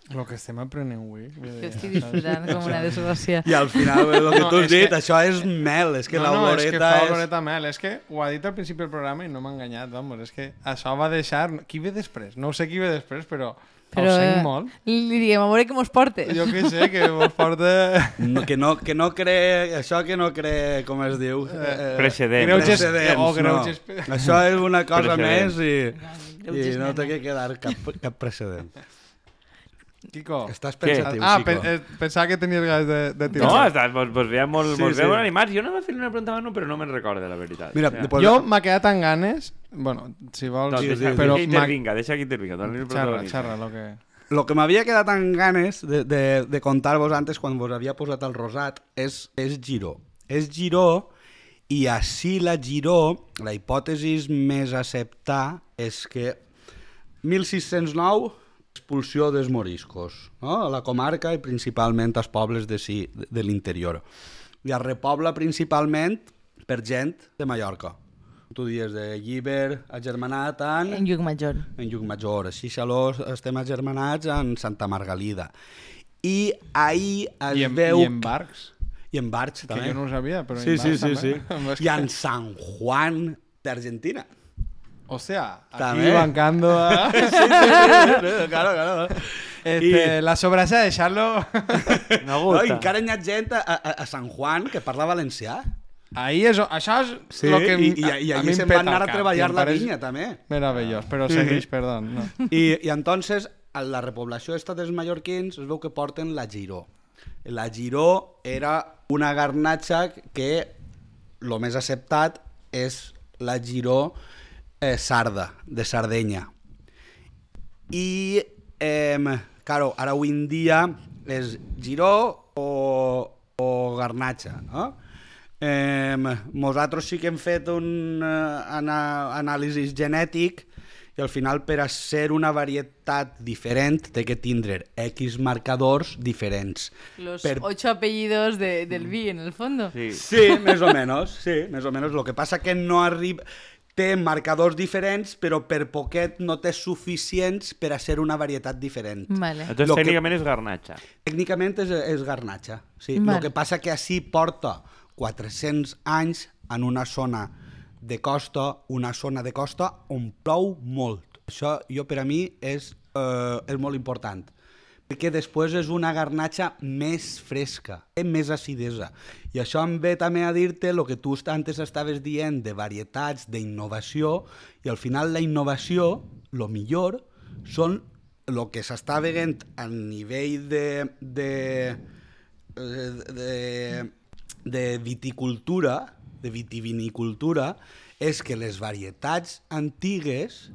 El que estem aprenent avui. dir, Que estic disfrutant com una desgràcia. I al final, el que No, tu has dit, que- això és mel, és que no, no, és que fa és... oloreta mel. És que ho ha dit al principi del programa i no m'ha enganyat, vamos. És que això va deixar... Qui ve després? No ho sé qui ve després, però, però ho sent eh, molt. li diguem, a veure què mos portes. Jo què sé, que vos porta... No, que, no, que no cree... Això que no cree, com es diu... Eh, Precedents. Greuges- precedents, o greuges- no. Això és una cosa Precedents. més i, i no té que quedar cap, cap precedent. Kiko. Estàs pensatiu, Ah, Xico. pen, eh, pensava que tenies ganes de, de No, tirar. està, vos, vos veia molt, Sí, vos sí. molt animats. Jo anava a fer una pregunta a Manu, però no me'n recordo, la veritat. Mira, O sea, després- jo m'ha quedat amb ganes... Bueno, si vols... no, deixa, però deixa que intervinga, deixa que intervinga. protagonista. xarra, lo que... Lo que m'havia quedat amb ganes de, de, de contar-vos antes quan vos havia posat el rosat és, és Giró. És Giró i així la Giró, la hipòtesi més acceptar és que 1609 expulsió dels moriscos no? a la comarca i principalment als pobles de, si, de, l'interior. I es repobla principalment per gent de Mallorca. Tu dies de Lliber, agermanat en En Lluc Major. en Llucmajor. Així xalós estem agermanats en Santa Margalida. I ahir es I en, veu... I en barcs, I en Barx, que també. jo no ho sabia, però sí, en sí, barcs sí, sí. també. I en San Juan d'Argentina. O sea, aquí També. bancando a... Sí, sí, sí, sí, claro, claro. Este, La sobrasa de Charlo... No No, gusta. I encara hi ha gent a, a, a San Juan que parla valencià. Ahí és, això és Sí, lo que i, i, i allí se'n van anar a treballar i la pareix vinya, també. Meravellós, però segueix, perdó. No. I, I entonces, a la repoblació esta dels mallorquins es veu que porten la Giró. La Giró era una garnatxa que el més acceptat és la Giró eh, sarda, de Sardenya. I, eh, claro, ara avui en dia és Giró o, o garnatxa, no? Eh, nosaltres sí que hem fet un ana, anàlisi genètic i al final per a ser una varietat diferent té que tindre X marcadors diferents. Los Per- ocho apellidos de, del vi, en el fondo. Sí. Sí, més o menys, sí, més o menys. El que passa que no arriba... Té marcadors diferents, però per poquet no té suficients per a ser una varietat diferent. Vale. Entonces, Lo que- tècnicament és garnatxa. Tècnicament és, és garnatxa, sí. El Vale. que passa que així porta 400 anys en una zona de costa, una zona de costa on plou molt. Això jo per a mi és, eh, és molt important perquè després és una garnatxa més fresca, més acidesa. I això em ve també a dir-te el que tu antes estaves dient de varietats, d'innovació, i al final la innovació, el millor, són el que s'està veient a nivell de, de, de, de viticultura, de vitivinicultura, és que les varietats antigues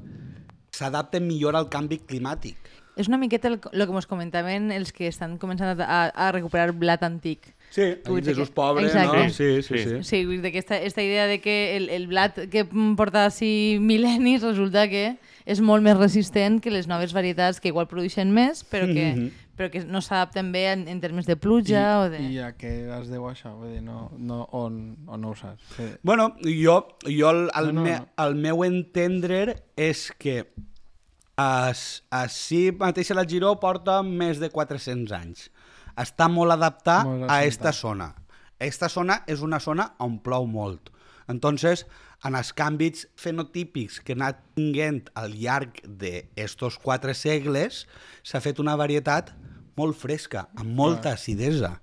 s'adapten millor al canvi climàtic. És una miqueta el, el que ens comentaven els que estan començant a, a recuperar blat antic. Sí, Vull dir Jesús que- pobre, Exacte. no? Sí, sí, Sí. sí. Sí, vull dir que esta, esta idea de que el, el blat que porta així mil·lennis resulta que és molt més resistent que les noves varietats que igual produeixen més, però que, Mhm. però que no s'adapten bé en, en termes de pluja o de... I a què es deu això? Vull dir, no, no, on, on no ho saps? Sí. Bueno, jo, jo el, el, No, no, me, no. el meu entendre és que així mateix la Giró porta més de 400 anys. Està molt adaptat Molt a assentat. esta zona. Esta zona és una zona on plou molt. Entonces, en els canvis fenotípics que ha anat tinguent al llarg d'estos quatre segles, s'ha fet una varietat molt fresca, amb molta acidesa.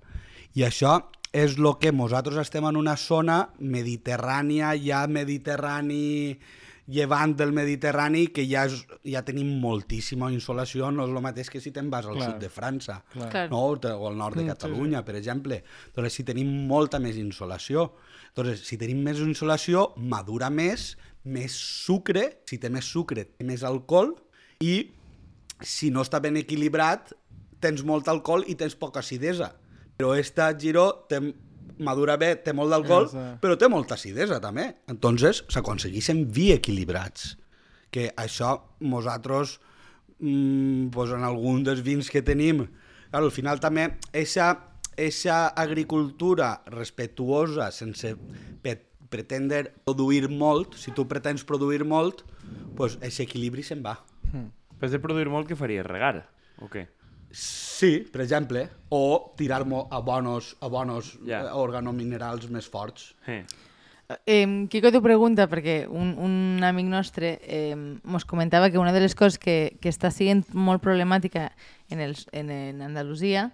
I això és el que nosaltres estem en una zona mediterrània, ja mediterrani llevant del Mediterrani que ja, és, ja tenim moltíssima insolació, no és el mateix que si te'n vas al Clar. sud de França Clar. no? o al nord de Mm, sí, Catalunya, per exemple. Doncs si tenim molta més insolació. Doncs si tenim més insolació, madura més, més sucre, si té més sucre, té més alcohol, i si no està ben equilibrat, tens molt alcohol i tens poca acidesa. Però esta Giró té, madura bé, té molt d'alcohol, però té molta acidesa també. Entonces s'aconsegueixen vi equilibrats. Que això nosaltres, mm, pues en algun dels vins que tenim, claro, al final també eixa, eixa agricultura respectuosa sense pe pretendre produir molt, si tu pretens produir molt, pues aquest equilibri se'n va. Però has de produir molt, què faries? Regar? O què? Sí, per exemple, o tirar-mo a bonos, a bonos yeah. organominerals més forts. Eh. Eh, Quico t'ho pregunta perquè un, un amic nostre eh, mos comentava que una de les coses que, que està sent molt problemàtica en, els, en, en Andalusia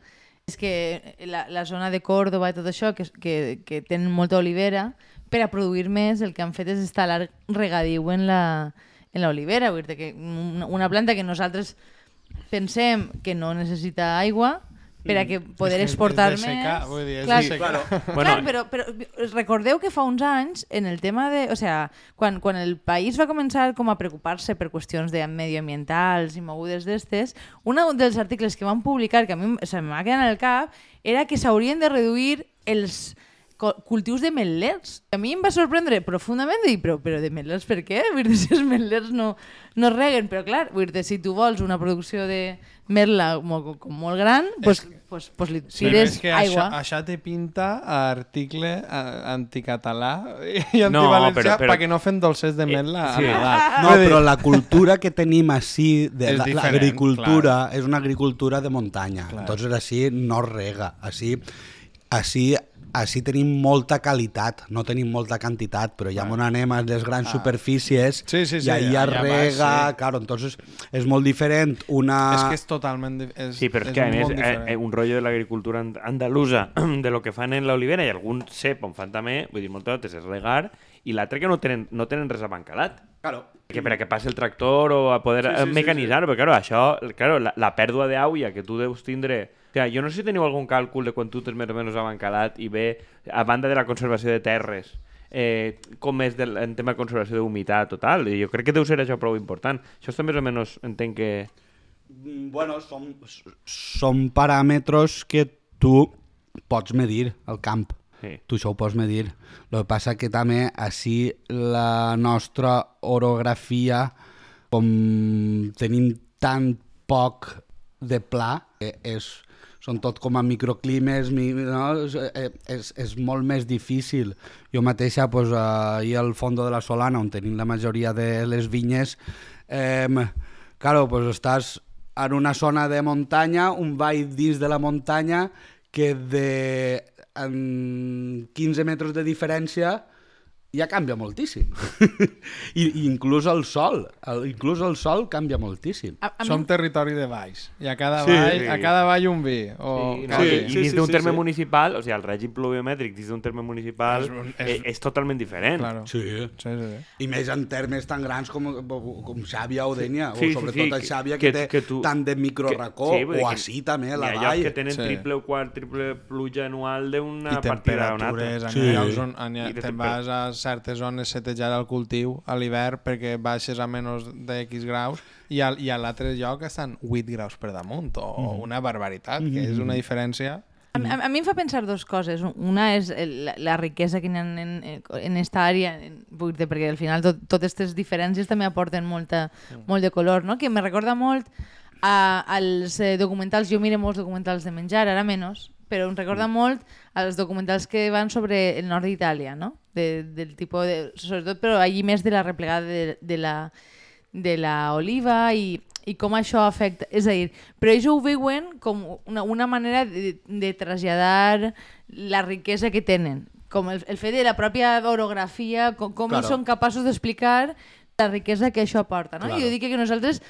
és que la, la zona de Córdoba i tot això, que, que, que tenen molta olivera, per a produir més el que han fet és instal·lar regadiu en la, en l'olivera, vull dir que una, una planta que nosaltres pensem que no necessita aigua per a que poder és que és exportar de secar, més. vull dir, és Clar, secar. Claro. Bueno, Clar, però, però recordeu que fa uns anys, en el tema de... O sea, quan, quan el país va començar com a preocupar-se per qüestions de medioambientals i mogudes d'estes, un dels articles que van publicar, que a mi se m'ha quedat en el cap, era que s'haurien de reduir els cultius de metlers. A mi em va sorprendre profundament dir, però, però de metlers per què? Vull dir, si els metlers no, no reguen, però clar, vull dir, si tu vols una producció de merla com, com molt gran, pues, pues, pues li tires que aigua. això, això te pinta a article a- anticatalà i No, antivalencià però- però- perquè no fem dolces de metla sí. a Nadal. No, però la cultura que tenim així, de És la- l'agricultura, és una agricultura de muntanya. Clar. Entonces, així no rega. Així, així, així tenim molta qualitat, no tenim molta quantitat, però ja on anem a les grans superfícies Sí, sí, sí, i allà allà va, rega, sí. claro, entonces és molt diferent una... és que és totalment... És, Sí, però és, és que a més eh, eh, un rotllo de l'agricultura and- andalusa de lo que fan en l'olivera i algun cep on fan també, vull dir, moltes vegades és regar i l'altre que no tenen, no tenen res abancalat. Claro. Que per a que passi el tractor o a poder sí, sí, mecanitzar, sí, sí. però claro, això, claro, la, la pèrdua d'aulla que tu deus tindre... Sigui, jo no sé si teniu algun càlcul de quan tu tens més o menys abancalat i ve, a banda de la conservació de terres, eh, com és del, en tema de conservació d'humitat total. I jo crec que deu ser això prou important. Això està més o menys, entenc que... Mm, Bueno, són, són paràmetres que tu pots medir al camp. Sí. Tu això ho pots medir. El que passa que també així la nostra orografia, com tenim tan poc de pla, eh, és, són tot com a microclimes, mi, no? és, eh, és, és molt més difícil. Jo mateixa, pues, ahir al fondo de la Solana, on tenim la majoria de les vinyes, eh, claro, pues, estàs en una zona de muntanya, un vall dins de la muntanya, que de en 15 metres de diferència ja canvia moltíssim. I, I inclús el sol, el, inclús el sol canvia moltíssim. A, a mi- Som territori de valls. I a cada, Sí. vall, a cada vall un vi. O... Sí, no, sí, i, i sí, dins sí, d'un sí, terme sí. municipal, o sigui, el règim pluviomètric dins d'un terme municipal És és, és- és, totalment diferent. Claro. Sí. Sí, sí, sí. I més en termes tan grans com, com Xàbia o Dénia, Sí, sí, o sobretot sí, el Xàbia, que, que- té que tu- tant de microracó, sí, o que així també, Hi la ha llocs vall. que tenen Sí. triple o quart, triple pluja anual d'una I partida a una altra. temperatures, Sí. sí. llocs on on I de te'n vas a certes zones setejar el cultiu a l'hivern perquè baixes a menys de X graus i, al, i a l'altre lloc estan 8 graus per damunt o una barbaritat, que és una diferència A, a, a mi em fa pensar dos coses. Una és la, la riquesa que hi ha en, en, en esta àrea, en, perquè al final tot, totes aquestes diferències també aporten molta, molt de color, no? que me recorda molt a, als eh, documentals, jo miro molts documentals de menjar, ara menys, però em recorda molt als documentals que van sobre el nord d'Itàlia, no? De, del tipus de, sobretot, però allí més de la replegada de, de la de la oliva i, i com això afecta... És a dir, però ells ho veuen com una, una manera de, de traslladar la riquesa que tenen. Com el, el fet de la pròpia orografia, com, com Claro. són capaços d'explicar la riquesa que això aporta. No? Claro. I jo dic que nosaltres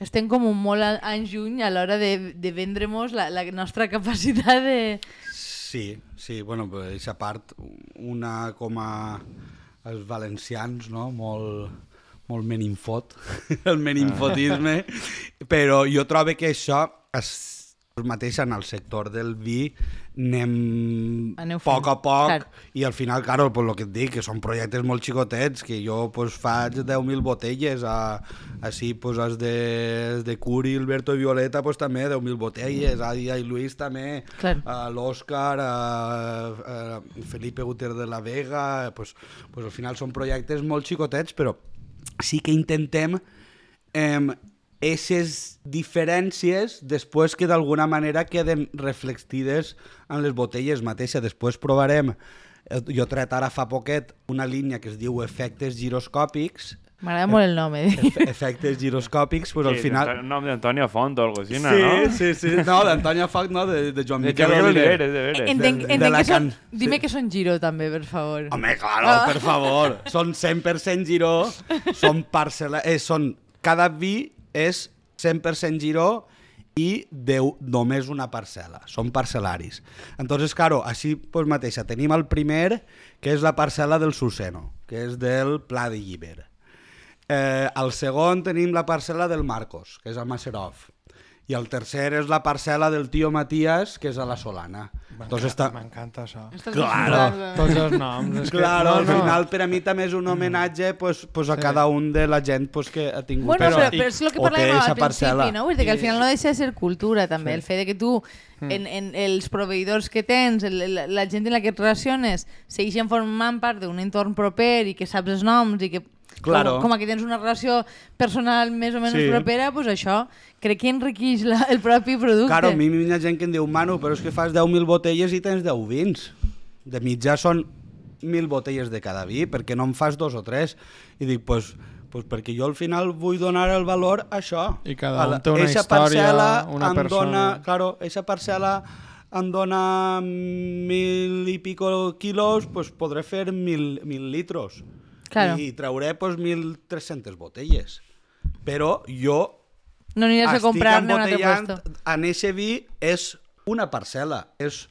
estem com molt a- anys lluny a l'hora de, de vendre-nos la, la nostra capacitat de... Sí, sí, bueno, aquesta part, una com a els valencians, no?, molt, molt meninfot, el meninfotisme, però jo trobo que això es mateix en el sector del vi anem Aneu a poc a fent, poc clar. i al final, claro, pues, el que et dic, que són projectes molt xicotets, que jo pues, faig 10.000 botelles, a, així pues, els de, els de Curi, Alberto i Violeta pues, també 10.000 botelles, Adia i Luis també, Clar. a l'Òscar, a, a Felipe Guter de la Vega, pues, pues, al final són projectes molt xicotets, però sí que intentem eh, aquestes diferències després que d'alguna manera queden reflectides en les botelles mateixes. Després provarem, eh, jo he tret ara fa poquet una línia que es diu efectes giroscòpics, M'agrada molt el nom, eh? Efe- efectes giroscòpics, pues al Sí, final... Un nom d'Antonio Font o algo així, Sí, no? sí, sí. No, d'Antònia Foc, no, de, de Joan De Miquel Miquel Oliver. Oliveres, de veres. Entenc, de entenc la que són... can- Dime sí. que són Giro, també, per favor. Home, claro, Ah. per favor. Són 100% giró, són parcel·la... Eh, són... Cada vi és 100% giró i deu només una parcel·la. Són parcel·laris. Entonces, claro, així pues, mateixa, tenim el primer, que és la parcel·la del Suseno, que és del Pla de Lliber. Eh, el segon tenim la parcel·la del Marcos, que és a Maserov. I el tercer és la parcel·la del tio Matías, que és a la Solana. Entonces, està... M'encanta això. Estàs Claro. disfrutant. Tots els noms. És Claro, que, al final per a mi també és un homenatge pues, pues a Sí. cada un de la gent pues, que ha tingut Bueno, però, Però- però, és el que o té parlàvem al principi, parcel·la. no? Vull dir que al final no deixa de ser cultura, també. Sí. El fet de que tu, en, en els proveïdors que tens, el, la, la gent en la que et relaciones, segueixen formant part d'un entorn proper i que saps els noms i que Claro. com, com que tens una relació personal més o menys Sí. propera, pues això crec que enriqueix la, el propi producte. Claro, a mi hi ha gent que em diu, Manu, però és que fas 10.000 botelles i tens 10 vins. De mitjà són 1.000 botelles de cada vi, perquè no em fas dos o tres? I dic, pues, pues perquè jo al final vull donar el valor a això. I cada un té una eixa història, una em persona. Dona, claro, eixa parcel·la em dona mil i pico quilos, pues podré fer mil, mil litros. Claro. I trauré pues, 1.300 botelles. Però jo No aniràs a estic comprar-ne a un altre en eixe vi és una parcel·la, és,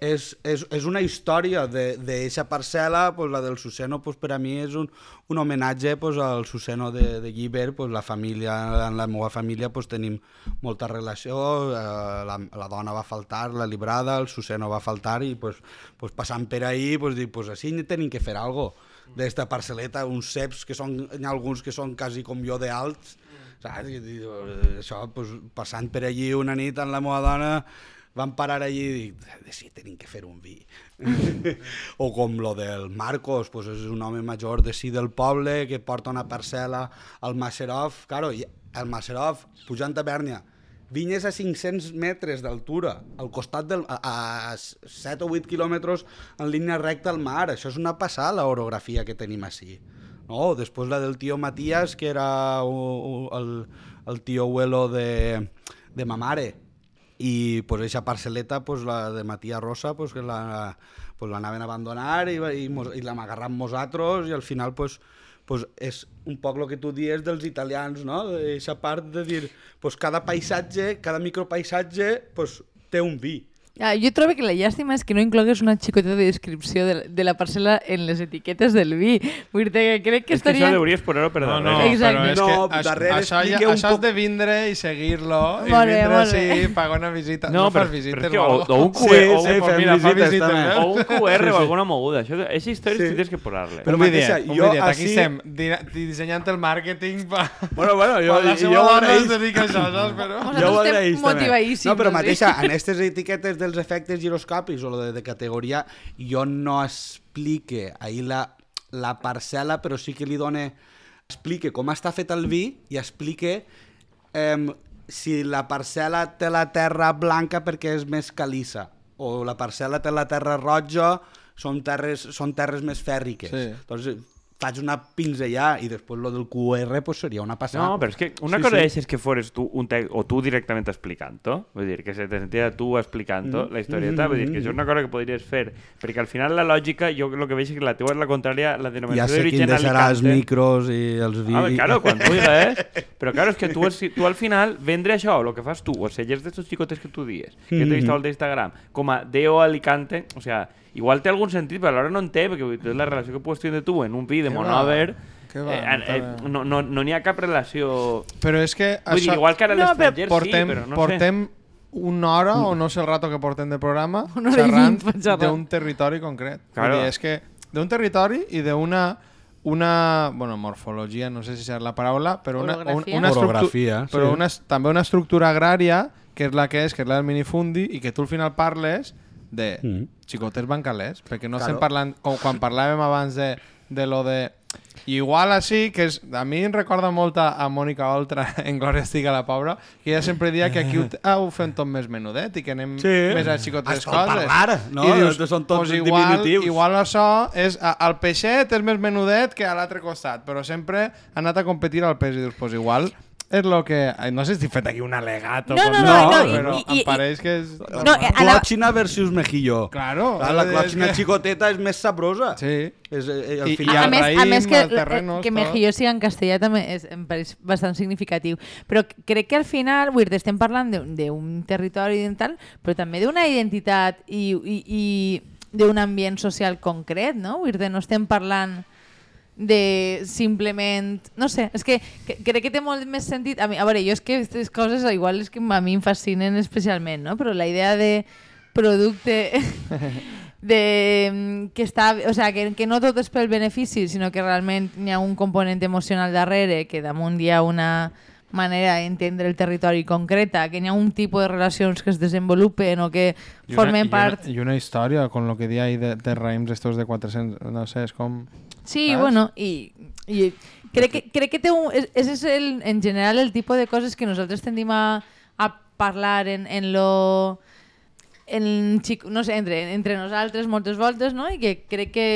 és, és, és una història d'eixa parcel·la, pues, la del Suseno pues, per a mi és un, un homenatge pues, al Suseno de, de Lliber, pues, la família, en la meva família pues, tenim molta relació, eh, la, la dona va faltar, la librada, el Suseno va faltar i pues, pues, passant per ahí pues, dic, pues, així tenim que fer algo d'esta parcel·leta, uns ceps que són, hi ha alguns que són quasi com jo de alts, saps? I, i, eh, això, pues, passant per allí una nit amb la meva dona, vam parar allí i dic, sí, tenim que fer un vi. o com lo del Marcos, pues és un home major de sí del poble que porta una parcel·la al Maserov. Claro, i el Maserov, pujant a Bèrnia, vinyes a 500 metres d'altura, al costat del... a, a 7 o 8 quilòmetres en línia recta al mar. Això és una passada, l'orografia que tenim així. No, després la del tio Matías, que era el, el tio abuelo de, de ma mare. I pues, eixa parcel·leta, pues, la de Matías Rosa, pues, que la, pues, l'anaven a abandonar i, i, i l'hem agarrat nosaltres i al final pues, pues, és un poc el que tu dies dels italians, no? Eixa part de dir, pues, cada paisatge, cada micropaisatge pues, té un vi. Ah, jo trobo que la llàstima és que no inclogues una xicoteta de descripció de, de la parcel·la en les etiquetes del vi. Vull dir que crec que És que estaria... això hauries posar-ho per No, darrere. no, Exacte. però és No, que això, darrere això, ja, un això has de vindre i seguir-lo i Molt bé, vindre bé. pagar una visita. No, No, però- fas visites però és que o, o- o un Sí, cuber, sí, o, pues fem mira, visites visites, també. o un QR Sí, o sí. alguna moguda. Això, aquesta història Sí. sí. tens que posar-le. Però un mateixa, un jo bidet. Aquí així- estem di- dissenyant el màrqueting pa... Bueno, bueno, jo, la jo seva ho dona es agraïs. dedica a això, saps? Però... Nosaltres Jo ho també. motivadíssims, No, però sí. mateixa, en aquestes etiquetes dels efectes giroscòpics o lo de, de categoria, jo no explique ahir la, la parcel·la, però sí que li done... Explique com està fet el vi i explique eh, si la parcel·la té la terra blanca perquè és més calissa o la parcel·la té la terra roja són terres, són terres més fèrriques. Sí. Doncs faig una pinzellà i després lo del QR pues, seria una passada. No, però és que una Sí, cosa sí. és, és que fores tu un te o tu directament explicant-ho, vull dir, que se te sentia tu explicant-ho, Mm. la historieta, vull dir, que això és una cosa que podries fer, perquè al final la lògica, jo el que veig és que la teua és la contrària, la ja denominació sé quin d'origen deixarà els Alicante. micros i els vi... Ah, claro, quan vulguis. Però claro, és que tu, tu al final vendre això, el que fas tu, o sellers d'estos xicotes que tu dies, que t'he vist al d'Instagram, com a Deo Alicante, o sea, igual té algun sentit, però alhora no en té, perquè vull dir, la relació que puedes tindre tu en un vi de Monover, va, eh, no té- eh, no no no n'hi ha cap relació... Però és que Vull dir, igual que ara a No, però l'estranger portem, sí, però no portem una hora o no sé el rato que portem de programa Una xerrant d'un territori concret. Claro. Vull dir, és que d'un territori i d'una una, bueno, morfologia, no sé si és la paraula, però una, un, Orografia. una estructu- Orografia, però sí. una, també una estructura agrària que és la que és, que és la del minifundi i que tu al final parles de Mm. xicotes bancalers, perquè no Claro. estem parlant, com quan parlàvem abans de, de lo de Igual així, que és, a mi em recorda molt a, a Mònica Oltra en Glòria estigui a la pobra, que ella sempre dia que aquí ho, ah, ho fem tot més menudet i que anem Sí. més a xicotes Hasta coses. parlar, no? I dius, Són tots pues igual, diminutius. igual això és... A, el peixet és més menudet que a l'altre costat, però sempre ha anat a competir al peix i dius, pues igual és lo que... ai, No sé si he fet aquí un alegato, No, com no, no, no, no, però i- i- em pareix que és... No, eh, Clòxina versus mejilló. Claro. Clar, la és clòxina que- xicoteta és més sabrosa. Sí. És, eh, al I- final... i a, el més, a raïm, més que, terrenos, que. Mejillo sigui en castellà també és, em pareix bastant significatiu. Però crec que al final, vull dir, estem parlant d'un- d'un territori i tal, però també d'una identitat i, i, i d'un ambient social concret, no? Vull dir, no estem parlant de simplement... No sé, és que, que crec que té molt més sentit... A, mi, a veure, jo és que aquestes coses igual és que a mi em fascinen especialment, no? Però la idea de producte de mm, que està, o sea, que, que no tot és pel benefici, sinó que realment hi ha un component emocional darrere, que damunt hi ha una manera d'entendre el territori concreta, que hi ha un tipus de relacions que es desenvolupen o que I una- formen i part... Una, I una història, con lo que di ahí de, de raïms estos de 400, no sé, és com... Sí, saps? bueno, i, i crec, que, crec que té un, és, és el, en general el tipus de coses que nosaltres tendim a, a parlar en, en lo en, no sé, entre, entre nosaltres moltes voltes, no? I que crec que,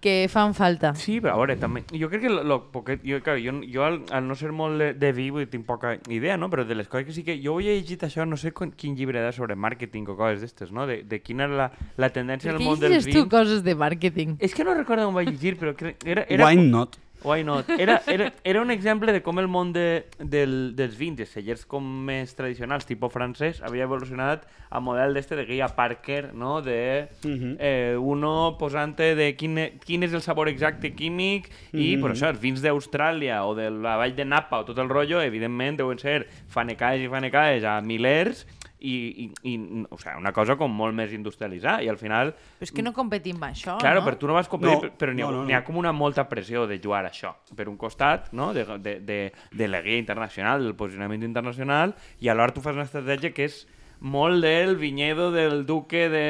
que fan falta. Sí, però a veure, també... Jo crec que lo, lo poquet... Jo, clar, jo, jo al, al no ser molt de, de vi, vull dir, tinc poca idea, no? Però de les coses que sí que... Jo ho he llegit això, no sé con, quin llibre era sobre màrqueting o coses d'estes, no? De, de quina era la, la tendència en el què món dels llegeixes tu coses de màrqueting? És que no recordo on vaig llegir, però era, era, Why not? Why not? Era, era, era un exemple de com el món de, del, dels vins, de cellers com més tradicionals, tipus francès, havia evolucionat a model d'este de Guia Parker, no? De eh, uno posant-te de quin, quin és el sabor exacte químic i, per això, els vins d'Austràlia o de la vall de Napa o tot el rotllo, evidentment, deuen ser fanecaes i fanecaes a milers i, i, i o sea, una cosa com molt més industrialitzada i al final Però és que no competim amb això, Claro, no? però tu no vas competir, No, no, però n'hi ha, no, no, n'hi ha no. com una molta pressió de jugar a això. Per un costat, no?, de, de, de, de la guia internacional, del posicionament internacional, i alhora tu fas una estratègia que és molt del viñedo del duque de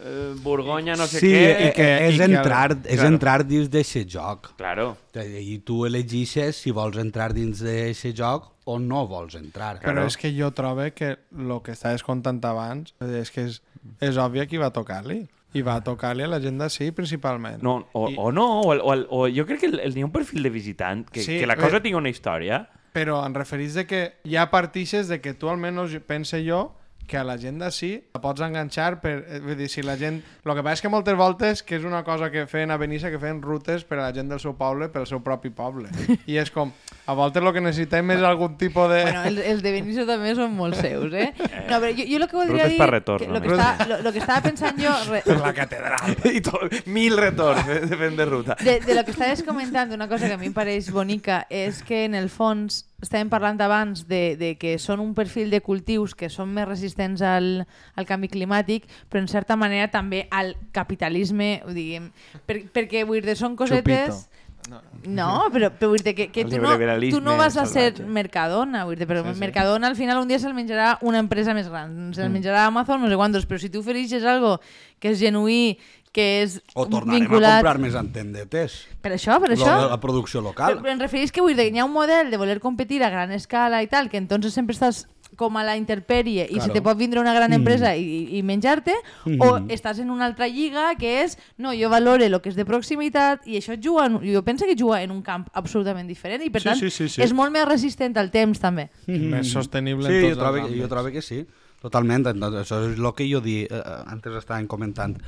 eh, Borgonya, no sé sí, què. eh, que- és, i que- entrar, és claro. entrar dins d'aquest joc. Claro. I tu elegixes si vols entrar dins d'aquest joc o no vols entrar. Però és que jo trobo que el que estaves contant abans és que és, és òbvia qui va tocar-li. I va tocar-li a la gent d'ací, principalment. No, o, I, o no, o, el, o, el, o jo crec que el, el, n'hi ha un perfil de visitant, que, Sí, que la cosa eh, tingui una història. Però en referís de que ja partixes de que tu almenys pense jo que a la gent d'ací la pots enganxar per... eh, Vull dir, si la gent... El que passa és que moltes voltes, que és una cosa que feien a Benissa, que feien rutes per a la gent del seu poble, pel seu propi poble. I és com, a voltes el que necessitem és algun tipus de... Bueno, els, els de Benisso també són molt seus, eh? No, però jo, jo el que voldria Rutes dir... per retorn, que lo, que estava, lo, lo que estava pensant jo... Re, la catedral. I tot, mil retorns eh, de fent de ruta. de, de lo que estaves comentant, una cosa que a mi em pareix bonica és que en el fons estàvem parlant abans de, de que són un perfil de cultius que són més resistents al, al canvi climàtic, però en certa manera també al capitalisme, ho diguem, per, perquè vull dir, són cosetes... Chupito. No. No, però, però vull dir que, que tu, no, tu no vas a ser. Mercadona, vull dir, però Sí, sí. Mercadona al final un dia se'l menjarà una empresa més gran, se'l menjarà Amazon, no sé quantos, però si tu ofereixes algo que és genuí, que és O tornarem vinculat... a comprar més antendetes. Per això, per això... de La producció local. Però, però em referís que vull dir, hi ha un model de voler competir a gran escala i tal, que entonces sempre estàs com a la interpèrie i Claro. se te pot vindre una gran empresa i, i menjar-te, o Mhm. estàs en una altra lliga que és, no, jo valore el que és de proximitat i això juga, en, jo penso que juga en un camp absolutament diferent i per Sí, tant sí, sí, sí. és molt més resistent al temps també. Més sostenible Sí, en jo tots trobo, els que- jo àmbits. trobo que sí. Totalment. Entonces, Això és el que jo di, eh, antes estàvem comentant.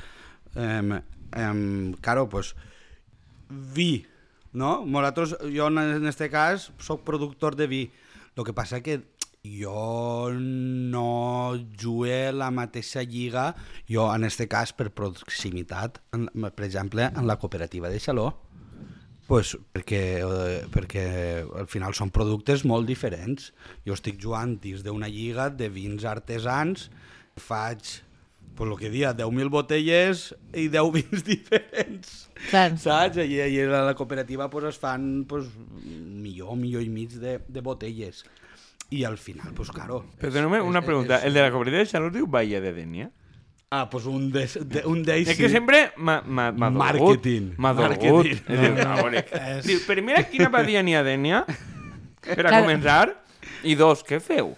Eh, eh, claro, pues, vi, no? Nosaltres, jo en este cas sóc productor de vi. El que passa que jo no jugué la mateixa lliga, jo en este cas per proximitat, en, per exemple, en la cooperativa de Xaló. pues, perquè, eh, perquè al final són productes molt diferents. Jo estic jugant dins d'una lliga de vins artesans, faig pues, el que dia, 10.000 botelles i 10 vins diferents. Clar. Saps? I, i a la cooperativa pues, es fan pues, millor, millor i mig de, de botelles. I al final, pues claro... és- Perdóname, una és- pregunta. és- ¿El de la cooperativa de Xaló es diu Bahía de Denia? Ah, pues un d'ells de, un d'ells És que sempre m'ha dolgut. Marketing. M'ha dolgut. Marketing. És dir, no, bonic. Diu, per mira quina badia n'hi ha Dènia, per a Clar. començar, i dos, què feu?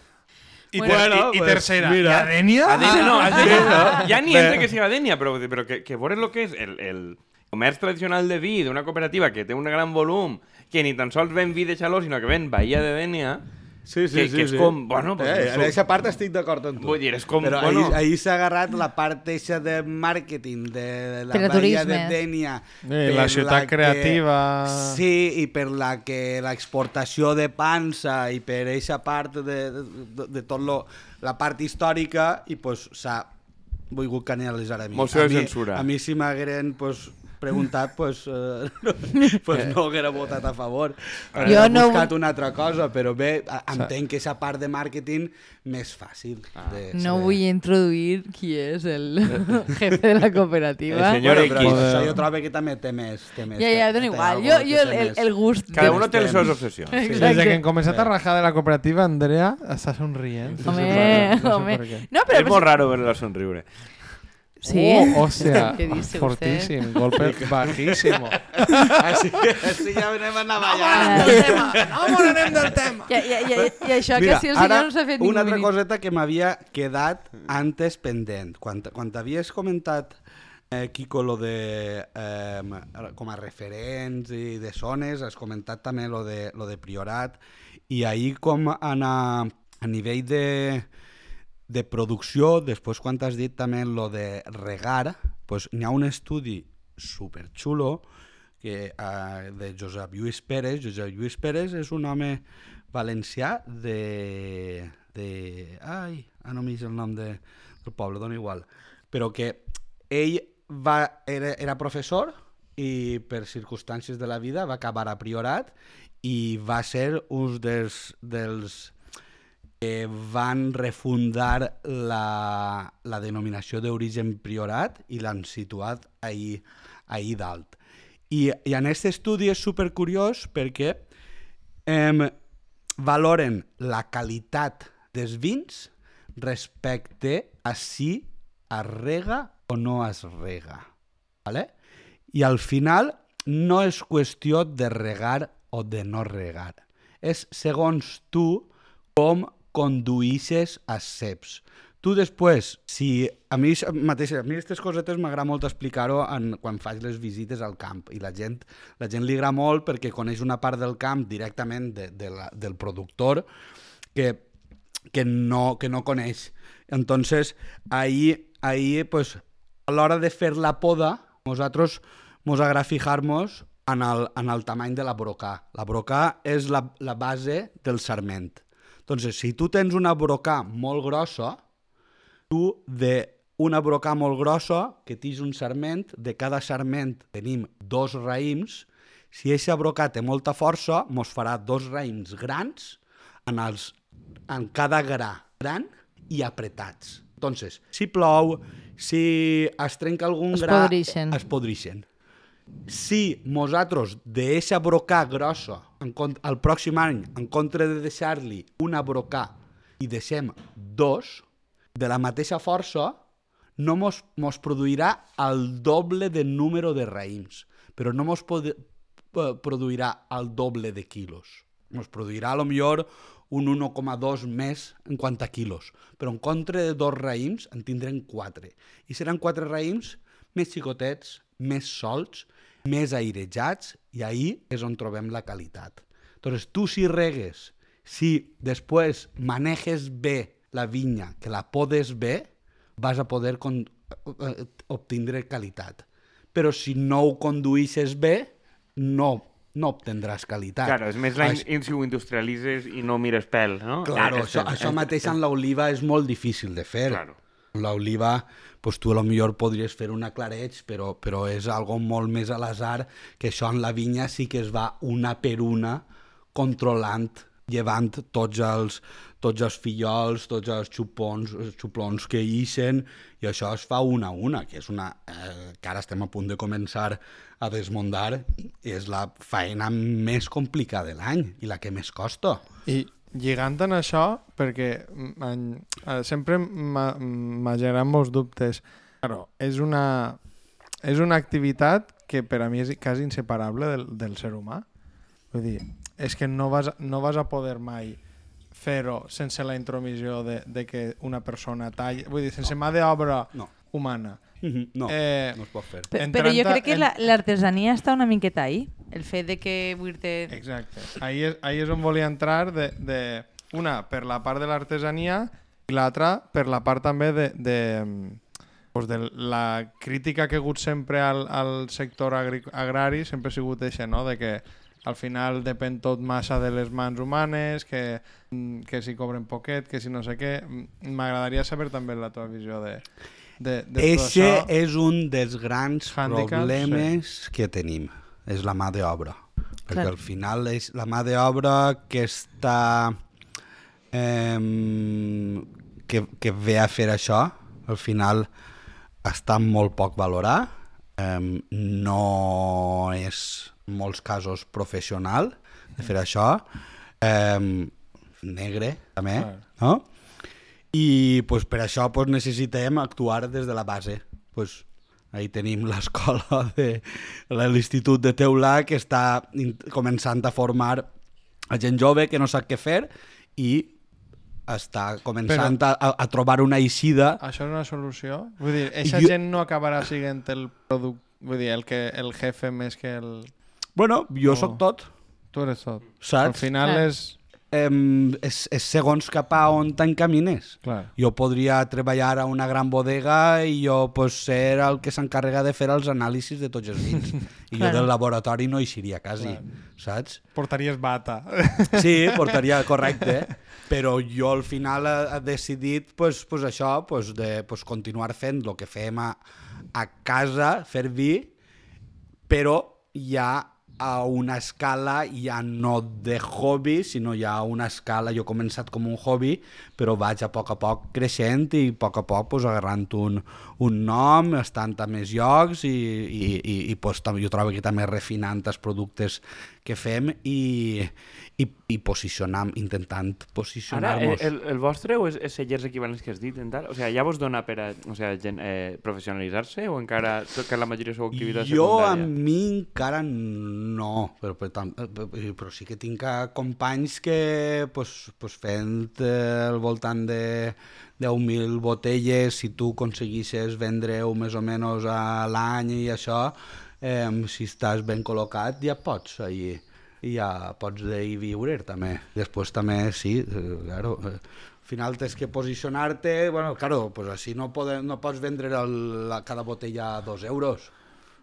I, Bueno, ter- bueno, i, i pues, tercera, mira. ¿y Adenia? A Dènia no, Ah, a Dènia, ja ni entra que siga Dènia, però, però que, que veure el que és el, el comerç tradicional de vi d'una cooperativa que té un gran volum, que ni tan sols ven vi de Xaló, sinó que ven Bahia de Dènia, Sí, sí, que, sí, que és sí. com, bueno, pues, eh, en aquesta part estic d'acord amb tu. Vull dir, és com, Però bueno- ahir, ahir s'ha agarrat la part eixa de màrqueting de, de la Bahia de. Dènia. Eh, la ciutat creativa. Sí, i per la que l'exportació de pansa i per eixa part de, de, de tot lo, la part històrica i pues s'ha volgut canalitzar a mi. Moció a de mi, censura. A mi si m'hagueren pues, preguntat, pues, eh, pues no haguera votat a favor. Jo Hauria no buscat una altra cosa, però bé, a- entenc que aquesta part de màrqueting més fàcil. Ah. De No vull introduir qui és el jefe de la cooperativa. El senyor Bueno, però X. això jo trobo que també té més. Té més Ja, ja, dona igual. Jo, jo el, el, gust... Cada de- uno té les seves obsessions. Desde Exacte. que hem començat a rajar de la cooperativa, Andrea està sonrient. Home, no sé home. No, però... és molt raro veure-la somriure. Sí? Oh, o sea, dice fortíssim, golpe bajísimo. Així, així ja anem a navallar. Vamos, anem del tema. I, i, i, I això Mira, que si el ara, senyor no s'ha fet ningú una altra coseta que m'havia quedat antes pendent. Quan, quan t'havies comentat, eh, Quico, lo de, eh, com a referents i de zones, has comentat també lo de, lo de Priorat, i ahir com anar a nivell de, de producció, després quan t'has dit també lo de regar, pues, n'hi ha un estudi superxulo que, uh, de Josep Lluís Pérez. Josep Lluís Pérez és un home valencià de... de ai, ah, no el nom de, del poble, dona igual. Però que ell va, era, era professor i per circumstàncies de la vida va acabar a Priorat i va ser un dels, dels que van refundar la, la denominació d'origen Priorat i l'han situat ahir, ahir dalt. I, I en aquest estudi és supercuriós perquè em, valoren la qualitat dels vins respecte a si es rega o no es rega. ¿vale? I al final no és qüestió de regar o de no regar. És segons tu com conduïsses els ceps. Tu després, si a mi mateix, a mi aquestes cosetes m'agrada molt explicar-ho quan faig les visites al camp i la gent, la gent li agrada molt perquè coneix una part del camp directament de, de la, del productor que, que, no, que no coneix. Entonces, ahí, ahí pues, a l'hora de fer la poda, nosaltres mos agrada fijar-nos en el, en el tamany de la brocà. La brocà és la, la base del sarment. Entonces, si tu tens una brocà molt grossa, tu de una brocà molt grossa, que tens un sarment, de cada sarment tenim dos raïms, si aquesta brocà té molta força, mos farà dos raïms grans en, els, en cada gra gran i apretats. Entonces, si plou, si es trenca algun Es gra... podrixen. Es podrixen. Si nosaltres d'eixa brocà grossa, en cont- el pròxim any, en contra de deixar-li una brocà i deixem dos, de la mateixa força, no mos, mos produirà el doble de número de raïms, però no mos pod, eh, produirà el doble de quilos. Mos produirà a lo millor un 1,2 més en quant a quilos, però en contra de dos raïms en tindrem quatre. I seran quatre raïms més xicotets, més solts, més airejats, i ahir és on trobem la qualitat. Entonces, tu si regues, si després manejes bé la vinya, que la podes bé, vas a poder eh, obtindre qualitat. Però si no ho conduïsses bé, no, no obtendràs qualitat. Claro, és més la Això- in, si ho industrialitzes i no mires pèl, no? Claro, Eh, això, això mateix en l'oliva és molt difícil de fer. Claro. L'oliva, pues tu a lo millor podries fer una clareig, però, però és algo molt més a l'azar, que això en la vinya sí que es va una per una controlant, llevant tots els, tots els fillols, tots els xupons, els xuplons que ixen, i això es fa una a una, que és una... Eh, que ara estem a punt de començar a desmuntar, i és la feina més complicada de l'any i la que més costa. I lligant en això, perquè en, eh, sempre m'ha generat molts dubtes. Claro, és una, és una activitat que per a mi és quasi inseparable del, del ser humà. Vull dir, és que no vas, no vas a poder mai fer-ho sense la intromissió de, de que una persona talla... Vull dir, sense mà d'obra No. humana. No, Eh, no es pot fer. Pe- Entrant Però jo crec que en- la- l'artesania està una miqueta ahí. El fet de que dir Exacte. Ahí és, ahí és on volia entrar de, de, una per la part de l'artesania i l'altra per la part també de, de, pues de la crítica que ha hagut sempre al, al sector agri agrari sempre ha sigut això, no? de que al final depèn tot massa de les mans humanes, que, mm, que si cobren poquet, que si no sé què. M'agradaria saber també la teva visió de, de, de Eixe això. és un dels grans Hàndicaps, problemes que tenim, és la mà d'obra. Perquè Clar. al final és la mà d'obra que està... Eh, que, que ve a fer això, al final està molt poc valorar, eh, no és en molts casos professional de fer això, eh, negre també, Clar. no? I pues, per això pues, necessitem actuar des de la base. Pues, ahí tenim l'escola de l'Institut de Teulà que està començant a formar a gent jove que no sap què fer i està començant a, a, a trobar una eixida Això és una solució? Vull dir, eixa Jo- gent no acabarà sent el producte, vull dir, el, que, el jefe més que el... Bueno, jo Oh. sóc tot, Tu eres tot. Al saps? final Clar. és... Em, és, és segons cap a on t'encamines. Jo podria treballar a una gran bodega i jo pues, ser el que s'encarrega de fer els anàlisis de tots els vins. I jo del laboratori no eixiria quasi, Clar. saps? Portaries bata. Sí, portaria, correcte. Però jo al final he, he decidit pues, pues això, pues, de pues, continuar fent el que fem a, a casa, fer vi, però ja a una escala ja no de hobby, sinó ja a una escala, jo he començat com un hobby, però vaig a poc a poc creixent i a poc a poc pues, agarrant un, un nom, estant a més llocs i, i, i, i pues, jo trobo que també refinant els productes que fem i, i, i posicionam, intentant Ara, el, posicionar-nos. el, el vostre o és, és cellers equivalents que has dit? Tal? O sigui, ja vos dona per a o sigui, gent, eh, professionalitzar-se o encara que la majoria sou activitat Jo a secundària? mi encara no, però, però, tam- eh, però sí que tinc eh, companys que pues, pues fent eh, al voltant de 10.000 botelles, si tu aconseguissis vendre-ho més o menys a l'any i això, eh, si estàs ben col·locat ja pots allí i ja pots d'ahir viure també. Després també, sí, eh, claro, eh, al final tens que posicionar-te, bueno, claro, pues així no, pode, no pots vendre el, la, cada botella a dos euros.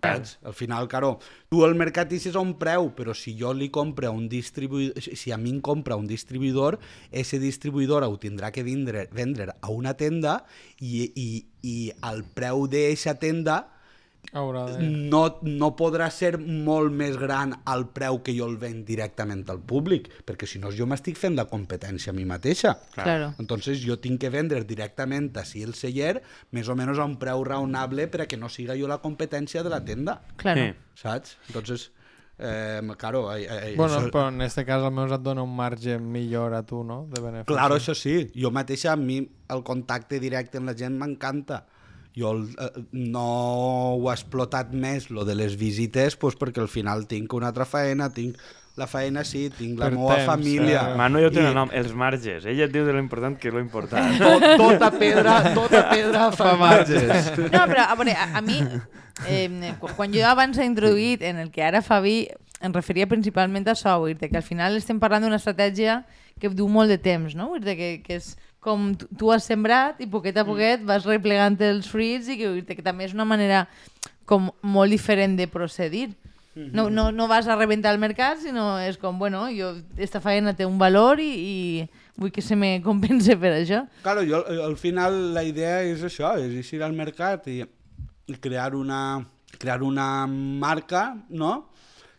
Saps? Al final, claro, tu al mercat a un preu, però si jo li compre a un distribuïdor, si a mi em compra un distribuïdor, ese distribuïdor ho tindrà que vendre, vendre a una tenda i, i, i el preu d'eixa tenda Haurà de... no, no podrà ser molt més gran al preu que jo el venc directament al públic, perquè si no jo m'estic fent la competència a mi mateixa. Claro. Entonces jo tinc que vendre directament així el celler més o menys a un preu raonable per a que no siga jo la competència de la tenda, Claro. Sí. saps? Entonces, eh, claro, eh, eh, Bueno, això- però en este cas almenys et dona un marge millor a tu, no? De benefici. Claro, això sí. Jo mateixa, a mi, el contacte directe amb la gent m'encanta. Jo el, eh, no ho he explotat més, lo de les visites, pues, perquè al final tinc una altra feina, tinc la feina, sí, tinc la Per meva temps, família. eh. Manu ja té I un nom, els marges. Ella et diu de lo important que és lo important. Tot, tota pedra, tota pedra fa marges. No, però a, veure, a, a mi, eh, qu- quan jo abans he introduït en el que ara fa vi, em referia principalment a això, dir que al final estem parlant d'una estratègia que du molt de temps, no? Dir que, que és com tu, tu has sembrat i poquet a poquet vas replegant els fruits i que, que també és una manera com molt diferent de procedir. No, no, no vas a rebentar el mercat, sinó és com, bueno, jo, esta feina té un valor i, i vull que se me compense per això. Claro, jo, eh, al final la idea és això, és ir al mercat i, i crear una crear una marca, no?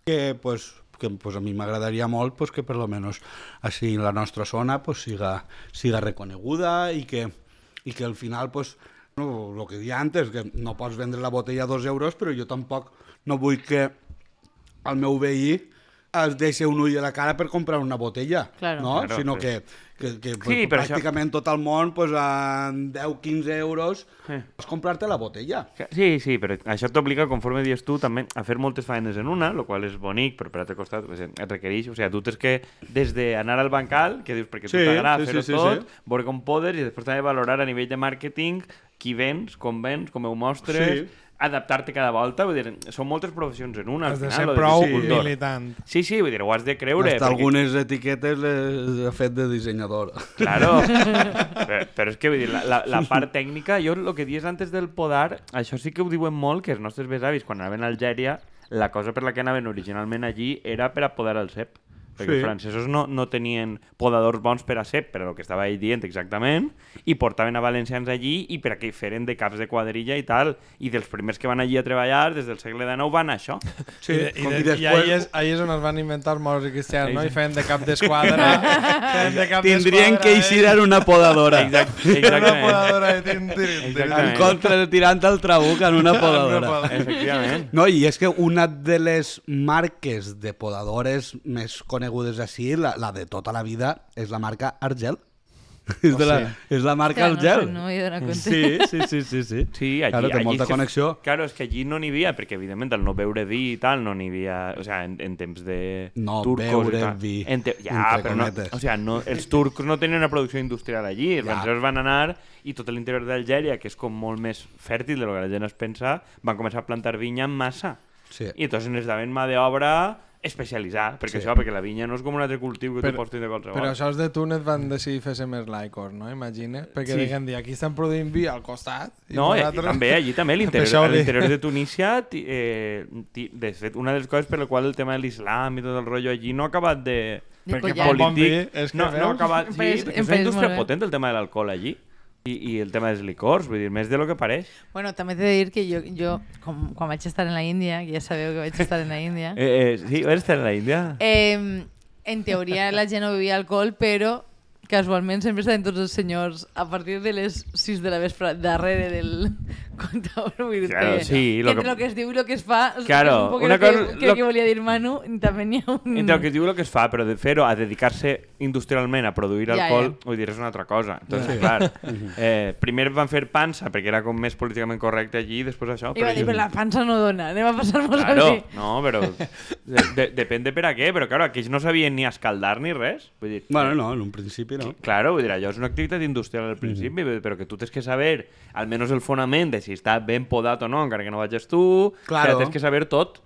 Que, pues, que pues, a mi m'agradaria molt pues, que per lo menos així en la nostra zona pues, siga, siga reconeguda i que, i que al final pues, no, el que dia antes, que no pots vendre la botella a dos euros, però jo tampoc no vull que el meu veí es deixi un ull a la cara per comprar una botella, Claro. no? Claro, sinó però- que, que, que Sí, pues, però això- pràcticament tot el món pues, a 10-15 euros Eh. pots comprar-te la botella. Sí, sí, però això t'obliga, conforme dius tu, també a fer moltes feines en una, el qual és bonic, però per altre costat pues, et requereix, o sigui, tu tens que, des d'anar al bancal, que dius perquè Sí, t'agrada sí, fer-ho sí, sí, tot, sí. veure com podes, i després també valorar a nivell de màrqueting qui vens, com vens, com ho mostres, Sí. Adaptar-te cada volta, vull dir, són moltes professions en una, al Has de final, ser prou distribuïdor. militant. Sí, sí, vull dir, ho has de creure. Hasta algunes etiquetes les he fet de dissenyador. Claro. però, però és que vull dir, la, la, la part tècnica, jo el que dies antes del podar, això sí que ho diuen molt, que els nostres besavis, quan anaven a Algèria, la cosa per la que anaven originalment allí era per a podar el cep. Perquè Sí. els francesos no, no tenien podadors bons per a cep, per a el que estava ell dient exactament, i portaven a valencians allí i per a que hi feren de caps de quadrilla i tal. I dels primers que van allí a treballar, des del segle XIX, van a això. Sí, I, de, i, de, i i després- ahí, és, ahí és on es van inventar els moros i cristians, no? I feien de cap d'esquadra. de cap Tindrien que eixir en una podadora. Exacte, eh? Era una exactament. podadora de tin, tin, tin. Exactament. En contra de tirant el trabuc en una podadora. podadora. Efectivament. No, i és que una de les marques de podadores més conegudes així, la, la de tota la vida, és la marca Argel. és, de la, és la marca Clar, no, Argel. no donat compte. Sí, sí, sí, sí, sí. Sí, allí, Claro, té allí molta que- connexió. Claro, és que allí no n'hi havia, perquè evidentment al no beure vi i tal, no n'hi havia... O sea, en, en temps de No turcos beure i tal. vi, En te... Ja, entre però no, o sea, no, els turcos no tenien una producció industrial allí, els Ja. francesos van anar i tot l'interior d'Algèria, que és com molt més fèrtil de lo que la gent es pensa, van començar a plantar vinya en massa. Sí. I entonces necessitaven mà d'obra especialitzada, perquè Sí. això, perquè la vinya no és com un altre cultiu que Però- tu pots tenir de qualsevol. Però això els de Túnez van decidir fer-se més laicos, no? Imagina. Perquè Sí. dir, aquí estan produint vi al costat. i No, i, i també allí també, a l'interior, de Tunísia, eh, de fet, una de les coses per la qual el tema de l'islam i tot el rotllo allí no ha acabat de... De Perquè fa un bon vi, polític. és que no, no ha veus? acabat, sí, perquè és una indústria potent el tema de l'alcohol allí i, i el tema dels licors, vull dir, més de lo que pareix. Bueno, també t'he de dir que jo, jo com, quan vaig estar en la Índia, que ja sabeu que vaig estar en la Índia, Eh, eh, sí, vas estar a la Índia? eh, en teoria la gent no bevia alcohol, però casualment sempre estaven tots els senyors a partir de les 6 de la vespre darrere del comptador. Vull dir Claro, que, sí, que lo entre que- el que es diu i el que es fa, és Claro, un poc una el que, cosa- que, lo- que volia dir Manu, també n'hi ha un... Entre el que es diu el que es fa, però de fer-ho a dedicar-se industrialment a produir Ja, alcohol, ja. vull dir, és una altra cosa. Entonces, clar, eh, primer van fer pansa perquè era com més políticament correcte allí i després això. I va dir, però la pansa no dona, anem a passar-nos Claro, així. no, però de, de, depèn de per a què, però claro, aquells no sabien ni escaldar ni res. Vull dir, Bueno, no, en un principi no. Claro, vull dir, allò és una activitat industrial al principi, però que tu tens que saber almenys el fonament de si està ben podat o no, encara que no vagis tu, Claro. que tens que saber tot.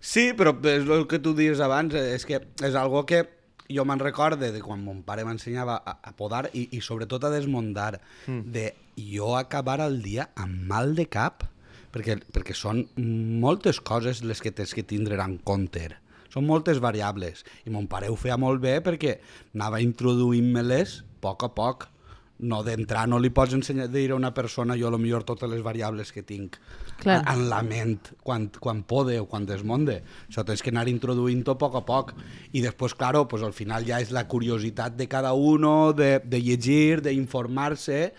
Sí, però és el que tu dius abans, eh, és que és algo que jo me'n recorde de quan mon pare m'ensenyava a, a podar i, i sobretot a desmuntar, mm. de jo acabar el dia amb mal de cap, perquè, perquè són moltes coses les que tens que tindre en compte. Són moltes variables. I mon pare ho feia molt bé perquè anava introduint-me-les a poc a poc. No d'entrar, no li pots ensenyar dir a una persona jo a lo millor totes les variables que tinc Clar. en la ment quan, quan pode o quan desmonde. Això tens que anar introduint-ho a poc a poc. I després, claro, pues, al final ja és la curiositat de cada uno, de, de llegir, d'informar-se,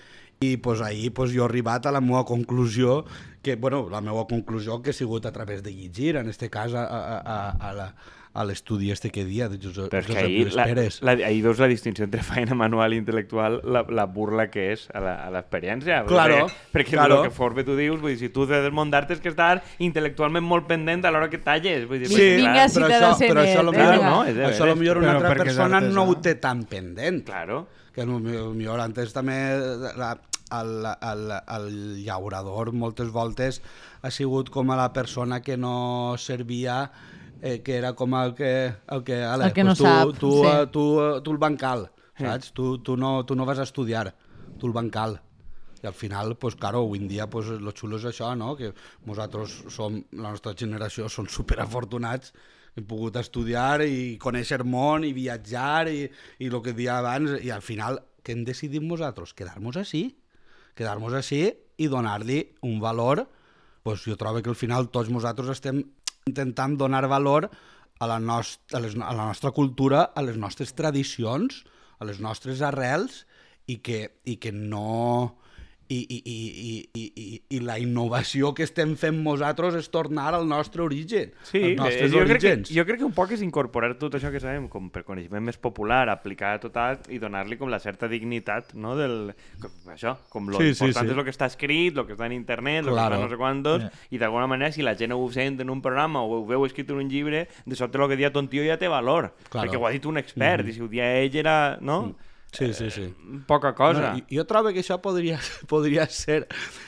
i pues, ahir pues, jo he arribat a la meva conclusió, que, bueno, la meva conclusió que ha sigut a través de llegir, en este cas a, a, a, a la a l'estudi este que dia de Josep, Però és que ahir, Lluís la, Pérez. la, ahir veus la distinció entre feina manual i intel·lectual, la, la burla que és a la- a l'experiència. Claro, perquè, perquè claro. el que forme tu dius, vull dir, si tu de desmuntar tens que estar intel·lectualment molt pendent a l'hora que talles. Vull dir, Sí, vinga, però citar això, però això, millor, vinga. no, És això a lo veres. millor una Però altra és persona no ho té tan pendent. Claro. que no, millor antes també la, el, el, el llaurador moltes voltes ha sigut com a la persona que no servia eh, que era com el que, el que, ale, El que no tu, sap, tu, sí. eh, tu, eh, tu el bancal, saps? Tu, tu, no, tu no vas a estudiar, tu el bancal. I al final, pues, claro, avui en dia pues, lo xulo és això, no? que nosaltres som, la nostra generació, són superafortunats Hem pogut estudiar i conèixer món i viatjar i, i el que dia abans, i al final, què hem decidit nosaltres? Quedar-nos així. Quedar-nos així i donar-li un valor. Pues jo trobo que al final tots nosaltres estem intentant donar valor a la, nost a, les, a la nostra cultura, a les nostres tradicions, a les nostres arrels i que, i que no i, i, i, i, i, i, i la innovació que estem fent nosaltres és tornar al nostre origen, Sí, als nostres jo, crec que, jo crec que un poc és incorporar tot això que sabem com per coneixement més popular, aplicar a total i donar-li com la certa dignitat, no? Del, com, això, com lo Sí, sí, important sí. és el que està escrit, el que està en internet, el Claro. que està no sé quantos, i d'alguna manera si la gent ho sent en un programa o ho veu escrit en un llibre, de sobte el que dia ton tio ja té valor, Claro. perquè ho ha dit un expert, i si ho dia ell era, no? Sí, sí, sí. Poca cosa. No, jo trobo que això podria, podria ser...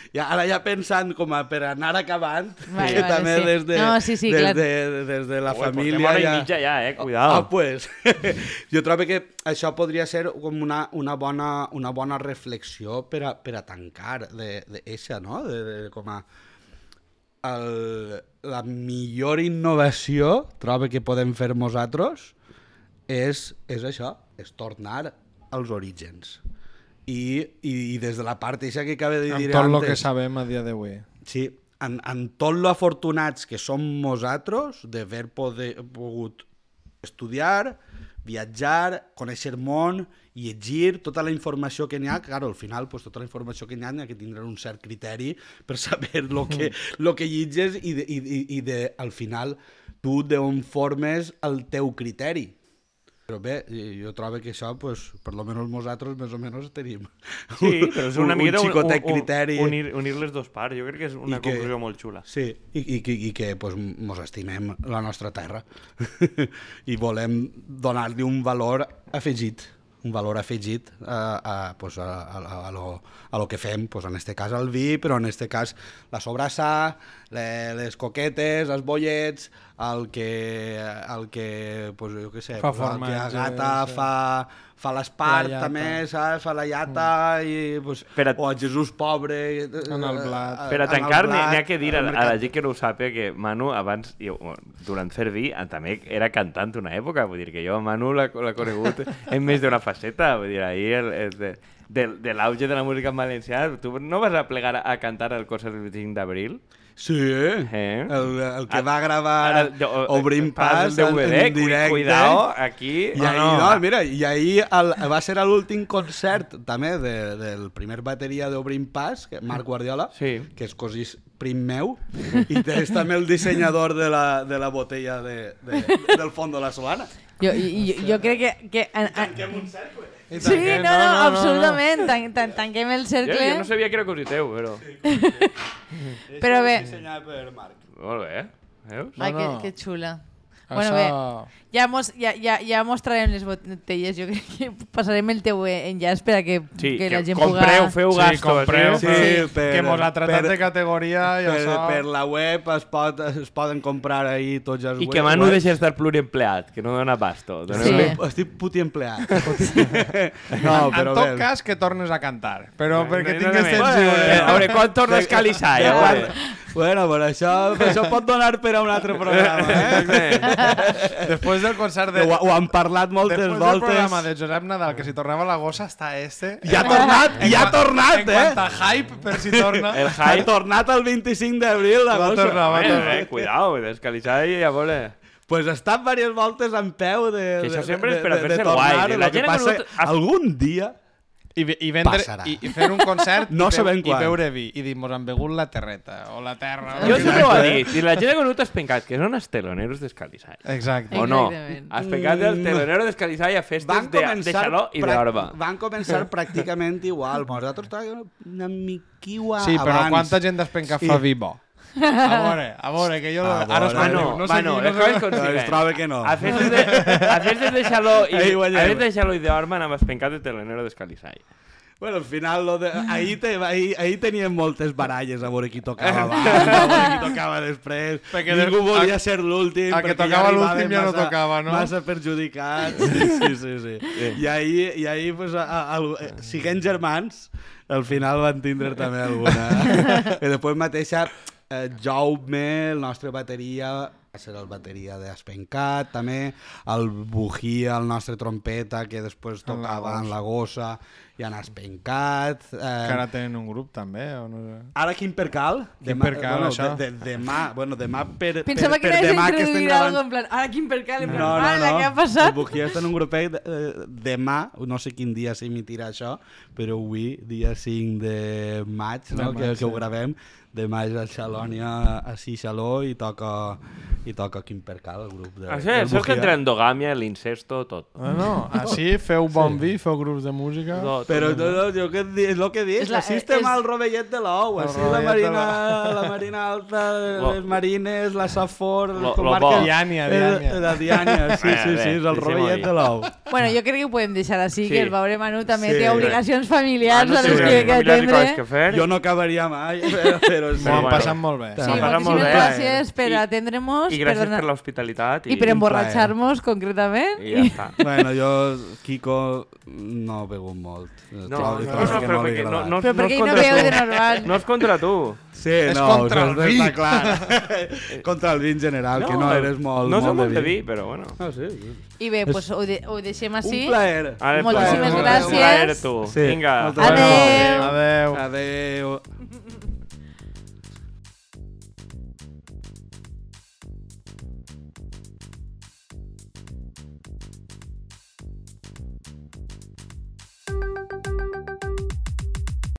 Ja, ara ja pensant com a per anar acabant, Vale, que vale, també sí. des de, No, sí, sí, des, clar. de, des de la Ui, portem família... hora i ja... mitja ja, eh? Cuidado. Ah, pues, jo trobo que això podria ser com una, una, bona, una bona reflexió per a, per a tancar d'eixa, no? De, de, com a el, la millor innovació trobo que podem fer nosaltres és, és això, és tornar als orígens. I, i, i des de la part eixa que acaba de dir Amb tot el antes, que sabem a dia d'avui. Sí, en, en tot lo afortunats que som nosaltres d'haver pogut estudiar, viatjar, conèixer món, llegir tota la informació que n'hi ha, claro, al final pues, tota la informació que n'hi ha n'hi ha que tindre un cert criteri per saber lo que, lo que llitges i, de, i, i de, al final tu d'on formes el teu criteri. Però bé, jo trobo que això, pues, per lo menys nosaltres més o menys tenim Sí, però és una un, miqueta un xicotet criteri. unir, unir les dos parts. Jo crec que és una I que- conclusió molt xula. Sí, i, i, i, i que pues, mos estimem la nostra terra i volem donar-li un valor afegit un valor afegit a, a, pues, a, a, a, lo, a lo que fem, pues, en este cas el vi, però en este cas la sobrassà, le, les coquetes, els bollets, el que, el que pues, jo què sé, Fa pues, el que a formatge, gata sí. fa, fa l'espart també, saps? Fa la llata i, pues, Per a- o el Jesús pobre En el blat. Per a tancar, n'hi ha que dir a, a la gent que no ho sàpiga que Manu abans, jo, durant fer vi, eh, també era cantant una època, vull dir que jo a Manu l'ha conegut en més d'una faceta, vull dir, ahir el, el, de, de, de l'auge de la música en valencià, tu no vas a plegar a, a cantar el concert del 25 d'abril? Sí, Eh? el, el que Ah, va gravar Ara, jo- Obrim pas Pas el en, DVD, en directe. Cuidao, aquí... I ahir, no, mira, i ahir el, va ser l'últim concert també de, del primer bateria d'Obrim Pas, que Marc Guardiola, Sí. que és cosí prim meu, i és també el dissenyador de la, de la botella de, de, del fons de la solana. Jo, jo, jo crec que... que en, en... un cercle. I Sí, tanquem- no, no, absolutament. Tan, tan, tanquem el Jo, cercle. jo no sabia que era cosí teu, però... Però bé. Dissenyat per Marc. Molt bé, veus? Ai, No, que, no. que xula. Això... Bueno, bé, ja, mos, ja, ja, ja mostrarem les botelles. Jo crec que passarem el teu enllaç per a que, Sí, que la que gent compreu, puga... feu Sí, gasto. compreu, sí? feu- Sí, per- que mos ha tratat per- de categoria i Per, això... per la web es, pot, es poden comprar ahir tots els I web- que Manu webs. deixa d'estar pluriempleat, que no dona basto. Sí. Estic puti empleat. No, no, en però tot bé. cas, que tornes a cantar. Però perquè no, no, tingues no, temps... no, lliure. A veure, quan tornes Calisai? Bueno, però això, això pot donar per a un altre programa, eh? Després del concert de... Ho, ho han parlat moltes Després del voltes. programa de Josep Nadal, que si tornava la gossa, està este. I ha tornat, i ha En tornat, en eh? quant a hype, per si torna. El Ha hype... tornat el 25 d'abril, la Va gossa. tornar, va Eh, tornar. eh, cuidao, descalisai, a veure... Pues ha estat diverses voltes en peu de, Que això de- sempre de- és per a de- de fer-se tornar. guai, Lo la que gent ha passa, algun dia I, i, vendre, Passarà. i, i fer un concert No i, sabem i quan. beure vi i dir, mos han begut la terreta o la terra. Jo o sempre ho he dit, i la gent ha venut espencat, que són els teloneros d'escalisai. Exacte. O no? Exactament. Espencat del telonero d'escalisai a festes van de, de xaló i d'orba. van començar pràcticament igual. Nosaltres estàvem una miquiua Sí, però abans. quanta gent d'espenca Sí. fa vi bo? A veure, a veure, que jo... A Ara veure. Manu, contaré. no qui- les no coses sé... Doncs consiguen. trobo que no. A festes de, a festes de xaló i, Ahí a festes de xaló i d'orba anava espencat de telonero d'escalisai. Bueno, al final, lo de... ahir, te... ahir, ahir teníem moltes baralles a veure qui tocava abans, a veure qui tocava després. Perquè Ningú de- volia a- ser l'últim. a que perquè tocava arribaven l'últim ja no tocava, no? Massa perjudicats. Sí, sí, sí. sí. I ahir, i ahir pues, a, a, a, siguent germans, al final van tindre també alguna. I després mateixa, eh, Jaume, el nostre bateria, va ser el bateria d'Espencat, també, el Bujia, el nostre trompeta, que després tocava en Gossa. la Gossa, i en Espencat. Eh, Que ara tenen un grup també, o no sé. Ara quin percal? Quin percal, bueno, això? De, de, demà, bueno, demà per, Pensava per, que per demà que estem gravant... en plan, ara quin percal, en plan, No, no, "Ala, no. què ha passat? El Bujia està en un grupet eh, demà, no sé quin dia s'emitirà això, però avui, dia 5 de maig, no? De que, maig, que ho sí. gravem, demà és a Xalònia, a Xixaló, i toca, i toca Quim Percal, el grup de, Això del és que entre endogàmia, l'incesto, tot. No, no, així feu bon vi, feu grups de música. tot. Però no, no, jo que, di- és el que dius, És la- així estem és- al rovellet de l'ou, així la de marina, la marina alta, Lo- les marines, la Safor, lo- les lo. Diània, Eh, Diània. La Diània, sí, sí, sí, és el rovellet de l'ou. Bueno, jo crec que ho podem deixar així, Sí. que el Baure Manu també Sí. té obligacions familiars Ah, a les que, atendre. que fer. Jo no acabaria mai, però, sí. M'ho han bueno. passat molt bé. Sí, ha passat molt moltíssimes bé. gràcies per I- atendre-nos, I per, gràcies per l'hospitalitat. i per un emborratxar-nos concretament. I ja està. Bueno, jo, Kiko, no he begut molt. No, no, no, que però perquè no, no, Però no per és què no tu. de normal? No és contra tu. Sí, És no, contra el vi. Està clar. contra el vi en general, que no eres molt, No som molt molt de vi, però bueno. Ah, sí, sí. I bé, doncs ho, de, ho deixem així. Un plaer. Moltíssimes un gràcies. plaer, tu. Sí, Vinga. moltes Adeu. Adeu. Adeu.